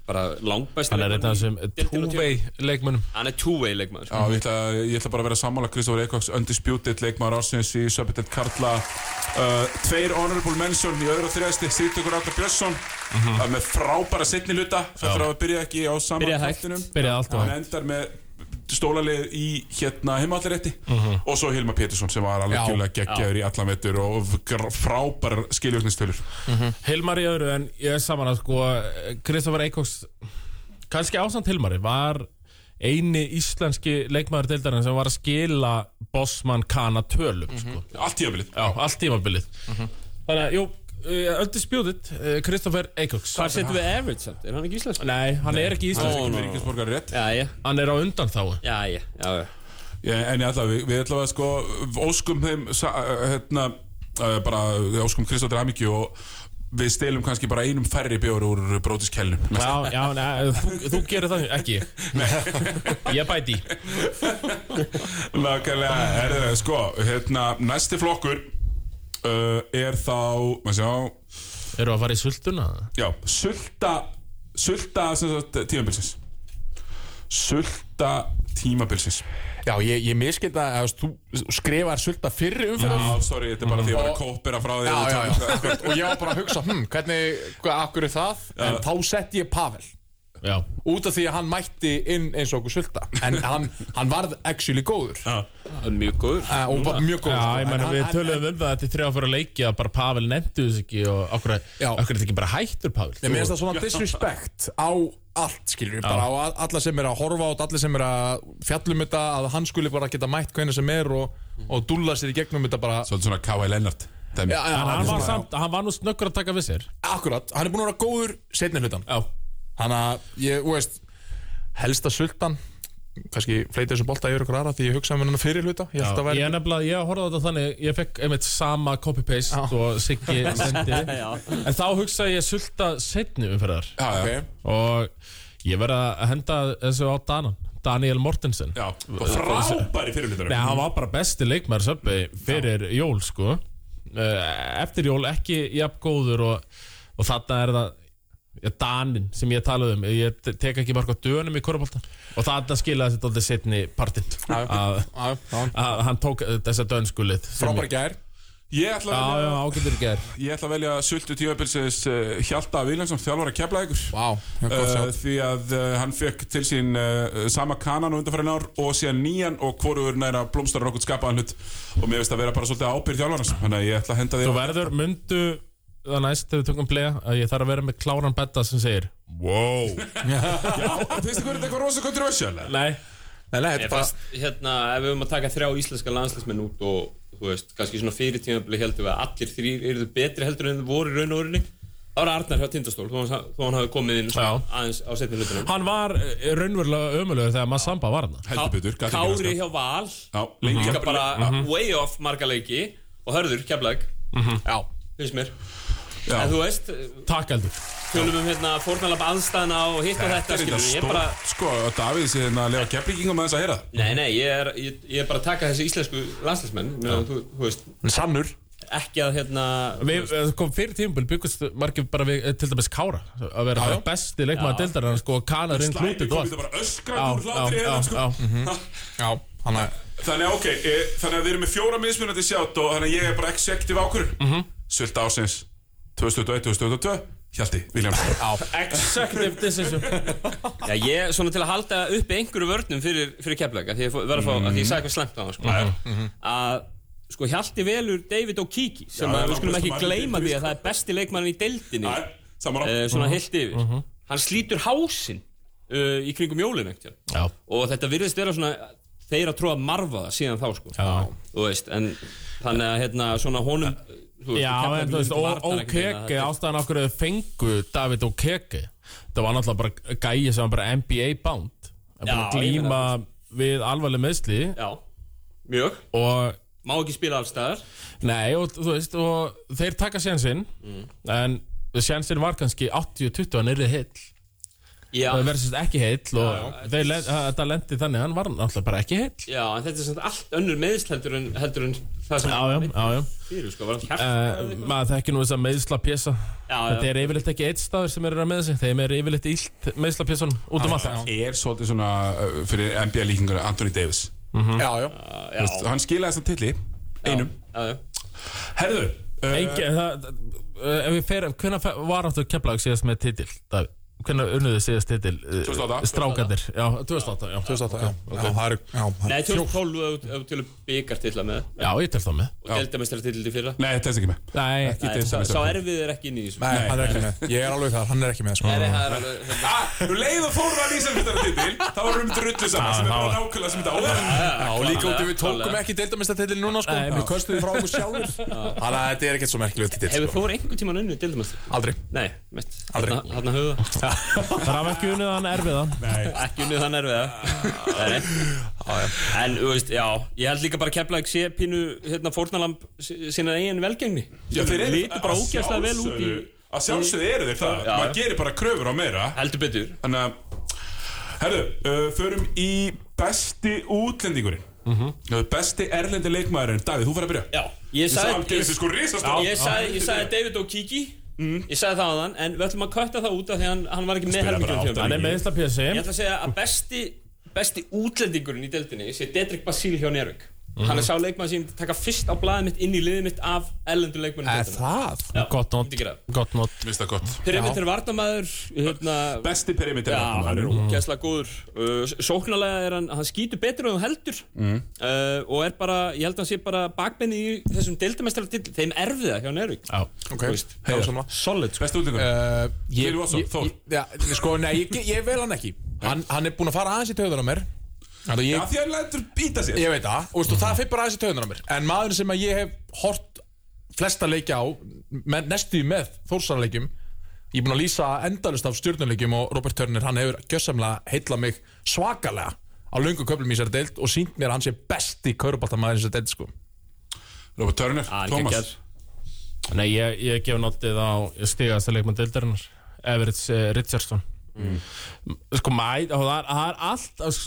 [SPEAKER 4] bara langbæst
[SPEAKER 3] Hann er einn af þessum two-way leikmönnum.
[SPEAKER 4] Hann er two-way leikmaður.
[SPEAKER 2] Já, ég ætla, ég ætla bara að vera sammála Kristoffer Eikóks undisputed leikmaður ásins í söpindeld Karla. Uh, Tveir honorable mention í öðru og þriðasti Sýrtökur Átta Björnsson uh, með frábæra setni luta þetta að byrja ekki á sama
[SPEAKER 4] Byrjaði hægt.
[SPEAKER 2] kraftinum.
[SPEAKER 3] Byrjaði allt og
[SPEAKER 2] Hann endar með stólalið í hérna heimallarétti og svo Hilma Pétursson sem var alveg kjúlega geggjaður í allan vetur og gr- frábærar skiljúknistölur
[SPEAKER 3] Hilmar í öðru en ég er saman að sko Kristoffer Eikóks kannski ásamt Hilmari var eini íslenski leikmaður deildarinn sem var að skila Bossman Kana tölum sko.
[SPEAKER 2] Allt tíðabilið
[SPEAKER 3] Já, allt tímabilið. Þannig að, jú, undisputed uh, Kristoffer Eikóks
[SPEAKER 4] hvað setum við average samt, er hann ekki íslensk?
[SPEAKER 3] Nei, hann er ekki íslensk
[SPEAKER 4] Ó,
[SPEAKER 2] Ekki ríkisborgar rétt
[SPEAKER 4] já, já,
[SPEAKER 3] Hann er á undan þá.
[SPEAKER 4] Já, já, já, já.
[SPEAKER 2] Já, en ég ætla, við, við ætla að sko óskum þeim sa- hérna, uh, bara við óskum Kristóttir Amíkju og við stelum kannski bara einum færri bjór úr brótiskellum
[SPEAKER 3] Já, já, nei, þú, þú gerir það ekki ég. Ég bæti í.
[SPEAKER 2] Nákvæmlega, herðu, sko, hérna, næsti flokkur uh, er þá, maður sjá,
[SPEAKER 3] Eru að fara í sultuna?
[SPEAKER 2] já, sulta, sulta, tímabilsins. Sulta tímabilsins.
[SPEAKER 5] Já, ég, ég miskilda að þú skrifar sulta fyrri
[SPEAKER 2] Já,
[SPEAKER 5] umferð
[SPEAKER 2] sorry, þetta er bara því að ég var að kópera frá því.
[SPEAKER 5] Já, já,
[SPEAKER 2] við
[SPEAKER 5] já, og ég var bara að hugsa, hm, hvernig, hvað, akkur er það? En þá sett ég Pavel
[SPEAKER 3] Já.
[SPEAKER 5] Út af því að hann mætti inn eins og okkur sulta. En hann, hann varð actually góður. Uh,
[SPEAKER 4] er mjög góður.
[SPEAKER 5] Og var mjög góður
[SPEAKER 3] Já,
[SPEAKER 5] sko. hann-
[SPEAKER 3] við töluðum um það þetta er þrjá fyrir að leiki að bara Pavel nefndu þess ekki og okkur, er þetta ekki bara hættur Pavel?
[SPEAKER 5] Ég meðist það svona disrespect á allt skilur bara og a- alla sem er að horfa át allir sem er að fjallum þetta að hann skuli bara geta mætt hvernig sem er og, og dúlla sér í gegnum þetta bara.
[SPEAKER 2] Svolítið svona K.I. Lennart dæmi.
[SPEAKER 5] Já, já,
[SPEAKER 3] En hann var,
[SPEAKER 5] svona-
[SPEAKER 3] samt, hann var nú snöggur að taka við sér.
[SPEAKER 5] Akkurat, hann er búin að vera góður setni hlutan
[SPEAKER 3] Já
[SPEAKER 5] Þannig að ég, þú veist helsta sultan kannski fleiti þessu bolta yfir ykkur aðra því ég hugsa um hennar fyrir hluta. Ég held að
[SPEAKER 3] Ég
[SPEAKER 5] væri
[SPEAKER 3] er nefnilega, ég horfði á þetta þannig Ég fekk einmitt sama copy-paste og Siggi sendi. En þá hugsaði ég sulta setni umferðar.
[SPEAKER 2] Já,
[SPEAKER 5] okay.
[SPEAKER 3] Og ég verði að henda þessu á Danan Daniel Mortensen.
[SPEAKER 2] Já frábæri fyrirlutur
[SPEAKER 3] Nei, hann var bara besti leikmaður söpbi fyrir jól, sko. Eh, Eftir jól ekki jafn góður og, og þarna er það Danin sem ég talaði um Ég te- tek ekki marga dönum í korfbólta Og þarna skilaði þetta aldrei setni partinn. Að, að hann tók þessa dönskulið
[SPEAKER 5] Frábæri gær.
[SPEAKER 2] Ég ætla að velja, ætla að velja sultu tímabilsins uh, Hjalta Viljánsson, þjálfara kefla ykkur
[SPEAKER 5] Vá, wow,
[SPEAKER 2] Uh, því að uh, hann fekk til sín sama kanan og undanfærin ár og síðan nýjan og hvorugur næra blómstar okkur skapaðan hlut. Og mér finnst að vera bara svolítið ábyrð þjálfarnas þannig að ég ætla að henda því
[SPEAKER 3] Þú verður, myndu það næst þegar við tökum playa að ég þarf að vera með kláran betta sem segir Wow.
[SPEAKER 2] Já, finnst ykkur þetta eitthvað rosa kontroversial?
[SPEAKER 3] Nei.
[SPEAKER 5] Nei, nei, þetta er bara
[SPEAKER 4] fannst, hérna, ef við höfum að taka þrjá íslenska landslæsmenn út og, þú veist, kannski svona fyrir tímabili heldum við að allir þrýr eru betri heldur en þið voru í raun og orðinni. Það var Arnar hjá Tindastól, þó hann, þó hann hafi komið inn aðeins á setni hlutunum.
[SPEAKER 3] Hann var eh, raunverulega ömulegur þegar maður samba var hann
[SPEAKER 2] Heldur ekki
[SPEAKER 4] Kári hjá Val, líka bara way off marga leiki. Og hörður, keflag,
[SPEAKER 5] Já,
[SPEAKER 4] finnst mér.
[SPEAKER 2] Já.
[SPEAKER 4] En þú veist,
[SPEAKER 3] Takk heldur
[SPEAKER 4] tölum um hérna fórnalab aðstæðna og hitt og þetta,
[SPEAKER 2] Þetta er
[SPEAKER 4] skilur
[SPEAKER 2] þetta
[SPEAKER 4] ég er
[SPEAKER 2] stór,
[SPEAKER 4] bara,
[SPEAKER 2] sko, að Davíð sé hérna að lefa keflíkingum með þess að heyra.
[SPEAKER 4] Nei, nei, ég er, ég, ég er bara að taka þessi íslensku landslæsmenn, þú, þú veist,
[SPEAKER 5] hann sannur.
[SPEAKER 4] Ekki að hérna,
[SPEAKER 3] Við eh, kom fyrir tímubil byggust margir bara við eh, til dæmis Kára að vera bara besti leikmaður deildar en sko Kanar inn
[SPEAKER 2] Slæmi
[SPEAKER 3] klútið
[SPEAKER 2] kom þetta bara öskrað
[SPEAKER 3] Já,
[SPEAKER 2] úr hlátri hérna, sko.
[SPEAKER 3] já.
[SPEAKER 5] Já, hann er
[SPEAKER 2] Þannig að ok, e, þannig að við erum með fjóra mismunandi sjátt og þannig að ég er bara executive ákvörður mm -hmm. Sölda ásins 2021-2022 Hjalti, Viljáms
[SPEAKER 3] Executive decision.
[SPEAKER 4] Já, ég, svona til að halda uppi einhverju vörnum fyrir, fyrir keflaga, því ég fó- verð að fá, að því ég sagði eitthvað slemt á það, sko. Að, sko, Hjalti velur David O'Kiki, sem
[SPEAKER 2] Já,
[SPEAKER 4] að
[SPEAKER 2] já,
[SPEAKER 4] við skulum
[SPEAKER 2] besti
[SPEAKER 4] ekki
[SPEAKER 2] maður í
[SPEAKER 4] gleyma
[SPEAKER 2] deildinni,
[SPEAKER 4] því að það er besti leikmann í deildinni,
[SPEAKER 2] Nei, saman á
[SPEAKER 4] uh, svona heilt yfir. Hann slítur hásinn uh, í kringum jólin, ekkert.
[SPEAKER 3] Já,
[SPEAKER 4] Og þetta virðist vera svona, þeir að tróða marfa það síðan þá, sko.
[SPEAKER 3] já.
[SPEAKER 4] Þú veist, en þannig að, hérna, svona honum, veist,
[SPEAKER 3] Já, en þú veist, Okeke, ástæðan okkur þau fengu David Okeke Það var náttúrulega bara gæi sem var bara NBA bound. Var
[SPEAKER 4] Já,
[SPEAKER 3] að glíma
[SPEAKER 4] ég
[SPEAKER 3] við alvarleg meðsli
[SPEAKER 4] Já, mjög.
[SPEAKER 3] og
[SPEAKER 4] Má ekki spila allstaðar.
[SPEAKER 3] Nei, og þú veist, og þeir taka sénsinn en sénsinn var kannski 80-20 hann yrði heill.
[SPEAKER 4] Já,
[SPEAKER 3] það verðist ekki heill og þetta lendi þannig hann var náttúrulega bara ekki heill.
[SPEAKER 4] Já, en þetta er svona allt önnur meðsl heldur en, heldur en það sem
[SPEAKER 3] Já, já, já,
[SPEAKER 4] fyrir, sko, var hann
[SPEAKER 3] Uh,
[SPEAKER 4] hjarta
[SPEAKER 3] maður þekki nú þess að meðsla pjessa Þetta er yfirleitt ekki eitt staður sem eru að með sig Þeim er yfirleitt illt meðsla pjessan út um allt.
[SPEAKER 2] Það er svolítið svona uh, fyrir NBA líkingur Anthony Davis.
[SPEAKER 5] Já, já.
[SPEAKER 4] Já,
[SPEAKER 2] Veist, Hann skilaði þess að tilli Einum. Herðu uh,
[SPEAKER 3] Engi, það, uh, ef við fer, hvenær fe- var áttu keflag síðast með titil, Davíð? Hvenær unnuðu síðast titil? uh,
[SPEAKER 2] 2008.
[SPEAKER 3] Strákandir, já, 2008, já
[SPEAKER 5] 2008, já. Já, það er Já, það
[SPEAKER 4] Nei,
[SPEAKER 5] er
[SPEAKER 4] 2012 ef ef þú til byggar til að með.
[SPEAKER 3] Já, ég tel það með.
[SPEAKER 4] Og deildamestrar til til fyrra.
[SPEAKER 2] Nei, þetta er ekki með.
[SPEAKER 3] Nei,
[SPEAKER 2] Ekki
[SPEAKER 4] Nei, sá, sá erfið er ekki inn í þessu
[SPEAKER 5] Nei, hann er ekki með. Ég er alveg þar, hann er ekki með sko.
[SPEAKER 4] Nei, það er alveg
[SPEAKER 2] Þú leið og fór að lýsa fyrir titil Þá varum við drullu saman sem er bara nákvæmlega sem þetta áður
[SPEAKER 5] Já, og líka út í við tókum ekki deildamistatitil núna sko.
[SPEAKER 3] Nei,
[SPEAKER 5] Við köstum frá okkur sjálfur Er
[SPEAKER 3] það hafa ekki unnið hann erfiðan
[SPEAKER 4] Ekki unnið þann erfiða. Nei, nei. En, þú veist, já Ég held líka bara að kepla ekki sé pínu hérna fórnalamb sinna eigin velgengni.
[SPEAKER 2] Já, þeir
[SPEAKER 4] Lítur bara
[SPEAKER 2] að
[SPEAKER 4] ógæslega vel út í
[SPEAKER 2] Að sjálfsögðu eru þeir það. Maður gerir bara kröfur á meira.
[SPEAKER 4] Heldur betur.
[SPEAKER 2] Þannig að Herðu, uh, förum í besti útlendingurinn. Uh, Besti erlendi leikmaðurinn. Davíð, þú fyrir að byrja.
[SPEAKER 4] Já, ég
[SPEAKER 2] Ég sagði sko
[SPEAKER 4] Ég sagði, ég sagði David O'Kiki Ég sagði það á þann En við ætlum að kötta það út af því að hann, hann var ekki með
[SPEAKER 2] átta
[SPEAKER 3] Hann er meðsla pjessi
[SPEAKER 4] Ég ætla að segja að besti Besti útlendingurinn í deildinni sé Dedrick Basíl hjá Nervik hann er sá leikmann sem taka fyrst á blaðið mitt inn í liðið mitt af ellendur leikmann
[SPEAKER 5] Er það?
[SPEAKER 3] Gott
[SPEAKER 4] það.
[SPEAKER 3] gott not.
[SPEAKER 2] Vist það gott.
[SPEAKER 4] Perimeter varnamæður hérna,
[SPEAKER 2] Besti perimeter
[SPEAKER 4] Já, hann er
[SPEAKER 2] varnarmaður.
[SPEAKER 4] úgæslega góður. Uh, Sóknarlega er hann, hann skýtur betur en hann heldur.
[SPEAKER 2] Mm.
[SPEAKER 4] uh, Og er bara, ég held að hann sé bara bakbenni í þessum deildamestrar til Þeim erfiða hjá Nervík
[SPEAKER 3] Já,
[SPEAKER 5] Ok,
[SPEAKER 4] Þú veist,
[SPEAKER 5] heiða samla
[SPEAKER 4] Solid sko.
[SPEAKER 2] Besti útlíkur
[SPEAKER 5] Uh,
[SPEAKER 2] Þór.
[SPEAKER 5] sko, nei, ég, ég vel hann ekki. Hann, hann er búinn að fara aðeins í töðunar á mér Þannig að
[SPEAKER 2] Já,
[SPEAKER 5] ég,
[SPEAKER 2] því að lætur býta sér
[SPEAKER 5] ég veit það. Og veistu, það fyrir bara aðeins í töðunar á mér. En maður sem að ég hef hort flesta leikja á Næstu með þórsarleikjum Ég er búinn að lýsa endalust af stjórnuleikjum Og Robert Turner, hann hefur gjössamlega heilla mig svakalega Á löngu köflum í sér deild Og sínt mér að hann sé besti kaurubaltamaður í sér deild sko.
[SPEAKER 2] Robert Turner,
[SPEAKER 4] Ah,
[SPEAKER 2] Thomas.
[SPEAKER 3] Nei, ég, ég gef notið á stigast að leikmann deildarinnar Everett uh, Richardson Sko, mæ, það það er alltaf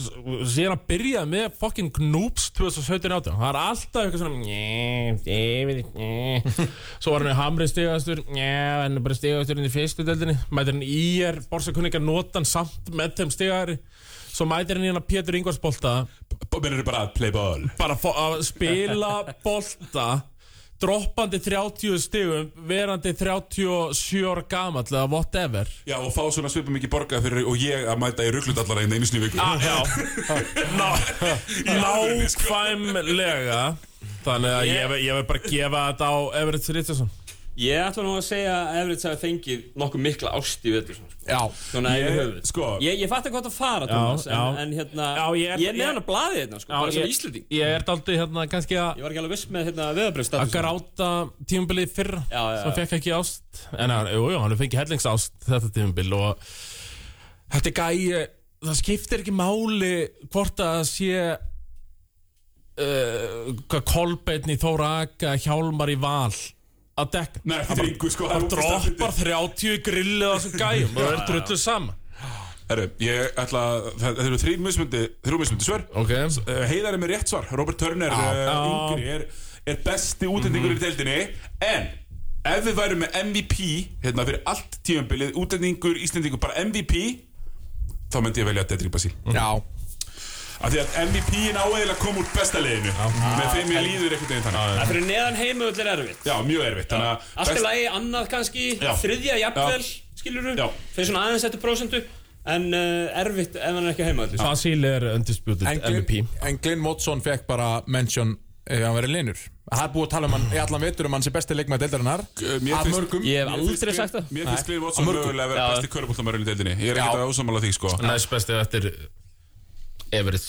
[SPEAKER 3] síðan að byrja með fucking Knoops 2017-18 það er alltaf eitthvað svona njæ, David, njæ svo var hann í Hamri stigastur njæ, hann er bara stigastur inn í fyrstu deildinni. Mætir hann í er, borsakunningar notan samt með þeim stigari. Svo mætir hann í hann að Pétur Ingvarsbolta.
[SPEAKER 2] Bara að play ball.
[SPEAKER 3] Bara að spila bolta droppandi 30 stigum verandi 37 ára gamall eða whatever.
[SPEAKER 2] Já, og fá svona svipum mikið borgað fyrir Og ég að mæta í rugglutallara einu einu sinni viku.
[SPEAKER 3] Ah, já. Ná, nákvæmlega. Þannig að ég, ég vil bara gefa þetta á Everett Richardson
[SPEAKER 4] Ég ætla nú að segja að Everett hafi fengið nokkuð mikla ást í svona, sko.
[SPEAKER 5] Já,
[SPEAKER 4] Svona
[SPEAKER 2] Ég-
[SPEAKER 4] yfir höfuð
[SPEAKER 2] sko-
[SPEAKER 4] Ég, ég fatt ekki hvað það fara, Thomas
[SPEAKER 3] já.
[SPEAKER 4] En, en hérna,
[SPEAKER 3] Já, ég er-
[SPEAKER 4] ég er með
[SPEAKER 3] ég-
[SPEAKER 4] hann að blaði hérna sko, Bara sem
[SPEAKER 3] ég,
[SPEAKER 4] Íslending
[SPEAKER 3] ég er daldið hérna kannski að
[SPEAKER 4] Ég var ekki alveg viss með hérna,
[SPEAKER 3] að
[SPEAKER 4] veðabröðstatus
[SPEAKER 3] gráta
[SPEAKER 4] Já, já,
[SPEAKER 3] sem
[SPEAKER 4] já.
[SPEAKER 3] fekk ekki ást en hann, jú, hann fengið hellingsást þetta tímabil og þetta er gæi það skiptir ekki máli hvort að sé uh, Kolbeinn í Þóra Aka Hjálmar í Val að dekka
[SPEAKER 2] Nei, þetta er yngu, sko það
[SPEAKER 3] droppar 30 grillið á þessum gæjum og það er drullu saman.
[SPEAKER 2] Herru, ég ætla að, það eru þrý mismundi, þrjú mismundi svör.
[SPEAKER 3] Ok,
[SPEAKER 2] Uh, Heiðar er með rétt svar. Robert Turner uh,
[SPEAKER 3] Já.
[SPEAKER 2] yngri er, er besti útlendingur í deildinni. En ef við værum með MVP Hérna fyrir allt tímabilið Útlendingur, Íslendingur, bara MVP Þá myndi ég velja Dedrick Basíl
[SPEAKER 5] já
[SPEAKER 2] Af því að MVP-in áeðilega kom úr besta liðinu. Með þeim ég líður einhvern veginn þannig.
[SPEAKER 4] Það fyrir neðan heimu öll er erfitt.
[SPEAKER 2] Já, mjög erfitt Þannig að
[SPEAKER 4] Allt í
[SPEAKER 2] best-
[SPEAKER 4] lagi, annað kannski,
[SPEAKER 2] Já.
[SPEAKER 4] þriðja jafnvel, skilur
[SPEAKER 2] Já.
[SPEAKER 4] Fyrir svona aðeins eftir prósentu En uh, erfitt ef hann er ekki heima öllu
[SPEAKER 3] Basíl er undisputed MVP
[SPEAKER 5] Glyn, en Glyn Watson fekk bara mention ef hann verið linur Það er búið að tala um hann í allan vetur um hann sem besti leikmaður deildarinnar.
[SPEAKER 2] Mér
[SPEAKER 5] Að
[SPEAKER 2] finnst-
[SPEAKER 5] mörgum.
[SPEAKER 4] Ég hef aldrei sagt það.
[SPEAKER 2] Mér finnst Glenn Watson mögulega að vera
[SPEAKER 4] Já.
[SPEAKER 2] besti körubóltamærin í deildinni. Ég er ekkert að ósamála því sko.
[SPEAKER 3] Næst bestið eftir Everett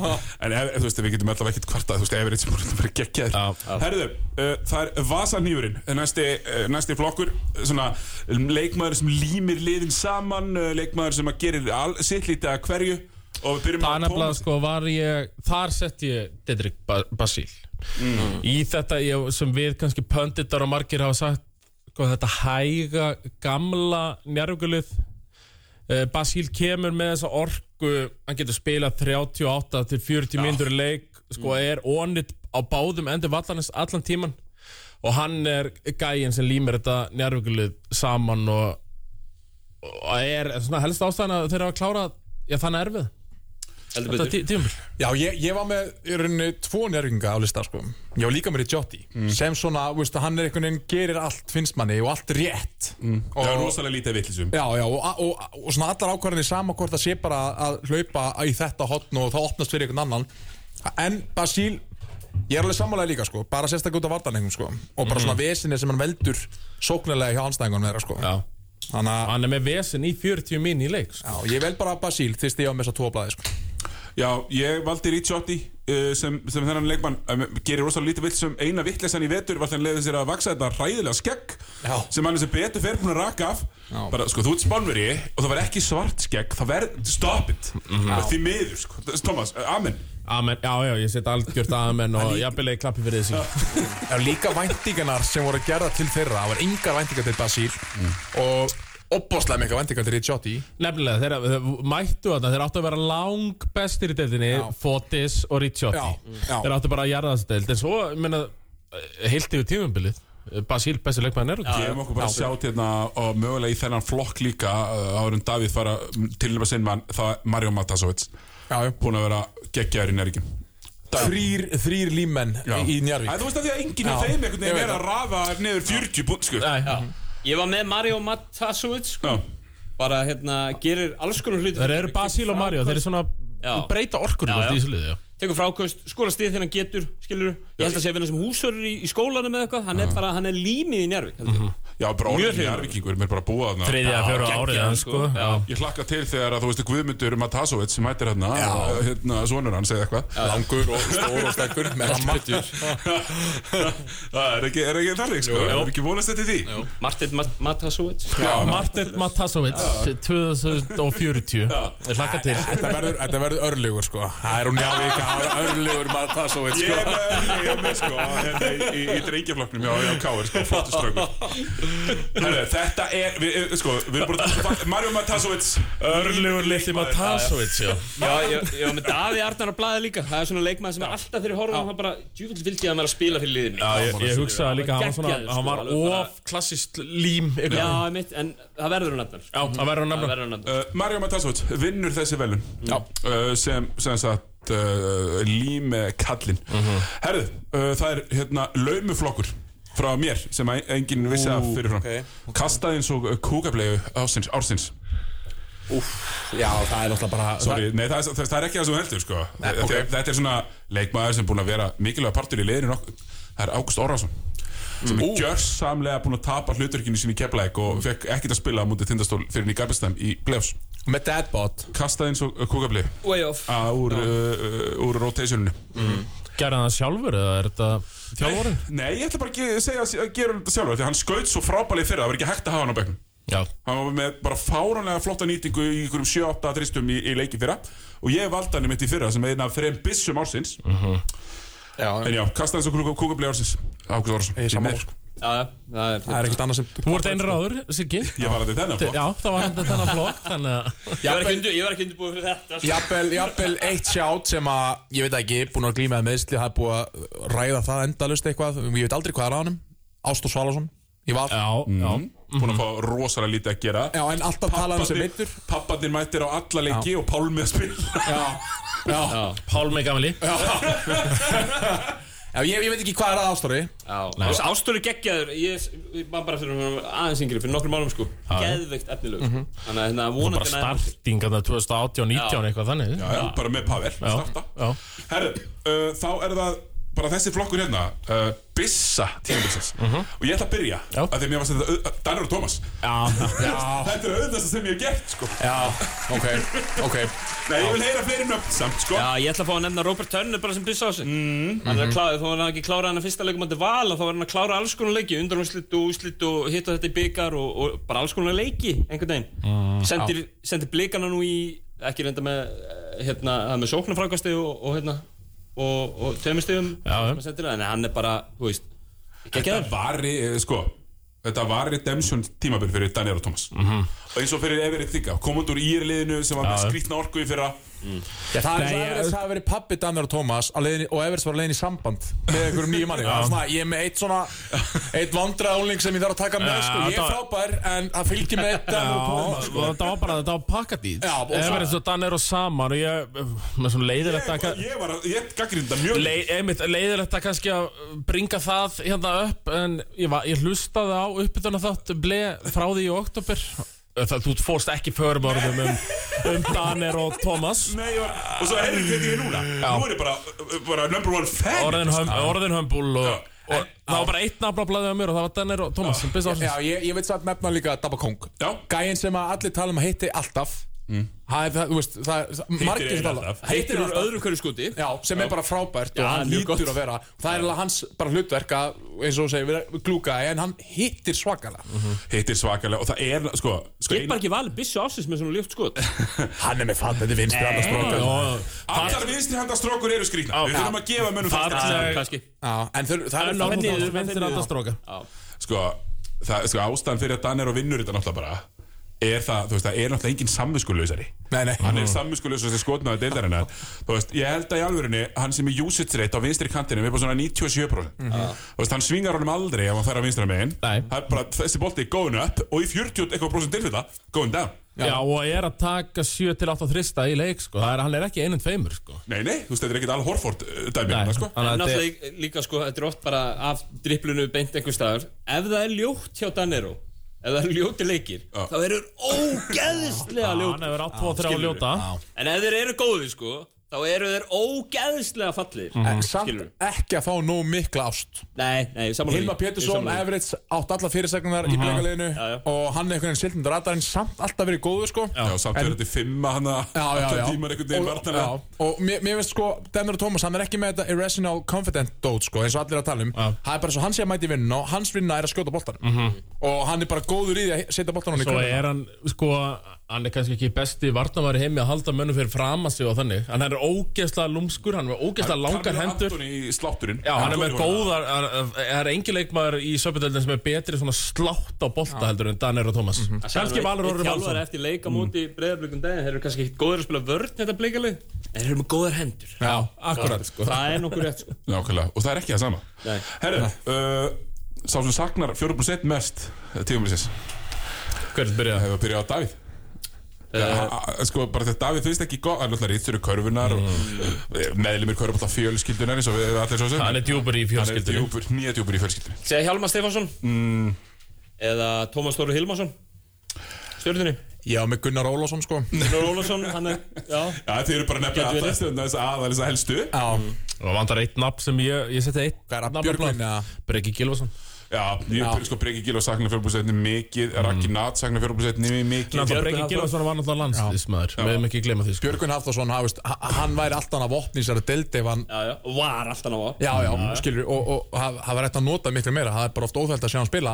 [SPEAKER 2] En ef, þú veist, við getum alltaf ekkert kvartað Þú veist, Everett sem bara verið geggjaður
[SPEAKER 3] Já.
[SPEAKER 2] Herðu, uh, það er Vasanýfurinn Næsti, uh, næsti flokkur Svona leikmaður sem límir liðin saman uh, Leikmaður sem að gerir al, sitt lítið að hverju Og við byrjum
[SPEAKER 3] nefnilega
[SPEAKER 2] Tómas.
[SPEAKER 3] sko var ég Þar sett ég Dedrick ba Basíl Í þetta ég, sem við kannski pönditar og margir hafa sagt sko, Þetta hæga gamla njárugulið uh, Basíl kemur með þessa orku Hann getur spilað 38 til 40 mínútur í leik Sko er onit á báðum endur vallarins allan tíman Og hann er gæinn sem límir þetta njárugulið saman og, og er svona helst ástæðan að þeirra að klára Já, þannig erfið Þetta
[SPEAKER 4] betur.
[SPEAKER 3] tí- tímabil?
[SPEAKER 5] Já, ég, ég var með í rauninni tvo njörginga á lista sko. Ég var líka með Ricciotti sem svona, þú veist, hann er einhvern veginn gerir allt finnst manni og allt rétt.
[SPEAKER 2] Það er
[SPEAKER 5] og,
[SPEAKER 2] rosalega lítið vitlisum
[SPEAKER 5] Já, já, og, og, og svona allar ákvarðinni sama hvort það sé bara að hlaupa í þetta hotn og það opnast fyrir einhvern annan. En Basíl, ég er alveg sammálega líka sko, bara sérstaklega út af vartanleikum sko. Og bara svona vesinni sem hann veldur sóknarlega hjá anstæðingunum þeirra sko.
[SPEAKER 3] Já.
[SPEAKER 5] Þannig að,
[SPEAKER 3] Hann er með vesen í 40 mín í leik sko.
[SPEAKER 5] já, ég vel bara Basíl fyrst ég á með þess að tvo blæði sko
[SPEAKER 2] Já, ég valdi Ricciotti uh, sem, sem þennan leikmann um, gerir rosalega lítið vill sem eina vittlesan í vetur var þannig leiðið sér að vaksa þetta ræðilega skegg
[SPEAKER 5] Já.
[SPEAKER 2] sem hann er sem betur fer búin að raka af.
[SPEAKER 5] Já.
[SPEAKER 2] bara, sko, þú ert spánveri og það var ekki svart skegg það verð, stop it.
[SPEAKER 5] Mhm.
[SPEAKER 2] því miður, sko, Thomas, uh, amen.
[SPEAKER 3] Amen, já, já, ég set algjört amen og jafnvel ekki klappi fyrir þessi
[SPEAKER 5] eru líka væntingarnar sem voru gerða til þeirra Það var engar væntingar til Basíl Og opbóðslega mikla væntingar til Ricciotti
[SPEAKER 3] Nefnilega, þeir, þeir mættu þarna, þeir áttu að vera lang bestir í deildinni. Fotis og Ricciotti.
[SPEAKER 5] Já, já.
[SPEAKER 3] Þeir áttu bara að jarða þessu deild. En svo, ég meina, heilt yfir tímumbilið Basíl, besti leikmaðin er
[SPEAKER 2] gefum okkur bara að sjá hérna og mögulega í þennan flokk líka uh, áður en Davíð fara til nefna sinn mann það er Mario Matasovits búin að vera geggjaður í nærgin
[SPEAKER 5] þrýr, þrýr límenn í Njarvík
[SPEAKER 2] þú veist að því að enginn af þeim
[SPEAKER 5] ég
[SPEAKER 2] er að rafa niður 40 pund sko.
[SPEAKER 3] Nei,
[SPEAKER 4] Ég var með Mario Matasovic sko. Bara hérna, gerir alls konar hluti.
[SPEAKER 3] Þeir eru Basíl og Mario, þeir eru svona
[SPEAKER 4] Já.
[SPEAKER 3] breyta
[SPEAKER 4] já.
[SPEAKER 3] í þessu liði,
[SPEAKER 4] tekur frákvöst, skóla stið þegar hann getur skilur, ég held að sé að vinna sem húsörur í, í skólanum eða eitthvað, hann bara, hann er límið í Njárvík
[SPEAKER 2] Já, bara orðin í
[SPEAKER 4] hrifinn.
[SPEAKER 2] Arvíkingur, mér er bara búið þarna.
[SPEAKER 3] Þriðja, fjóra árið hans, sko.
[SPEAKER 4] sko.
[SPEAKER 3] Já.
[SPEAKER 2] Ég hlakka til þegar að þú veist Guðmundur Matasovits sem hættir hérna, hérna sonur hans eða eitthvað.
[SPEAKER 5] Langur og stór og sterkur með ramma
[SPEAKER 2] Það er ekki, er ekki þannig sko, er ekki vonast þetta í því
[SPEAKER 4] Martin Mat Matasovic
[SPEAKER 3] Martin Matasovic 2040 Ég hlakka til.
[SPEAKER 5] Þetta verður, þetta verður örlugur sko. Það er hún Njarvík, það er örlugur það veit
[SPEAKER 2] Ég
[SPEAKER 5] sko
[SPEAKER 2] er með, ég er með sko, hérna í, drengjaflokknum, já, já, káir, sko, flottu straukur Herru, þetta er, við, sko, við erum bara, Mario Matasovits
[SPEAKER 3] Örlugur litli Matasovic, já.
[SPEAKER 4] Já, ég, ég var með Daví Arnar á blaði líka. Það er svona leikmaður sem er alltaf fyrir horfum hann bara, djúvill vildi ég að vera að spila fyrir liðinu.
[SPEAKER 3] Já, ég, ég hugsaði líka hann var svona, hann
[SPEAKER 4] sko,
[SPEAKER 3] var
[SPEAKER 4] bara-
[SPEAKER 3] of klassist lím
[SPEAKER 4] Já, mitt, en það verður hann nefnar
[SPEAKER 3] Já, það verður hann.
[SPEAKER 4] nefnar
[SPEAKER 2] uh, Mario Matasovits vinnur þessi velun uh, sem, sem sagt uh, lím kallinn. Herru, uh, það er hérna laumuflokkur frá mér sem að enginn vissi af fyrirfram
[SPEAKER 5] ok,
[SPEAKER 2] Kastaði eins og kúkablegu ársins, ársins.
[SPEAKER 5] Já, það er náttúrulega bara
[SPEAKER 2] Sorry, nei, það, er, það, það er ekki það sem heldur sko. þetta,
[SPEAKER 5] ok.
[SPEAKER 2] þetta er svona leikmaður sem er búin að vera mikilvæga partur í nokkuð Það er Ágúst Orrason sem er gjörsamlega búin að tapa hlutverkinu sín í keflæk og fekk ekkert að spila á mútið tindastól fyrir í Garbestæm í playoffs.
[SPEAKER 5] Með dadbot
[SPEAKER 2] kastaði eins og kúkabli
[SPEAKER 4] Way off.
[SPEAKER 2] Úr, uh, úr rotationinu
[SPEAKER 3] Gerði hann það sjálfur eða er þetta þjálfurinn?
[SPEAKER 2] Nei, ég ætla bara ekki að segja að gera þetta sjálfur því hann skaut svo frábælið fyrir það var ekki hægt að hafa hann á bekknum.
[SPEAKER 3] Já.
[SPEAKER 2] Hann var með bara fáránlega flotta nýtingu í einhverjum 7-8 dristum í, í leiki fyrra. Og ég valdi hann mitt í fyrra sem einn af þreim bissum ársins.
[SPEAKER 5] Já,
[SPEAKER 2] En já, kastaði eins og kúkabli ársins Ágúst Orrason
[SPEAKER 5] Ég er sammála,
[SPEAKER 2] Því miður.
[SPEAKER 4] Já, já, það er
[SPEAKER 5] er ekkert annað sem
[SPEAKER 3] Þú vart einra áður, Siggi.
[SPEAKER 2] Ég var þetta þennan
[SPEAKER 3] Já, það var þetta þennan flokk Þannig að
[SPEAKER 4] Ég var ekki undir- ég var ekki undirbúið fyrir þetta sko.
[SPEAKER 5] Jafnvel, jafnvel eitt sjátt sem að, ég veit ekki, búin að glíma með meðsli, það er búið að ræða það endalust eitthvað, ég veit aldrei hvað er á honum, Ástór Svalason, ég var,
[SPEAKER 3] Já, já.
[SPEAKER 2] Búin að fá rosalega lítið að gera.
[SPEAKER 5] Já, en alltaf talað um sem meittur,
[SPEAKER 2] Pappandir mættir á alla leiki og Pálmi að spila.
[SPEAKER 5] Já, já,
[SPEAKER 3] Pálmi Gamli
[SPEAKER 5] já, ég, ég veit ekki hvað er að Ástóri,
[SPEAKER 4] Já, Ástóri geggjaður. Ég ég var bara fyrir aðeins yngri Fyrir nokkrum málum sko. Geðveikt efnileg sko. Þannig að hérna
[SPEAKER 3] Bara
[SPEAKER 4] vonandi nær-
[SPEAKER 3] starting að það 2018, 19 eitthvað þannig.
[SPEAKER 2] Já, já, bara með
[SPEAKER 3] já.
[SPEAKER 2] Herru, uh, þá er það bara þessi flokkur hérna uh, Bissa tímabilsins. Og ég ætla að byrja
[SPEAKER 3] Já.
[SPEAKER 2] að því að mér var þetta uh, Danur og Tómas Þetta er auðvitað sem ég hef gert, sko.
[SPEAKER 5] Já, ok, ok,
[SPEAKER 2] Nei, ég vil heyra fleiri nöfn samt, sko.
[SPEAKER 4] Já, ég ætla að fá að nefna Robert Turner bara sem byssa á sig. Mm. Hann er að klára, þó var hann ekki klára hann að fyrsta leikum andi val Þá var hann að klára alls konar leiki Undanúslit og úslit og hitta þetta í byggar og, og bara alls konar leiki einhvern veginn. Mm. sendir, sendir blikana nú í ekki reynda með eh, hérna, með sóknarfrákasti og, og hérna og, og tveimur stegum
[SPEAKER 3] Já, já.
[SPEAKER 4] en hann er bara, þú veist
[SPEAKER 2] Þetta var, í- sko Þetta var redemption tímabil fyrir Daniel og Thomas. Og eins og fyrir Everett Þigga Komund úr írliðinu sem var með skrítna orku í fyrra.
[SPEAKER 5] Já, það er eins og Everest hafi verið pappi Danner og Tómas á leiðinni- og Everest var leiðin í samband með einhverjum nýjum manni. Það svona, ég er með eitt svona eitt vandraðúling sem ég þarf að taka með
[SPEAKER 3] Já,
[SPEAKER 5] sko. ég er
[SPEAKER 3] það-
[SPEAKER 5] frábær en það fylgir með Danner Tómas
[SPEAKER 3] Já,
[SPEAKER 5] sko.
[SPEAKER 3] það var bara, þetta var pakkadít
[SPEAKER 5] Já, og
[SPEAKER 3] er eins og saman og ég, með svona leiðilegt að
[SPEAKER 2] Ég, ég var að, ég gaggrinda mjög
[SPEAKER 3] leiðilegt að kannski að bringa það hérna upp en ég, var, ég hlustaði á uppbytuna þátt ble frá því í oktober það, þú fórst ekki förum orðum um, um Daner og Thomas.
[SPEAKER 2] Nei, var, og svo er ég ég núna. Nú er ég bara, bara number one fan.
[SPEAKER 3] Orðin, höm, orðin hömbul og,
[SPEAKER 2] Já.
[SPEAKER 3] og það var bara eitt nafn á mér og það var Daner og Thomas
[SPEAKER 5] Já,
[SPEAKER 3] ársins
[SPEAKER 5] ég, ég veit satt nefna líka Dabba Kong.
[SPEAKER 2] Já.
[SPEAKER 5] Gæinn sem að allir tala um að hitti alltaf Það er, það, þú veist, það er
[SPEAKER 2] alltaf.
[SPEAKER 4] heitir úr öðru hverju skuti
[SPEAKER 5] Já, sem er bara frábært og
[SPEAKER 4] Já,
[SPEAKER 5] hann
[SPEAKER 4] mjög
[SPEAKER 5] lítur að vera. Það er alveg hans bara hlutverk að, eins og vera glúka en hann hittir svakalega.
[SPEAKER 2] Hittir svakalega og það er, sko, sko
[SPEAKER 4] bara ekki valið byssu ásins með svona ljótt skot.
[SPEAKER 5] Hann er með fatt, þetta er vinstri annars strókar
[SPEAKER 2] Allar vinstri handa strókur eru skrítna Við þurfum að gefa mönnum það
[SPEAKER 5] Já, en það er
[SPEAKER 3] á
[SPEAKER 5] það
[SPEAKER 3] niður, vinstri andastróka
[SPEAKER 2] Sko, það, sko ástæðan fyrir að Dan er og vinnur þetta náttúrulega bara er það, þú veist, það er náttúrulega engin samviskulausari
[SPEAKER 5] Nei, nei.
[SPEAKER 2] Hann er samviskulausari skotnaði deildarinnar. Þú veist, ég held að í alvörunni, hann sem er usage rate á vinstri kantinu er bara svona 97% Þú veist, hann svingar honum aldrei ef hann fer á vinstra megin.
[SPEAKER 3] Nei.
[SPEAKER 2] Það er bara, þessi bolti er going up og í 40 eitthvað prosent tilfella, going down.
[SPEAKER 3] Já, og er að taka 7-8 þrista í leik sko. Það er, hann er ekki einum tveimur sko.
[SPEAKER 2] Nei, nei, þú veist, þetta er ekkert Al Horford uh, dæmi hérna, sko.
[SPEAKER 3] er-
[SPEAKER 4] Náttúrulega líka sko, þetta er oft bara af dripplunu beint einhver staðar. Ef það er ljótt hjá Danero Ef það eru ljóti leikir
[SPEAKER 2] Já.
[SPEAKER 4] Þá eru ógeðslega
[SPEAKER 3] hann
[SPEAKER 4] ljóti
[SPEAKER 3] hefur átt 2-3 að
[SPEAKER 2] skilurðu.
[SPEAKER 3] ljóta
[SPEAKER 4] En ef þeir eru góði sko Þá eru þeir ógeðslega fallir
[SPEAKER 5] En samt
[SPEAKER 4] Skilurðu?
[SPEAKER 5] ekki að fá nóg mikla ást.
[SPEAKER 4] Nei, nei, samanlega
[SPEAKER 5] Hilma Pétursson, Everett átt alla fyrirsegnunar í bleikaliðinu
[SPEAKER 4] Já, já.
[SPEAKER 5] og hann er einhvern veginn siltund radarinn samt alltaf verið góður sko.
[SPEAKER 2] Já, samt
[SPEAKER 5] En-
[SPEAKER 2] verður þetta fimma hann að
[SPEAKER 5] Já, já, já.
[SPEAKER 2] tímar einhvern veginn
[SPEAKER 5] og,
[SPEAKER 2] vartanlega
[SPEAKER 5] já, og mér, mér finnst sko, Denver og Thomas, hann er ekki með þetta irrational confident dót sko, eins og allir að tala um. Það er bara svo hann sé að mæti vinnun og hans vinna er að skjóta boltan og hann er bara góður í því að setja boltan hann
[SPEAKER 3] er kannski ekki besti varnamæri heimi að halda mönnum fyrir fram að sig og þannig. Hann er ógeðslega lúmskur, hann er ógeðslega langar hendur.
[SPEAKER 2] Anthony í slátturinn.
[SPEAKER 3] Já, hann er með góðar, það er engin leikmaður í söpudöldin sem er betri svona slátt á bolta heldur en Danir og Thomas Kannski Valur Orri Valsson.
[SPEAKER 4] eftir leika móti mm. breyðarblökum daginn Þeir eru kannski ekki góður að spila vörn þetta bleikalið En þeir eru með góðar hendur.
[SPEAKER 3] Já, akkurat sko.
[SPEAKER 4] Það er nokkur rétt sko.
[SPEAKER 2] Nákvæmlega, og það er ekki það sama.
[SPEAKER 4] Nei.
[SPEAKER 2] Herru, uh, sá sem saknar 4% mest tíumlisins
[SPEAKER 3] Hver er þetta byrjað?
[SPEAKER 2] hefur byrjað á Davíð uh, sko, bara þegar Davíð finnst ekki hann er alltaf rýttur í körfunar og uh, meðlimir körfum alltaf fjölskyldunar eins og við allir svo sem.
[SPEAKER 3] Hann er djúpur í
[SPEAKER 2] Hann er
[SPEAKER 3] fjölskyldunum
[SPEAKER 2] djúpur, nýja djúpur í fjölskyldunni.
[SPEAKER 4] Segja Hjalmar Stefansson
[SPEAKER 2] mm,
[SPEAKER 4] Eða Tómas Þóru Hilmarsson? Stjórnunni
[SPEAKER 5] Já, með Gunnar Ólafsson sko.
[SPEAKER 4] Gunnar Ólafsson, hann er Já.
[SPEAKER 2] Já, þið eru bara nefnilega alltaf stundar þess að þess að helstu.
[SPEAKER 5] Já,
[SPEAKER 3] Og vantar eitt nafn sem ég, ég seti eitt
[SPEAKER 5] Björgvin
[SPEAKER 3] Breki Gilvason
[SPEAKER 2] Já,
[SPEAKER 5] Já.
[SPEAKER 2] byrja sko Breki Gil og sakna fjölbúrsetni mikið Raki Nat sakna fjölbúrsetni mikið.
[SPEAKER 3] Breki. Gilvason var náttúrulega landslismæður Við hefum ekki gleyma því sko.
[SPEAKER 5] Björgvin Hafþórsson, hann, hann- hann væri alltaf að vopni sér að deldi ef hann
[SPEAKER 4] Já, já Og var alltaf á
[SPEAKER 5] Já, já, skilur, og, og það það var eftir að nota miklu meira. Það er bara oft óþælt að sjá hann spila.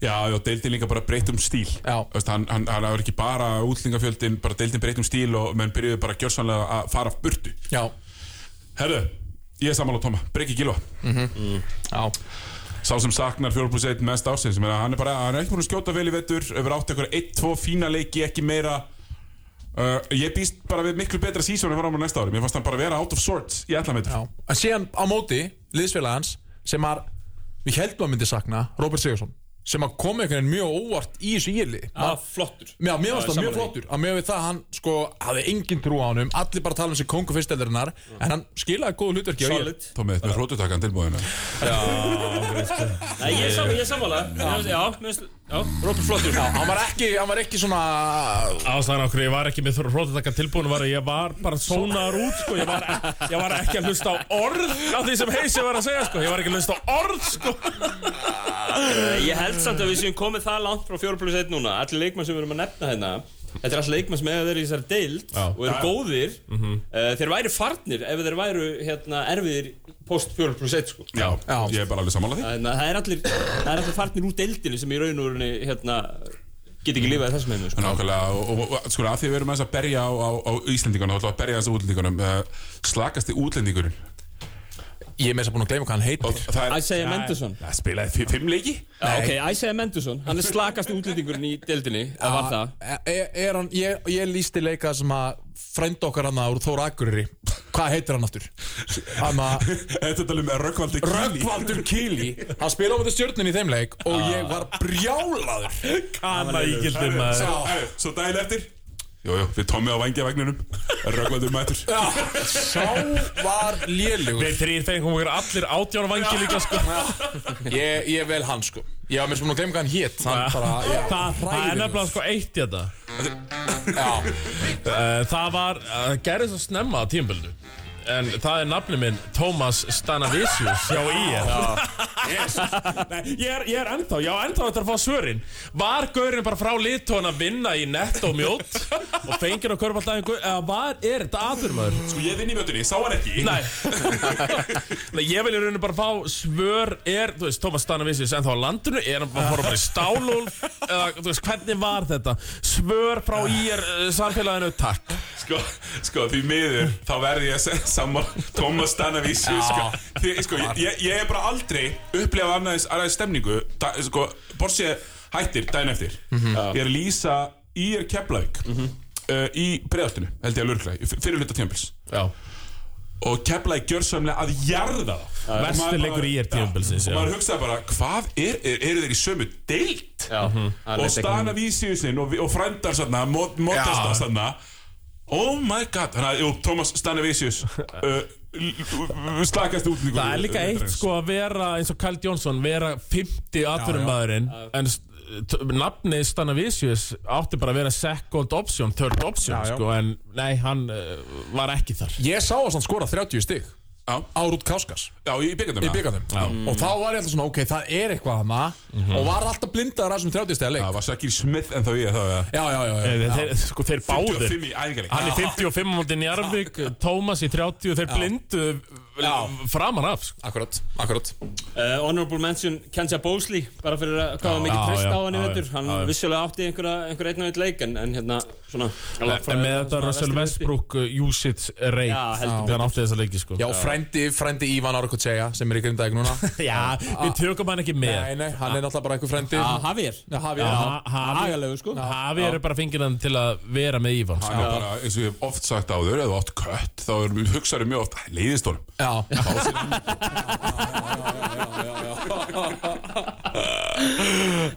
[SPEAKER 2] Já, já, deildin líka bara breytt um stíl.
[SPEAKER 5] Já.
[SPEAKER 2] Þú veist, hann, hann, hann var ekki bara útlingafjöldin bara deildin breytt um stíl og menn byrjuðu bara gjörsanlega að fara af burtu.
[SPEAKER 5] Já,
[SPEAKER 2] Herðu, ég er sammála Tóma, Breki Gilva
[SPEAKER 5] já
[SPEAKER 2] Sá sem saknar 4% mest ásins hann er bara, hann er ekki búin að skjóta vel í vettur Öfur átt eitthvað 1-2 fína leiki, ekki meira. Uh, Ég býst bara við miklu betra sísónu fram á næsta ári. Mér fannst hann bara vera out of sorts í allan vettur
[SPEAKER 5] Já, en síðan á móti liðsfélagans sem að við heldum að myndi sakna Robert Sigursson sem að koma einhvern veginn mjög óvart í þessu íli
[SPEAKER 4] Já, flottur.
[SPEAKER 5] Já, mér varst það mjög flottur. Að með við það hann sko hafði engin trú á honum. Allir bara tala um sig kongu fyrsteldarinnar en hann skilaði góðu hlutverki á
[SPEAKER 4] Solid.
[SPEAKER 2] Tómi, með hrótutakkan tilbúðinu
[SPEAKER 4] Nei, ég er ég er Já, já, mér finnst- já, Róbert flottur
[SPEAKER 5] Já, hann var ekki, hann var ekki svona
[SPEAKER 3] Ástæðan okkur, ég var ekki með hróttakka tilbúin var að ég var bara sónaður út sko. ég, var, ég var ekki að hlusta á orð á því sem Heisi var að segja sko. Ég var ekki að hlusta á orð sko.
[SPEAKER 4] Eh, Ég held samt að við séum komið það langt frá 4 plus 1 núna Allir leikmenn sem við erum að nefna hérna Þetta er alls leikmenn sem eða þeir í þessari deild
[SPEAKER 3] Já.
[SPEAKER 4] og eru góðir uh, Þeir væri farnir ef þeir væru hérna, erfiðir post 4 plus 1 sko.
[SPEAKER 2] Já,
[SPEAKER 5] Já.
[SPEAKER 2] ég er bara alveg sammála því
[SPEAKER 4] Þannig að Það er allir, það er allir farnir úr deildinni sem í raun og veru hérna, get ekki lifað í þessum heimum sko.
[SPEAKER 2] Nákvæmlega, og, og, og sko að því við erum að berja á, á, á Íslendingunum, þá ætlum við að berja á útlendingunum uh, slakasti útlendingurinn
[SPEAKER 5] ég er með þess að búin að gleyma hvað hann heitir.
[SPEAKER 4] Isaiah Mendelson
[SPEAKER 2] Það spilaði fi- fimm leiki.
[SPEAKER 4] Ok, Isaiah Mendelson, hann er slakast útlendingurinn í deildinni Það var það.
[SPEAKER 5] er, er hann, ég, ég lísti leika sem að frænd okkar hann úr Þóra Akureyri. Hvað heitir hann aftur?
[SPEAKER 2] Þetta talum með Rökkvaldi Kíli
[SPEAKER 5] Röggvaldur Kíli hann spila á þetta stjórnin í þeim leik og ég var brjálaður.
[SPEAKER 3] Kana ígildin maður
[SPEAKER 2] Svo, daginn eftir Jú, jú, við tómið á vangja vagninum. Rökkvaldur mætur
[SPEAKER 5] sá var lélugur
[SPEAKER 3] Við þrýr fengum okkur allir átjára vangi líka sko.
[SPEAKER 5] ég, ég vel hann sko. Ég var mér sem búin að gleyma hvað hann hét hann bara, ég,
[SPEAKER 3] Það, er nefnilega sko eitt í þetta.
[SPEAKER 5] Já,
[SPEAKER 3] Eh, Það var, það gerði svo snemma á tímaböldu En það er nafni minn Tómas Stanavisius. Hjá IR Nei, ég er, ég er ennþá, já ennþá þetta að fá svörin. Var gaurinn bara frá Litóin að vinna í nett og mjótt Og fengir á körbaldæfingu Eða var, er þetta aðurmaður?
[SPEAKER 2] Sko ég vinn í mötunni, sá hann ekki.
[SPEAKER 3] Nei. Nei, ég vil í rauninu bara fá svör Er, þú veist, Tómas Stanavisius ennþá á landinu? Er hann bara fór bara í stálul Eða, þú veist, hvernig var þetta? Svör frá IR uh, samfélaginu, takk.
[SPEAKER 2] Sko, sko, því miður Þá verði ég að saman Thomas Stanavísi sko, því, sko, ég, ég er bara aldrei Upplegað annaðis, annaðis stemningu. Da, Sko, Borsi hættir daginn eftir. Ég er að lýsa í er Keflavík
[SPEAKER 3] Mhm.
[SPEAKER 2] uh, í breiðaltinu, held ég að lurkla fyrir hluta tímpils
[SPEAKER 3] Já.
[SPEAKER 2] Og Keflavík gjör samlega að jarða það. Og
[SPEAKER 3] Versti
[SPEAKER 2] maður bara-
[SPEAKER 3] leikur í er tímabilsins,
[SPEAKER 2] Já, og maður hugsaði bara, hvað er, er, eru þeir í sömu deilt
[SPEAKER 4] Já,
[SPEAKER 3] Mhm.
[SPEAKER 4] það
[SPEAKER 2] og
[SPEAKER 4] leit ekki-
[SPEAKER 2] Stana Vísiusinn og, og frændar sanna, Modesta
[SPEAKER 5] Já.
[SPEAKER 2] sanna oh my god. Þannig að, jú, Thomas Stana Vísius uh, slakast út
[SPEAKER 3] Það er líka eitt sko að vera eins og Kyle Johnson vera 50 atvinnumæðurinn en s- t- nafnið Stanavicius átti bara að vera second option, third option
[SPEAKER 5] Já, já.
[SPEAKER 3] sko en nei, hann uh, var ekki þar.
[SPEAKER 5] Ég sá að hann skora 30 stig
[SPEAKER 2] Já.
[SPEAKER 5] á Rút Káskas.
[SPEAKER 2] Já, í byggandum
[SPEAKER 5] í byggandum og þá var ég alltaf svona, ok, það er eitthvað hana og var alltaf blindaður að þessum 30 stiga leik.
[SPEAKER 2] Það var Sakir Smith en þá ég þá ja.
[SPEAKER 5] Já, já, já, já.
[SPEAKER 3] Þeir, þeir, sko þeir báðir
[SPEAKER 2] 55 í æfingarleik
[SPEAKER 3] Hann er 55 á móti Njarvík, Tómas í 30 þeir blindu framan af sko.
[SPEAKER 5] Akkurat, akkurat.
[SPEAKER 4] Uh, honorable mention Kenja Bosley bara fyrir að hvað var mikið
[SPEAKER 3] já,
[SPEAKER 4] á hann í vettur hann vissulega átti einhverja einhver einn og einn leik en, en hérna svona
[SPEAKER 3] En með þetta Russell Westbrook uh, usage rate
[SPEAKER 4] Já, heldur
[SPEAKER 3] þegar hann átti þessa leiki sko.
[SPEAKER 5] Já, frændi, frændi Ívan Arkotsega sem er í grimdæk núna.
[SPEAKER 3] Já, við tökum hann ekki með.
[SPEAKER 5] Nei, nei, hann er náttúrulega bara einhver frændi.
[SPEAKER 4] Hagalegu sko.
[SPEAKER 3] Hafi eru bara fengið hann til að vera með Ívan sko.
[SPEAKER 2] Hann er bara, eins og ég hef oft sagt áður eða er,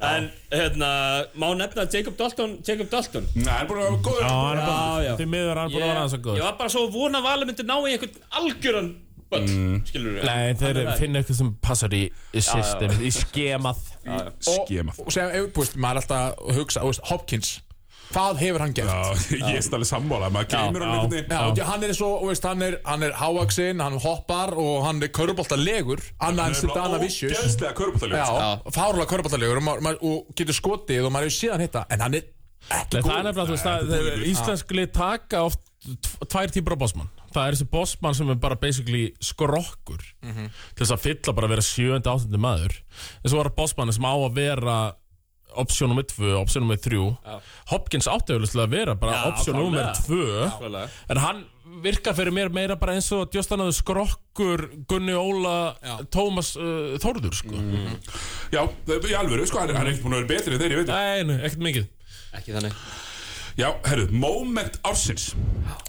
[SPEAKER 4] En hérna, má nefna Jacob Dalton Jacob Dalton?
[SPEAKER 2] Nei, hann er búin að vera góður.
[SPEAKER 3] Hann er
[SPEAKER 4] Já, já.
[SPEAKER 3] bara Því miður er hann búin að vera aðeins að
[SPEAKER 4] Ég
[SPEAKER 3] góð
[SPEAKER 4] var bara svo vona að Valur myndi ná í einhvern algjöran böll, skilur við
[SPEAKER 3] Nei, þeir finna eitthvað sem passar í, í system, í skemað.
[SPEAKER 2] Skemað.
[SPEAKER 5] Og sem, ef, þú veist, maður er alltaf að hugsa, þú veist, Hopkins Hvað hefur hann gert?
[SPEAKER 2] Já, ég er alveg sammála, maður gleymir hann einhvern veginn.
[SPEAKER 5] Já, já. hann er svo, þú veist, hann er, hann er hávaksinn, hann hoppar og hann er köruboltalegur annað en Sildana Vicious.
[SPEAKER 2] Ógeðslega körbúttaljós
[SPEAKER 5] Já, fárlega köruboltalegur og, og getur skotið og maður hefur síðan hitta en hann er ekki góð
[SPEAKER 3] það er nefnilega, þú veist, það- þeir- íslensk lið taka oft tv- tvær típur á bossmann. Það er þessi bossmann sem er bara basically skrokkur til þess að fylla bara að vera sjöndi, option nummer 2, option nummer 3 Hopkins átti auðvitað að vera bara
[SPEAKER 4] Já,
[SPEAKER 3] option
[SPEAKER 4] klárlega.
[SPEAKER 3] 2
[SPEAKER 4] Klárlega.
[SPEAKER 3] en hann virkar fyrir mér meira bara eins og djóstanaðu skrokkur Gunni Óla, Tómas uh, Þórður sko.
[SPEAKER 2] Já, í alvöru, sko, hann er hann er ekkert búin að vera betri en þeir, ég veit það.
[SPEAKER 3] Nei, nei, ekkert mikið.
[SPEAKER 4] Ekki þannig.
[SPEAKER 2] Já, herru, moment ársins.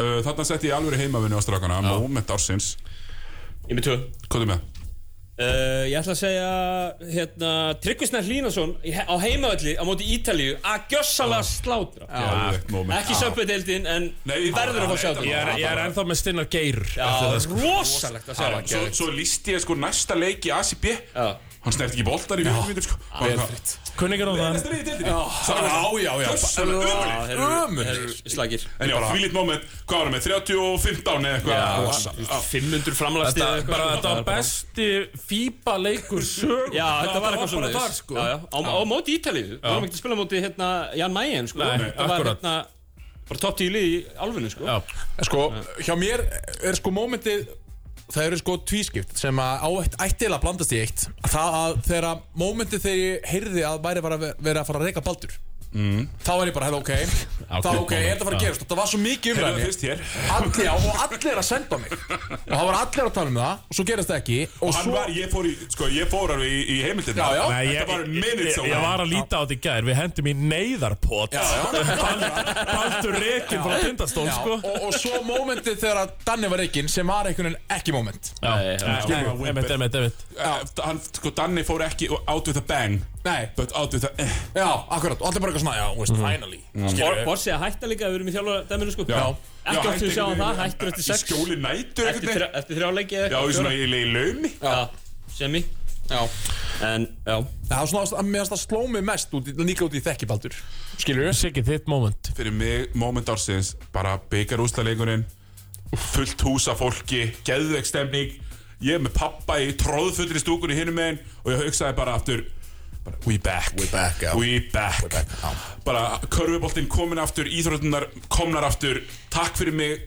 [SPEAKER 2] Uh, Þarna setti ég alvöru heimavinnu á strákana Moment ársins.
[SPEAKER 4] Ég með tvö.
[SPEAKER 2] Hvað er með?
[SPEAKER 4] Uh, ég ætla að segja hérna, Tryggvisnær Hlínason í- á heimavalli á móti Ítalíu að gjössalega slátra.
[SPEAKER 2] Moment.
[SPEAKER 4] ekki söpbedeildin en
[SPEAKER 2] Nei,
[SPEAKER 4] verður að fá sjá
[SPEAKER 2] þetta
[SPEAKER 3] Ég er, ég er ennþá með Stinnar Geir sko.
[SPEAKER 4] rosalegt að sjá. Það
[SPEAKER 2] Svo, svo lísti ég sko næsta leik í ACB. Hann snert ekki boltar í fjöldmítur sko.
[SPEAKER 3] Kunningar á það
[SPEAKER 2] Næsta leik í deildinni.
[SPEAKER 5] Já, já, já
[SPEAKER 2] Gjörsamlega
[SPEAKER 4] Já,
[SPEAKER 2] ömurlegt.
[SPEAKER 4] þeir eru- þeir eru slagir
[SPEAKER 2] En já, því lít moment, hvað var það með? 35 eða eitthvað?
[SPEAKER 4] 500 framlægsti
[SPEAKER 3] Þetta, var besti FIBA leikur sög
[SPEAKER 4] Já, þetta var eitthvað svona
[SPEAKER 3] sko.
[SPEAKER 4] Á, móti Ítalíu. Við varum ekki að spila móti hérna, Jan Mayen sko. Þetta var hérna bara topp 10 lið í álfunni sko.
[SPEAKER 3] Já,
[SPEAKER 5] Sko, hjá mér er sko mómentið Það eru sko tvískipt sem að á eitt ættilega blandast í eitt. Það að þegar mómentið þegar ég heyrði að væri bara að vera að fara að reyka baldur mm. Þá er ég bara, hefði ok. Þá ok, er þetta að fara að gerast Það var svo mikið
[SPEAKER 2] það
[SPEAKER 5] umræðinni Allir, og allir að senda mig. Og það var allir að tala um það Og svo gerast það ekki. Og
[SPEAKER 2] Og
[SPEAKER 5] svo,
[SPEAKER 2] var, ég fór í, sko, ég fór alveg í, í heimildina.
[SPEAKER 5] Já, já.
[SPEAKER 3] Nei, ég,
[SPEAKER 2] Þetta var
[SPEAKER 3] ég,
[SPEAKER 2] minutes
[SPEAKER 3] ég, ég var að líta á þetta í gær. Við hendum í neyðarpot. Baldur rekin frá tindastól
[SPEAKER 5] já,
[SPEAKER 3] sko.
[SPEAKER 5] og, og svo mómentið þegar Danni var reikinn Sem var einhvern veginn ekki móment
[SPEAKER 2] sko, Danni fór ekki out with a bang
[SPEAKER 5] Nei,
[SPEAKER 2] But out with eh.
[SPEAKER 5] já, akkurat Og allir bara eitthvað svona, já, veist, finally
[SPEAKER 4] Bor- Borsi að hætta líka, við erum í þjálfara dæminu sko.
[SPEAKER 2] Já.
[SPEAKER 4] Ekki
[SPEAKER 2] Já,
[SPEAKER 4] oft við sjáum
[SPEAKER 2] einhvern
[SPEAKER 4] það,
[SPEAKER 2] veginn
[SPEAKER 4] hættur eftir
[SPEAKER 2] Í
[SPEAKER 4] 6
[SPEAKER 2] skjóli nætur
[SPEAKER 4] Eftir, þrjá- eftir þrjáleiki
[SPEAKER 2] Já, í svona í í laumi.
[SPEAKER 4] Já, semi.
[SPEAKER 5] Já.
[SPEAKER 4] En, já.
[SPEAKER 5] Það er svona að mér finnst það sló mig mest út, í- líka út í þekkibaldur Skilur við?
[SPEAKER 3] Siggi, þitt moment.
[SPEAKER 2] Fyrir mig, moment ársins Bara byggar úslaleikurinn Fullt hús af fólki Geðveik stemning. Ég er með pappa í tróðfullri stúkunni hinum megin Og ég hugsaði bara aftur We back
[SPEAKER 5] We back, já.
[SPEAKER 2] We back,
[SPEAKER 5] back, já.
[SPEAKER 2] Bara körfuboltinn komin aftur Íþróttunar komnar aftur Takk fyrir mig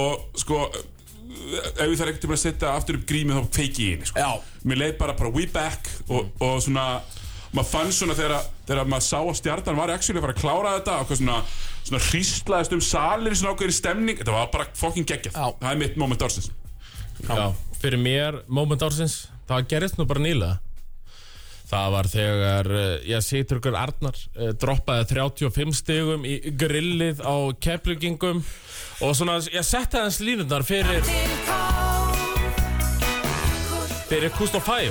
[SPEAKER 2] Og sko Ef ég þarf ekkert að setja aftur upp grímið Þá feiki ég henni sko.
[SPEAKER 5] Já.
[SPEAKER 2] Mér leið bara bara we back Og, og svona maður fann svona þegar, þegar maður sá að stjartan var actually að fara að klára þetta og hvað svona, svona hríslaðist um salin svona ákveðin stemning, þetta var bara fucking geggjað
[SPEAKER 5] Já.
[SPEAKER 2] það er mitt moment ársins
[SPEAKER 3] Já, fyrir mér, moment ársins Það gerist nú bara nýlega Það var þegar uh, ég Sigtryggur Arnar uh, droppaði 35 stigum í grillið á keflugingum og svona ég setti aðeins línundar fyrir fyrir Kusto 5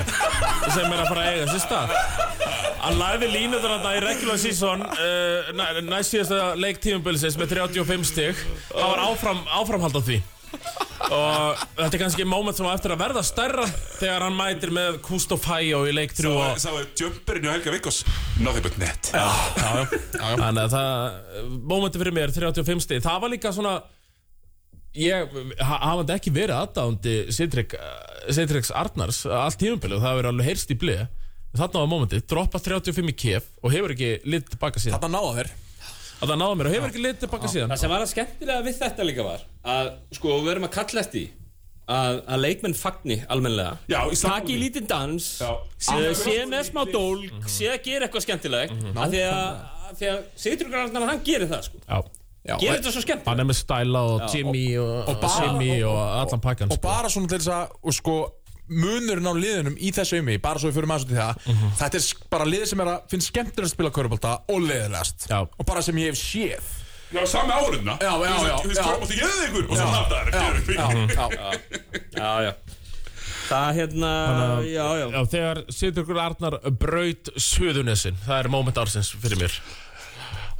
[SPEAKER 3] sem er að fara að eiga sér stað Hann lagði línundar að það í regular season uh, næ, næst síðasta leik tímumbilsins með 35 stig það var áfram, áframhald á því og þetta er kannski moment sem á eftir að verða stærra þegar hann mætir með Kusto Fæjó í leik 3 og
[SPEAKER 2] Það var jumperinn hjá Helga Vikkos Nothing but net.
[SPEAKER 3] Þannig að það, mómenti fyrir mér 35 stig, það var líka svona ég ha- hafandi ekki verið aðdándi Seitrix Arnars allt tímumbilið og það hefur verið alveg heyrst í blið þarna var mómenti, droppa 35 í kef og hefur ekki lit tilbaka síðan.
[SPEAKER 5] Þetta náða þér
[SPEAKER 3] að það náða mér. Og hefur ekki lit tilbaka síðan?
[SPEAKER 4] Það sem var að skemmtilega við þetta líka var að sko við erum að kalla eftir að, að leikmenn fagni almennilega.
[SPEAKER 2] Já, í
[SPEAKER 4] lítinn dans
[SPEAKER 2] Já.
[SPEAKER 4] sé, sé með smá dólk sé að gera eitthvað skemmtilegt.
[SPEAKER 3] Mhm.
[SPEAKER 4] af því að, að því að Sigtryggur hann gerir það sko.
[SPEAKER 3] Já.
[SPEAKER 4] gerir þetta svo skemmtilegt.
[SPEAKER 3] Hann er með Stæla og Jimmy og, Jimmy og, allan pakkan
[SPEAKER 5] Og
[SPEAKER 3] sko.
[SPEAKER 5] bara svona til þess að sko, munurinn á liðunum í þessu umi bara svo við fyrir maður svo til það
[SPEAKER 3] Mhm.
[SPEAKER 5] þetta er bara lið sem er að finnst skemmtilega að spila körubólta og leiðilegast
[SPEAKER 3] Já.
[SPEAKER 5] og bara sem ég hef séð.
[SPEAKER 2] Já, sami árunna
[SPEAKER 5] Já, já, já,
[SPEAKER 2] Þú veist,
[SPEAKER 5] já.
[SPEAKER 2] ég eða ykkur Og svo nafnaðar
[SPEAKER 4] já já það hérna já já.
[SPEAKER 3] Já, þegar Sigtryggur Arnar braut Suðunessin, það er moment ársins fyrir mér.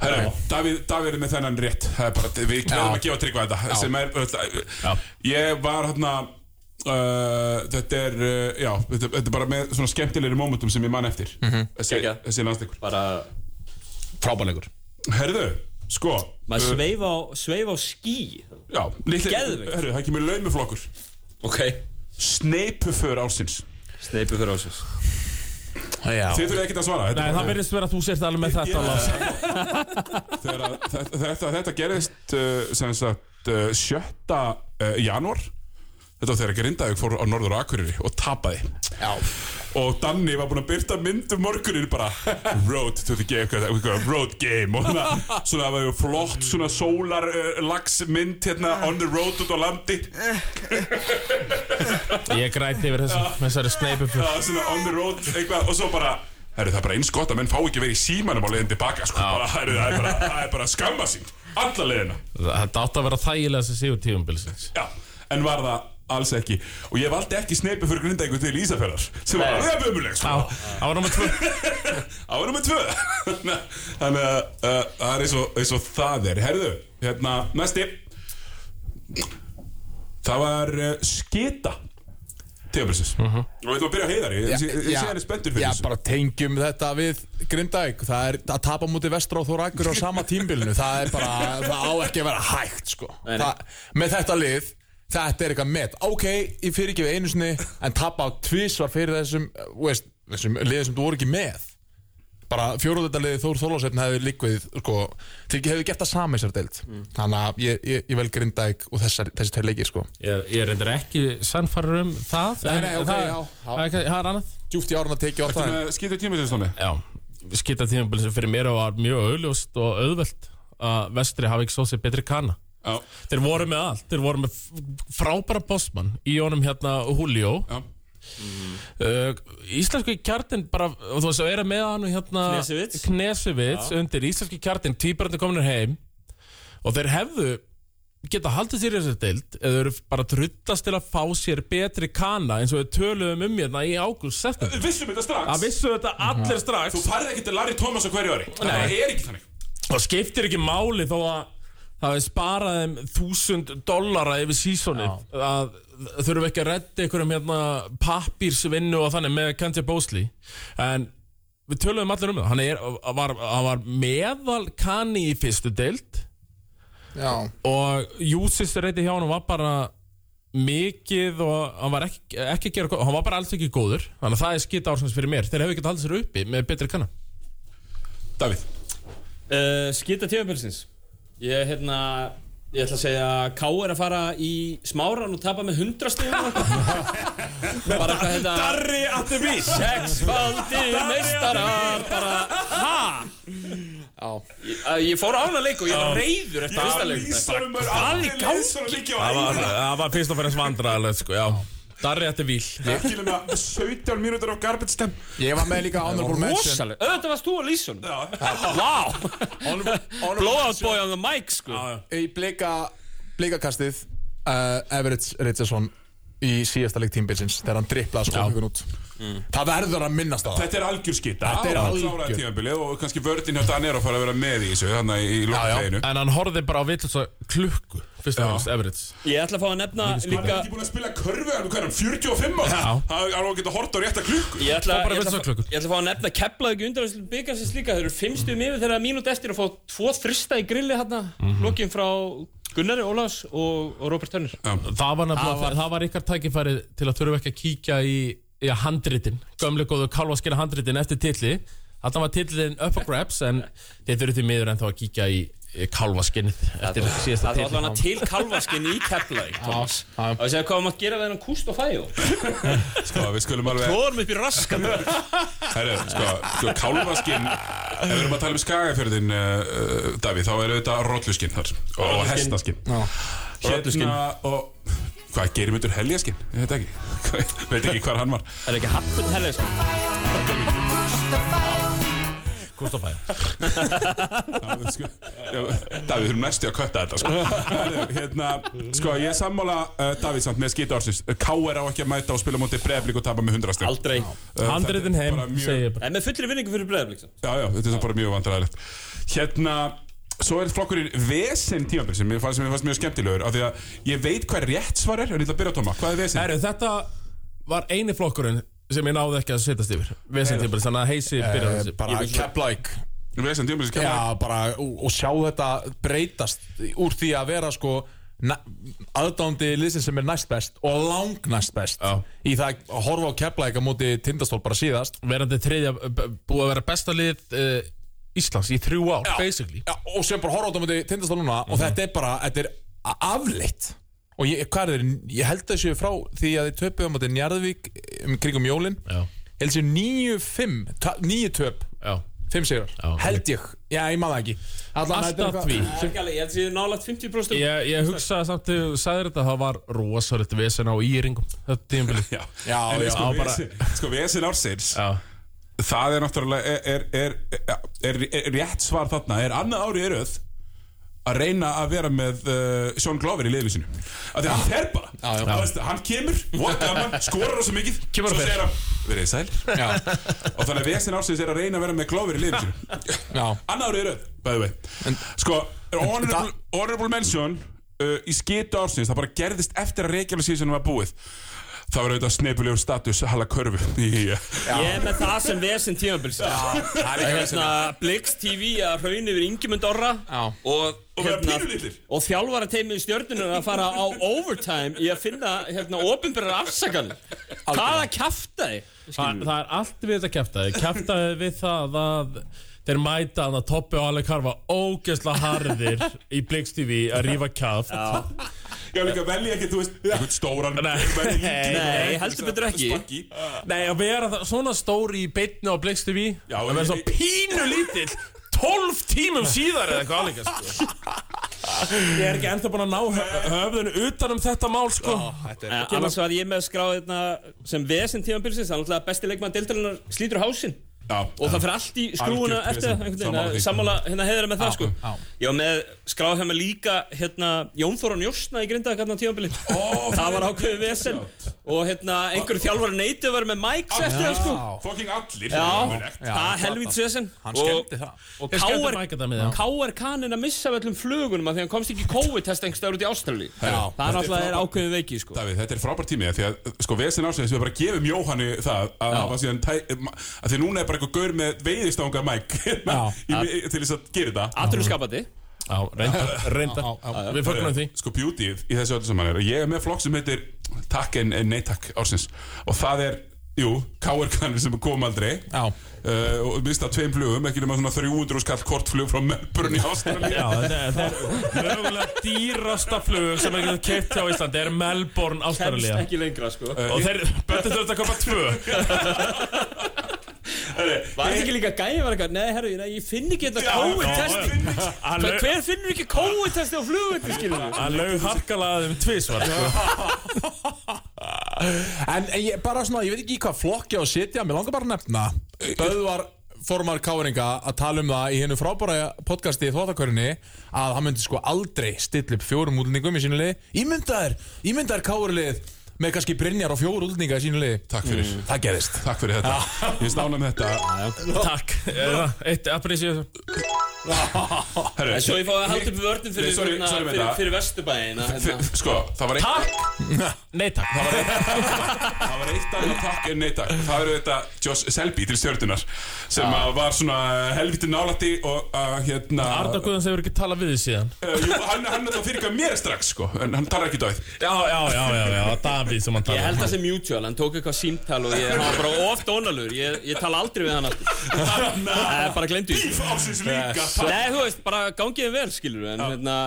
[SPEAKER 2] Herra, Davíð, Davíð er með þennan rétt. Það er bara, við verðum að gefa tryggva þetta sem er,
[SPEAKER 3] Já.
[SPEAKER 2] ég var hérna uh, þetta er, uh, já þetta, þetta er bara með svona skemmtilegri momentum sem ég man eftir. Þessi,
[SPEAKER 4] Geggjað.
[SPEAKER 2] þessi landsleikur.
[SPEAKER 4] Bara
[SPEAKER 5] frábæleikur
[SPEAKER 2] Herðu, sko
[SPEAKER 4] maður
[SPEAKER 2] uh,
[SPEAKER 4] sveif á sveif á skí
[SPEAKER 2] Já, litli, herðu, það kemur laumuflokkur.
[SPEAKER 4] Ok.
[SPEAKER 2] Sneipuför ársins.
[SPEAKER 4] Sneipi fyrir ásins
[SPEAKER 5] Já.
[SPEAKER 2] Þið þurfið ekkert að svara
[SPEAKER 3] Nei, það verðist vera að þú sért alveg með þetta
[SPEAKER 2] þegar þetta, þetta, þetta gerðist uh, sem sagt uh, 7. Uh, janúar þetta var þegar Grindavík fór á Norður og Akureyri og tapaði.
[SPEAKER 5] Já.
[SPEAKER 2] og Danni var búinn að byrta mynd um morgunin bara road to the game hvað- hvað- road game og svona, svona það var ju flott svona solar uh, hérna on the road út á landi.
[SPEAKER 3] Ég græti yfir þessu, þessari sneipu
[SPEAKER 2] Já, svona on the road eitthvað og svo bara Herru, það er bara eins gott að menn fá ekki verið í símanum á leiðin tilbaka, sko, bara, herru, það er bara, það er bara skamma sín, alla leiðina.
[SPEAKER 3] Þetta átti að vera þægilega sem sigur tífumbilsins
[SPEAKER 2] Já, en var það alls ekki. Og ég valdi ekki sneipi fyrir grindæku til Ísafjörðar sem var alveg ömuleg
[SPEAKER 3] Já,
[SPEAKER 2] sko.
[SPEAKER 3] það var nummer tvö.
[SPEAKER 2] Á nummer tvö. Þannig að uh, það er eins og, eins og það er. Herðu, hérna, næsti. Það var uh, skita tíðanbilsins og við ætlum að byrja á heiðari. Ég, ég, sé henni spenntur fyrir
[SPEAKER 5] Já,
[SPEAKER 2] þessu.
[SPEAKER 5] bara tengjum þetta við Grindavík. Það er að tapa mútið vestra og þórakur á sama tímbilinu Það er bara, það á ekki að vera hægt sko. Það, Með þetta lið Þetta er eitthvað met. Ok, ég fyrir ekki við einu sinni En tapa á tvisvar fyrir þessum uh, veist, Þessum liðið sem þú voru ekki með. Bara fjóruðþetta liðið Þór Þólasveitn hefði líkvið sko, Þeir ekki hefði gert það sami sér deild. Þannig að ég, ég, ég vel Grindavík Og þessar, þessi tveir leikir sko.
[SPEAKER 3] Ég, ég er endur ekki sannfarður um það
[SPEAKER 5] Nei,
[SPEAKER 3] en
[SPEAKER 5] nei, ok,
[SPEAKER 3] það,
[SPEAKER 5] já, já.
[SPEAKER 3] Það er, það er annað.
[SPEAKER 5] Djúft í árun að tekja á það.
[SPEAKER 2] skita tíðanbilsins tómi
[SPEAKER 3] Já, skita tífumbilsins fyrir mér var mjög auðljóst og auðvelt að vestri hafi ekki svo sér betri kana
[SPEAKER 2] já,
[SPEAKER 3] Þeir voru með allt, þeir voru með frábæra bossmann í honum hérna Julio.
[SPEAKER 2] Já,
[SPEAKER 3] uh, Íslensku kjartin bara, og þú veist, að vera með hann hérna
[SPEAKER 4] Knesevits.
[SPEAKER 3] Knesevits undir íslensku kjartin, týparandi kominir heim. Og þeir hefðu geta haldið sér í þessu deild eða eru bara truttast til að fá sér betri kana eins og við töluðum um hérna í ágúst
[SPEAKER 2] við vissum þetta strax?
[SPEAKER 3] Það vissu þetta allir strax.
[SPEAKER 2] Þú farið ekki til Larry Thomas á hverju ári. Það
[SPEAKER 3] Nei.
[SPEAKER 2] er ekki þannig.
[SPEAKER 3] Það skiptir ekki máli þó að það hefði sparað þeim þúsund dollara yfir sísonið að þurfum ekki að redda einhverjum hérna pappírsvinnu og þannig með Kentja Bósli en við töluðum allir um það. Hann, er, var, hann var meðal kanni í fyrstu deild.
[SPEAKER 5] Já.
[SPEAKER 3] Og Júsis reyti hjá hann var bara mikið og hann var ekki, ekki að gera góð hann var bara alls ekki góður. Þannig að það er skitt ársins fyrir mér. Þeir hefur ekki haldið sér uppi með betri kanna.
[SPEAKER 2] Davíð.
[SPEAKER 4] Uh, skita tíðanbilsins Ég, hérna, ég ætla að segja að K er að fara í smáran og tapa með 100 stíðum Bara hvað þetta
[SPEAKER 3] Darri at the beach
[SPEAKER 4] Sexfaldi meistarar Bara, ha? Ég, ég fór á hana leik og ég var reyður eftir fyrsta leik. gangi?
[SPEAKER 3] Það var, fremst vandræðilegt sko, já Darri ætti víl.
[SPEAKER 2] Ekki með 17 mínútur af garbage time.
[SPEAKER 5] Ég var með líka honorable mention.
[SPEAKER 4] Rosaleg Auðvitað varst þú að lýsa hún Vá. Blowout boy on the mic sko.
[SPEAKER 5] Í blika, blikakastið uh, Everett Richardson í síðasta leik tímbilsins þegar hann driplaði sko hugun út. Það verður að minnast það.
[SPEAKER 2] Þetta er algjör skita.
[SPEAKER 5] Þetta er algjör.
[SPEAKER 2] tímabilið og kannski vördin hjá Danir að fara að vera með í þessu þannig í lokafeginu
[SPEAKER 3] En hann horfði bara á vitlega klukku Fyrst og fremst, Everett
[SPEAKER 4] Ég ætla að fá að nefna
[SPEAKER 2] Hann er
[SPEAKER 4] líka
[SPEAKER 2] ekki búin að spila körfu hann, er hann, 45 ára?
[SPEAKER 3] Já.
[SPEAKER 2] Það er alveg að geta hort á rétta klukku.
[SPEAKER 4] Ég ætla, að fá að nefna Keflavík undanvæslu byggarsins líka. Þeir eru fimmstum Gunnari Ólafs og, og Robert Turner
[SPEAKER 3] Það var, nefnilega, það var ykkar tækifæri til að þurfa ekki að kíkja í, í handritin Gömlega góðu kálvaskina handritin eftir tilli Þetta var tillin up for grabs En þurfum því miður ennþá að kíkja í, í kálvaskinnið Eftir síðasta
[SPEAKER 4] Það var allavega til kalvaskinn í Keflavík. Og ég segja hvað maður gera við hennan kúst og fæjó
[SPEAKER 2] Sko, við skulum alveg
[SPEAKER 4] Tóðum upp í raskan
[SPEAKER 2] Herru, sko, sko kálfaskinn Ef við erum að tala um skagafjörðin uh, uh, Davíð, þá er auðvitað rolluskinn þar Og hestaskinn. Hérna og Hvað, gerir myndur heljaskinn? Ég veit ekki. Veit ekki hvar hann var.
[SPEAKER 4] Er ekki hafnum helga
[SPEAKER 2] Já, sko, Davíð, við erum næstu að kötta þetta sko. Hérna, sko, ég sammála uh, Davíð samt með skita ársins K.R. á ekki að mæta og spila á móti breflik og tapa með 100 stig.
[SPEAKER 4] Aldrei.
[SPEAKER 2] Uh, er
[SPEAKER 3] heim,
[SPEAKER 2] mjög-
[SPEAKER 4] En með fullri vinningu fyrir Breiðablík
[SPEAKER 2] Já, já, þetta er bara mjög vandræðilegt. Hérna, svo er flokkurinn Vesen tímabil sem ég fannst, fannst mjög skemmtilegur af því að ég veit hvað rétt svar er en ég ætla að byrja á Tóma, hvað er Vesen?
[SPEAKER 3] Þetta var eini flokkurinn sem ég náði ekki að setjast yfir. Vesenttímpil, þannig að heisi byrjaði
[SPEAKER 5] Eh,
[SPEAKER 3] þessi
[SPEAKER 5] Bara Keflæk
[SPEAKER 2] Vesen tímabil sem kemur
[SPEAKER 5] Já, bara, og, sjá þetta breytast úr því að vera sko aðdándi liðsinn sem er næst best og lang næst best
[SPEAKER 3] Já.
[SPEAKER 5] í það að horfa á Keflæk á móti tindastól bara síðast.
[SPEAKER 3] Verandi þriðja, búið að vera besta lið uh, Íslands í þrjú ár, basically.
[SPEAKER 5] Já, og sem bara horfa á þetta móti tindastól núna og þetta er bara, þetta er afleitt og ég, hvað er þeir, ég held þessu frá því að þið töpuðu á móti Njarðvík um kringum jólin.
[SPEAKER 3] Já,
[SPEAKER 5] held þessu 9-5 ta- níu töp,
[SPEAKER 3] já.
[SPEAKER 5] 5 sigrar
[SPEAKER 3] Já,
[SPEAKER 5] held ég, já ég maður ekki. Þetta er
[SPEAKER 3] Alltaf því.
[SPEAKER 4] Ég held ég nálægt 50%
[SPEAKER 3] Ég, ég hugsaði samt þegar þú sagðir þetta það var rosalegt vesen á íringum þetta tímabili
[SPEAKER 2] Já,
[SPEAKER 5] Já, já,
[SPEAKER 2] sko,
[SPEAKER 3] bara-
[SPEAKER 2] vesen, sko Vesen ársins
[SPEAKER 3] Já,
[SPEAKER 2] það er náttúrulega er, er, er, er, er rétt svar þarna. Er annað árið er öð að reyna að vera með uh, Sean Glover í liðinu sinu af því að hann fer bara.
[SPEAKER 5] Já, já.
[SPEAKER 2] Veist, hann kemur, gaman, skorar rosa mikið
[SPEAKER 3] Kemur
[SPEAKER 2] svo segir hann, verið sæl?
[SPEAKER 5] Já,
[SPEAKER 2] og þannig að Vesen ársins er að reyna að vera með Glover í liðinu sinu
[SPEAKER 5] já.
[SPEAKER 2] Annað árið er öð, by the way. Sko, honorable, honorable mention uh, í skitu ársins, það bara gerðist eftir að Reykjavík síðan var búið Það var auðvitað sneipulegur status Halla Körfu í,
[SPEAKER 4] Ég er með það sem vesen tímabils hérna, Blix TV að raun yfir Ingemund Orra
[SPEAKER 5] Já.
[SPEAKER 4] og, hérna, og þjálfara teimið stjörnunum að fara á overtime í að finna hérna, ofinbærar afsakan Hvaða kjaftaði?
[SPEAKER 3] það, það er allt við þetta kæftaði Kæftaði við það að Þeir mæta hann að Toppi og Alec Harfa ógeðslega harðir í Blix TV að rífa kjáft
[SPEAKER 2] Já, líka velja ekki, þú veist, einhvern stóran
[SPEAKER 3] Nei.
[SPEAKER 4] heldur betur ekki.
[SPEAKER 3] Nei, að vera það, svona stóri í beitni á Blix TV
[SPEAKER 2] Já,
[SPEAKER 3] að vera svo pínu lítill 12 tímum síðar eða eitthvað álíka sko. Ég er ekki ennþá búin að ná hö- höfðinu utan um þetta mál sko.
[SPEAKER 5] Þetta
[SPEAKER 4] En annars var ég með að skrá hérna, sem vesen tímabilsins Það er náttúrulega besti leikmann deildarinnar slítur hásinn
[SPEAKER 2] Já,
[SPEAKER 4] Og það fyrir allt í skrúuna eftir
[SPEAKER 2] Sammála
[SPEAKER 4] hérna heiðra með það sko.
[SPEAKER 5] já.
[SPEAKER 4] Ég var með skráð hjá mig líka hérna Jón Þóran Jósna í grindaði hérna tímabili Það var ákveðið vesen. Og hérna einhverju þjálfari neyti að vera með Mike eftir það sko.
[SPEAKER 2] Fucking allir.
[SPEAKER 4] Það er helvíts vesen.
[SPEAKER 5] Hann skemmti það.
[SPEAKER 4] Og KR kannin að missa öllum flugunum af Því hann komst ekki COVID-test einhverstaður út í Ástrali Það er náttúrulega er ákveðið veiki sko.
[SPEAKER 2] Davíð, þetta er frábær tími því að sko Vesen ársins það eitthvað gaur með veiðistanga mæk. Til þess að gera þetta.
[SPEAKER 4] Aðurum skapandi.
[SPEAKER 3] Við fögnum því.
[SPEAKER 2] sko beautyð í þessu öllu saman er að ég er með flokk sem heitir Takk en, en nei takk ársins. Og það er, jú, K.R.K. sem kom aldrei.
[SPEAKER 5] Já.
[SPEAKER 2] uh, og mista tveim flugum, ekki nema svona 300 skall kort flug frá Melbourne í Ástralíu.
[SPEAKER 3] Já, þetta er, er mögulega dýrasta flug sem er ekki keitt hjá Íslandi er Melbourne,
[SPEAKER 4] Kemst
[SPEAKER 3] Ástralía.
[SPEAKER 4] ekki lengra sko.
[SPEAKER 3] Og þeir bætti þurft að koma tvö
[SPEAKER 4] Var þetta ekki líka gæði var eitthvað Nei, herru, ég finn ekki þetta COVID-testi Hver, finnur ekki COVID-testi á flugvöldi, skilur við?
[SPEAKER 3] hann laug harkalaðum tvísvar sko.
[SPEAKER 5] En ég, bara svona, ég veit ekki í hvað flokk ég á að sitja Mér langar bara að nefna. Böðvar formar káringa að tala um það í hennu frábæra podcasti í þvóttakörunni að hann myndi sko aldrei stilla upp fjórum útlendingum í sínu liði. Ímyndaður, ímyndaður kárlið með kannski Brynjar og fjóru útlendinga í sínu liði.
[SPEAKER 2] Takk fyrir.
[SPEAKER 5] Það gerðist.
[SPEAKER 2] Takk fyrir þetta. Ég stána með þetta.
[SPEAKER 3] Takk. Eitt aprísíu
[SPEAKER 2] Herru,
[SPEAKER 4] svo ég fá að halda upp vörnum fyrir,
[SPEAKER 2] sorry,
[SPEAKER 4] hérna,
[SPEAKER 2] sorry með
[SPEAKER 4] fyrir,
[SPEAKER 2] það.
[SPEAKER 4] fyrir Vesturbæin að, hérna.
[SPEAKER 2] Sko, það var eitt
[SPEAKER 3] Takk! Nei takk.
[SPEAKER 2] Það var eitt annað takk en nei takk. Það eru þetta Josh Selby til stjórnunar sem að var svona helviti nálætti og að hérna
[SPEAKER 3] Arda Guðans hefur ekki talað við því síðan.
[SPEAKER 2] Uh, jú, hann, hann er það fyrir hann
[SPEAKER 3] Davíð sem hann
[SPEAKER 4] Ég
[SPEAKER 3] talaði
[SPEAKER 4] held það sem mutual, hann tók eitthvað símtal og ég, hann var bara oft ónalur, ég, ég tala aldrei við hann aftur. Nei, bara glemdu því.
[SPEAKER 2] Bíf ásins líka. Takk.
[SPEAKER 4] Nei, þú veist, bara gangiði vel, skilur en hérna,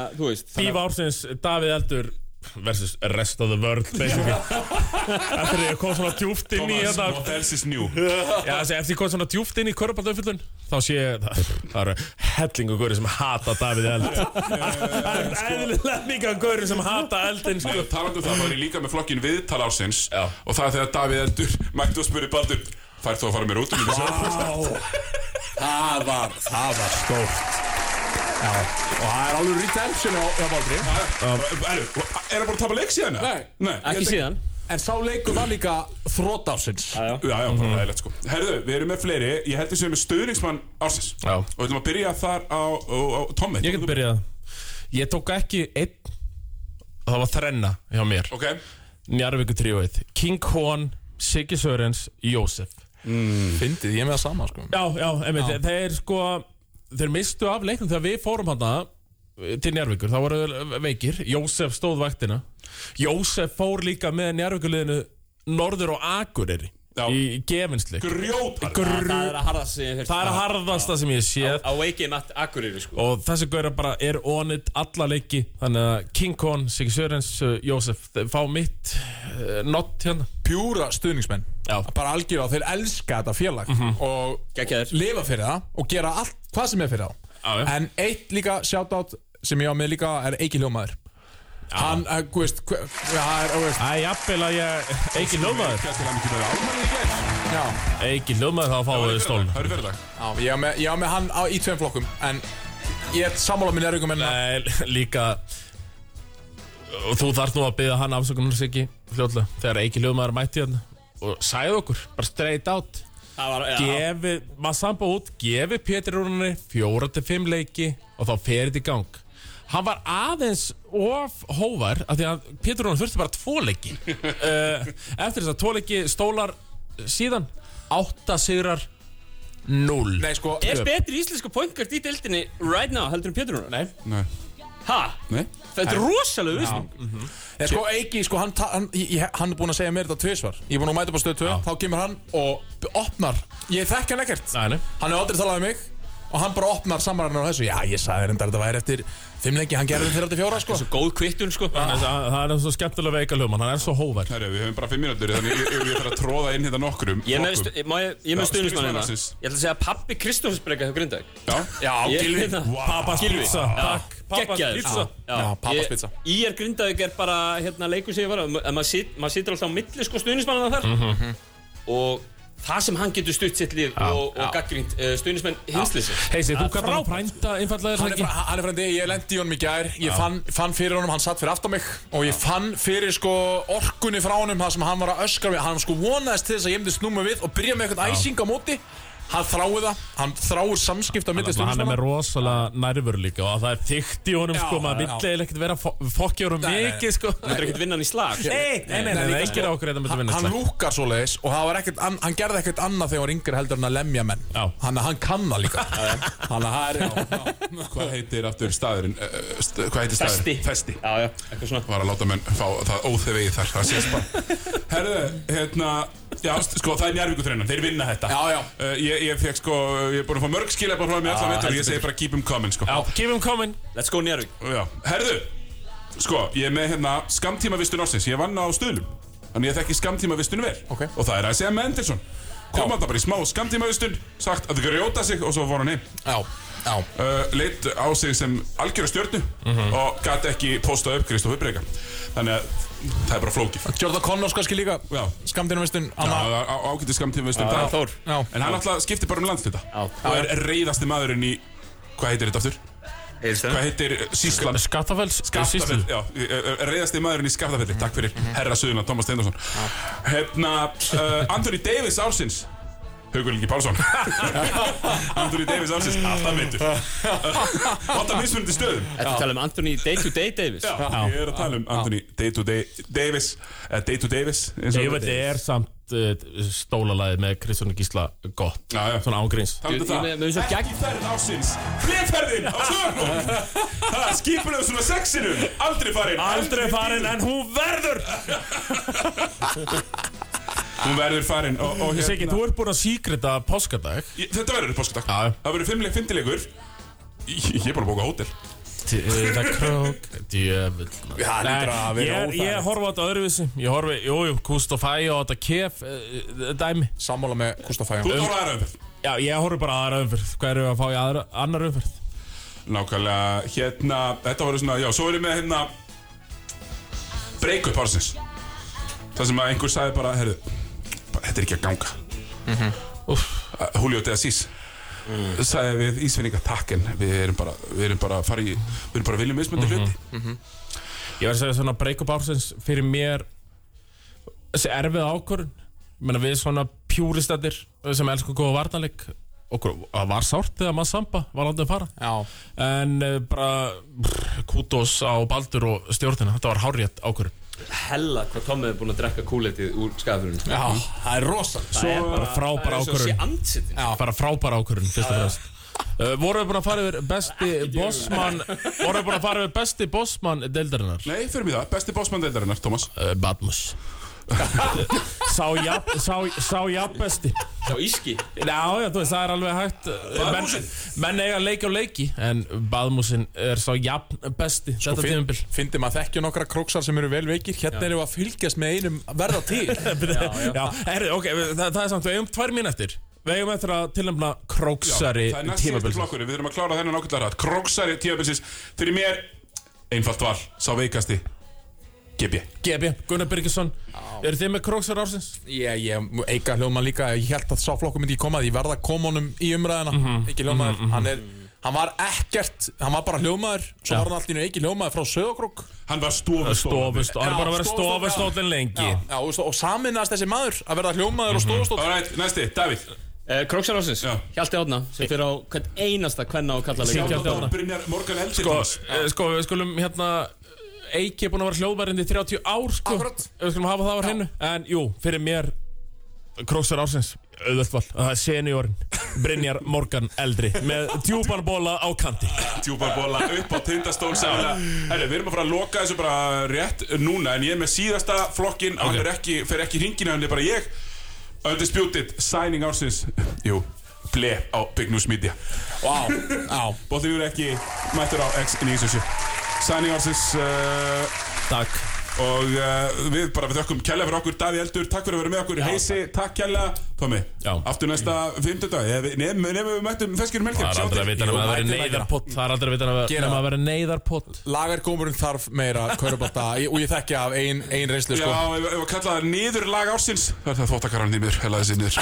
[SPEAKER 3] Bíf ársins Davíð Eldur versus rest of the world basically. Eftir að ég kom svona djúft inn í
[SPEAKER 2] Thomas, what else is new.
[SPEAKER 3] Já, þessi, eftir ég kom svona djúft inn í körpaldauðfullun þá sé ég það, það eru hellingu góri sem hata Davíð Eld. Það er eðlilega mikið góri sem hata Eldin sko.
[SPEAKER 2] Talandi um það var ég líka með flokkin viðtal ásins
[SPEAKER 3] Já.
[SPEAKER 2] Og það er þegar Davíð Eldur mætti og spurði Baldur Fær þú að fara mér út um þessu
[SPEAKER 5] Það var, það var stórt og það er alveg redemption á, á Baldri.
[SPEAKER 2] Er það bara að tapa leik síðan?
[SPEAKER 5] Nei.
[SPEAKER 2] Nei
[SPEAKER 4] Ekki síðan.
[SPEAKER 5] En sá leikur var líka þrótásins
[SPEAKER 4] Já, já.
[SPEAKER 2] Já, já, bara ræðilegt sko. Herðu, við erum með fleiri. Ég held að við séum með stöðningsmann ársins.
[SPEAKER 3] Já.
[SPEAKER 2] Og við ætlum að byrja þar á, á, á Tommi.
[SPEAKER 3] Ég get byrjað. Ég tók ekki einn. Það var þrenna hjá mér.
[SPEAKER 2] Ok.
[SPEAKER 3] Njarvíku tríóið King Kwan, Siggi Sörens, Jósef.
[SPEAKER 5] Fyndið, ég er með það sama sko.
[SPEAKER 3] Já, já, einmitt, þeir sko þeir mistu af leiknum þegar við fórum hann til Njarvíkur, þá voru veikir. Jósef stóð vaktina. Jósef fór líka með Njarvíkuliðinu Norður og Akureyri
[SPEAKER 2] Já.
[SPEAKER 3] í gefinsleik
[SPEAKER 2] Grjótar
[SPEAKER 3] Grr,
[SPEAKER 4] Það er að harða sig
[SPEAKER 3] það er að harðasta sem ég séð.
[SPEAKER 4] Á Wake Mat Akureyri, sko.
[SPEAKER 3] Og þessi gauðra bara er onit alla leiki. Þannig að King Kong, Siggi Sörens, uh, Jósef fá mitt uh, nott hérna.
[SPEAKER 5] Pjúra stuðningsmenn. Bara algjör á, þeir elska þetta félag Og
[SPEAKER 4] Gekkjaðir
[SPEAKER 5] lifa fyrir það Og gera allt, hvað sem er fyrir það
[SPEAKER 3] Já, já.
[SPEAKER 5] En eitt líka shoutout sem ég á með líka er Eiki Hljómaður Hann, uh, þú veist, það er, þú veist.
[SPEAKER 3] Æ, jafnvel að ég, Eiki
[SPEAKER 5] Já,
[SPEAKER 3] Eiki hljóðmaður þá fáið
[SPEAKER 5] já ég, á með, ég á með hann á, í tveim flokkum En ég er sammála minn er ykkur menna
[SPEAKER 3] Nei, líka þú þarft nú að byggja hann fljóðlega þegar Eiki hljóðmaður mætti hann og sæði okkur, bara straight out
[SPEAKER 4] var, já.
[SPEAKER 3] Gefi, maður samba út gefi Pétur Rúnarni fjóra til fimm leiki og þá fer þetta í gang. Hann var aðeins of hóvar af því að Pétur Rúnar þurfti bara tvo leiki. Uh, eftir þess að tvo leiki stólar síðan átta sigrar null.
[SPEAKER 5] Nei, sko,
[SPEAKER 4] Er betri íslensku pointgard í deildinni right now heldur en Pétur Rúnar?
[SPEAKER 2] Nei.
[SPEAKER 4] Ha?
[SPEAKER 2] Nei.
[SPEAKER 4] Þetta er rosalega vissning
[SPEAKER 5] En sko Eiki, sko, hann, hann, ég, ég- hann er búinn að segja mér þetta tvisvar. Ég er búinn að mæta upp á stöð 2 Þá kemur hann og opnar. Ég þekki hann ekkert.
[SPEAKER 3] Nei, nei.
[SPEAKER 5] Hann hefur aldrei talað um mig Og hann bara opnar samanræðinu á þessu. Já, ég sagði að þetta væri eftir Fimm lengi, hann gerði þetta til fjóra, sko.
[SPEAKER 4] Svo góð kvittun sko.
[SPEAKER 3] Það það er svo skemmtilega veika hljóðmann, hann er svo hóvar
[SPEAKER 2] Herru, við höfum bara fimm mínútur Þannig ég, ég, ég þarf að tróða inn hérna nokkrum.
[SPEAKER 4] Ég með, ég, ég stuðnismann hérna. Ég ætla að segja pappi Kristófsbreyka hjá Grindavík.
[SPEAKER 2] Já.
[SPEAKER 5] Já,
[SPEAKER 4] Ég- hérna.
[SPEAKER 3] Pappas pizza, Pappas pizza.
[SPEAKER 5] Já, Pappas pizza.
[SPEAKER 4] Í er Grindavík er bara hérna leikur sem ég var að maður sit, mað situr alltaf á milli sko stuðnismannana þar.
[SPEAKER 3] Mhm.
[SPEAKER 4] og það sem hann getur stutt sitt lið og, og gaggrínt uh, stuðnismenn hinslýsir
[SPEAKER 3] Heisi, þú kallar hann frænda einfallega
[SPEAKER 5] Hann
[SPEAKER 3] er
[SPEAKER 5] fra, hann er frændi, ég lendi í honum í gær. Ég fann, fann fyrir honum, hann satt fyrir aftan mig Og ég fann fyrir sko orkunni frá honum Það sem hann var að öskra við. Hann sko vonaðist til þess að ég myndi snúma við Og byrja með eitthvað æsing á móti Hann þráði það, hann þráir samskipta á milli
[SPEAKER 3] Hann er með rosalega nærfur líka og það er þykkt í honum
[SPEAKER 5] Já,
[SPEAKER 3] sko, maður vill eiginlega ekkert vera
[SPEAKER 5] nei,
[SPEAKER 3] mikið sko.
[SPEAKER 4] Þetta er ekkert vinnan í slag. Sko.
[SPEAKER 3] Nei, nei, nei, nei, ekki okkur þetta myndi
[SPEAKER 5] Hann,
[SPEAKER 3] vinna
[SPEAKER 5] hann
[SPEAKER 3] slag.
[SPEAKER 5] lúkar svoleiðis og það var ekkert, hann, hann gerði ekkert annað þegar hann var yngri heldur en að lemja menn. Hann, hann kann það líka. Hann það er, já, já.
[SPEAKER 2] Hvað heitir aftur staðurinn? Uh, st Hvað heitir staðurinn?
[SPEAKER 4] Festi.
[SPEAKER 2] Festi.
[SPEAKER 4] Já, já, eitthvað svona.
[SPEAKER 2] Var að láta menn fá það óþevegið þar Það sést bara. Herðu, hérna Já, sko, Ég, ég fekk sko, ég er búin að fá mörg skilja bara frá mér allan veit og ég segi bara keep them coming sko.
[SPEAKER 3] Já, keep him coming.
[SPEAKER 4] Let's go Njárvík
[SPEAKER 2] Já, herðu Sko, ég er með hérna skamtíma vistun ársins. Ég vann á stöðlum Þannig ég þekki skamtíma vistun vel.
[SPEAKER 5] Ok.
[SPEAKER 2] Og það er að segja Mendelson kom hann bara í smá skamtímaustun sagt að grjóta sig og svo fór hann heim.
[SPEAKER 5] Já, já.
[SPEAKER 2] Uh, leitt á sig sem algjöra stjörnu
[SPEAKER 5] Mhm.
[SPEAKER 2] og gæti ekki posta upp Kristofur Breyka þannig að það er bara flókið.
[SPEAKER 5] Jordan Connors kannski líka.
[SPEAKER 2] Já.
[SPEAKER 5] Skamdinu veistun
[SPEAKER 2] á, á, ágæti skamtímaustun
[SPEAKER 4] Já, Þór.
[SPEAKER 5] Já,
[SPEAKER 2] en hann alltaf skiptir bara um landslita
[SPEAKER 4] Já.
[SPEAKER 2] og er reyðasti maðurinn í hvað heitir þetta aftur? Hvað heitir Sísland?
[SPEAKER 3] Skattafells
[SPEAKER 2] Skaftafell, já, reyðasti maðurinn í Skaftafelli Takk fyrir, herra Suðuna, Tómas Steindorsson Hérna, uh, Anthony Davis ársins. Haugur Ingi Pálsson. Anthony Davis ársins, alltaf veitur. Alltaf mismunandi stöðum.
[SPEAKER 4] Þetta tala um Anthony Day to Day Davis?
[SPEAKER 2] Já, ég er að tala um Anthony Day to Day Davis eða Day to Davis
[SPEAKER 3] David er samt uh, stólalagið með Kristján Gísla gott.
[SPEAKER 2] Já, já.
[SPEAKER 3] Svona
[SPEAKER 2] Talandi um ekki ferð ársins Fleferðin á sögum þau svona sexinu. Aldrei farin
[SPEAKER 3] Aldrei farin en hún verður.
[SPEAKER 2] Hún verður farin og, og hérna-
[SPEAKER 3] Siggi, þú ert búin að síkrita páskadag.
[SPEAKER 2] Þetta verður páskadag.
[SPEAKER 3] Já.
[SPEAKER 2] Það verður fimmleik, fymtileikur. Ég ég er bara að bóka hótel
[SPEAKER 3] Það Djöfull
[SPEAKER 5] það lítur að
[SPEAKER 3] Nei, ég, ég horfa á þetta öðruvísi. Ég horfi, jú, jú, Kust og þetta kef uh, dæmi.
[SPEAKER 5] Sammála með Gustaf
[SPEAKER 2] Þú ert á aðra umferð.
[SPEAKER 3] Já, ég horfi bara aðra umferð. Hvað eru að fá í aðra, annar umferð?
[SPEAKER 2] Nákvæmlega, hérna, þetta voru svona, já, svo erum við hérna Break-up ársins. Það sem að einhver sagði bara, herru bara, Þetta er ekki að ganga.
[SPEAKER 3] Úff,
[SPEAKER 2] Uh, Julio de Assis sagði við Ísfinninga takk en við erum bara, við erum bara að fara í við erum bara að vilja mismöndi hluti.
[SPEAKER 3] Ég verð að segja svona break-up ársins fyrir mér þessi erfið ákvörun menna við svona pjúristatir sem elsku góða varnarleik okkur það var sárt þegar maður samba var aldrei að fara.
[SPEAKER 5] Já,
[SPEAKER 3] en uh, bara brr, kútos á Baldur og stjórnina þetta var hárrétt ákvörun
[SPEAKER 4] Hella hvað Tommi er búin að drekka kúletið úr skafurinn.
[SPEAKER 5] Já, það er rosa
[SPEAKER 3] svo bara frábæra
[SPEAKER 4] Það er svo sé
[SPEAKER 3] ákvörun
[SPEAKER 4] andsitin
[SPEAKER 3] bara frábæra ákvörun fyrst og fremst. Uh, voru við búin að fara yfir besti bossmann voru við búin að fara yfir besti bossmann deildarinnar?
[SPEAKER 2] Nei, fyrir mig það, besti bossmann deildarinnar, Thomas.
[SPEAKER 3] Uh, Badmus sá jafn sá, sá jafn besti
[SPEAKER 4] Á íski?
[SPEAKER 3] Já, já, þú veist, það er alveg hægt. Menn,
[SPEAKER 2] Baðmúsinn?
[SPEAKER 3] menn eiga leiki á leiki En Baðmúsin er sá jafn besti Þetta tímabil.
[SPEAKER 5] Fyndi maður þekkja nokkra króksar sem eru vel veikir. Hérna erum við að fylgjast með einum verða til.
[SPEAKER 3] Já, herri, ok, það, það er samt Við eigum tvær mín eftir. Við eigum eftir að tilnæmna króksari
[SPEAKER 2] Það er næst síðustu
[SPEAKER 3] tímabil
[SPEAKER 2] flokkurinn, við þurfum að klára þennan ákveðlega rætt. Króksari tímabilsins, fyrir mér einfalt val, sá veikasti GB
[SPEAKER 3] GB, Gunnar Birgisson. Eru þið með króksari ársins?
[SPEAKER 5] Ég, ég, Eika hljóðmann líka. Ég held að sá flokku myndi ekki koma Ég verða að koma honum í umræðina
[SPEAKER 3] Mhm,
[SPEAKER 5] Ekki hljóðmaður Hann er Hann var ekkert, hann var bara hljóðmaður Svo var hann einu ekki hljóðmaður frá Söðokrók
[SPEAKER 2] Hann var stofustól
[SPEAKER 3] Stofust, hann er bara að vera
[SPEAKER 5] stofustóll,
[SPEAKER 3] stofustóllin lengi.
[SPEAKER 5] Já, og, og saminast þessi maður að verða hljóðmaður og stofustóll
[SPEAKER 2] Alright, næsti, Davíð.
[SPEAKER 4] Uh, Króksar ásins
[SPEAKER 2] Já.
[SPEAKER 4] Hjalti Átna sem fyrir á hvern einasta kvenna og kalla
[SPEAKER 3] Hjalti
[SPEAKER 4] leik
[SPEAKER 2] Morgan Eldir
[SPEAKER 3] Sko, eh, sko, við skulum hérna Eiki er búin að vera hljóðverðin í 30 ár sko.
[SPEAKER 5] Akkurat.
[SPEAKER 3] Við skulum hafa það á hreinu. En jú, fyrir mér Króksar ársins, auðvöld val. Það er seniorin, Brynjar Morgan eldri Með djúpan bóla á kanti.
[SPEAKER 2] Djúparbóla upp á tindastól sannlega Herri, við erum að fara að loka þessu bara rétt núna En ég er með síðasta flokkin Hann er ekki, fer ekki hringina, hann er bara ég. Undisputed, signing ársins. Jú, ble á Big News Media.
[SPEAKER 5] Vá, já
[SPEAKER 2] Bóttir við ekki mættur á X977 Signing ársins uh,
[SPEAKER 3] Takk.
[SPEAKER 2] Og uh, við bara við þökkum kjærlega fyrir okkur Daví Eldur, takk fyrir að vera með okkur Heisi, takk. kjærlega Tómi,
[SPEAKER 3] Já.
[SPEAKER 2] aftur næsta fimmtudag. Nefnum við mættum feskir um helgin
[SPEAKER 3] Það er aldrei að vita nema að vera neyðarpott. Það er aldrei að vita nema að vera neyðarpott.
[SPEAKER 5] Lagargómurinn þarf meira Körbáta Og ég þekki af ein, ein reynslu
[SPEAKER 2] Já,
[SPEAKER 5] sko
[SPEAKER 2] ef ef að kalla það niður lag ársins Það er það þvóttakarran í mér, hella þessi niður.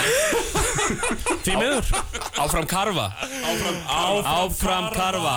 [SPEAKER 3] Því miður.
[SPEAKER 4] Áfram karfa.
[SPEAKER 3] Áfram
[SPEAKER 4] Áfram karfa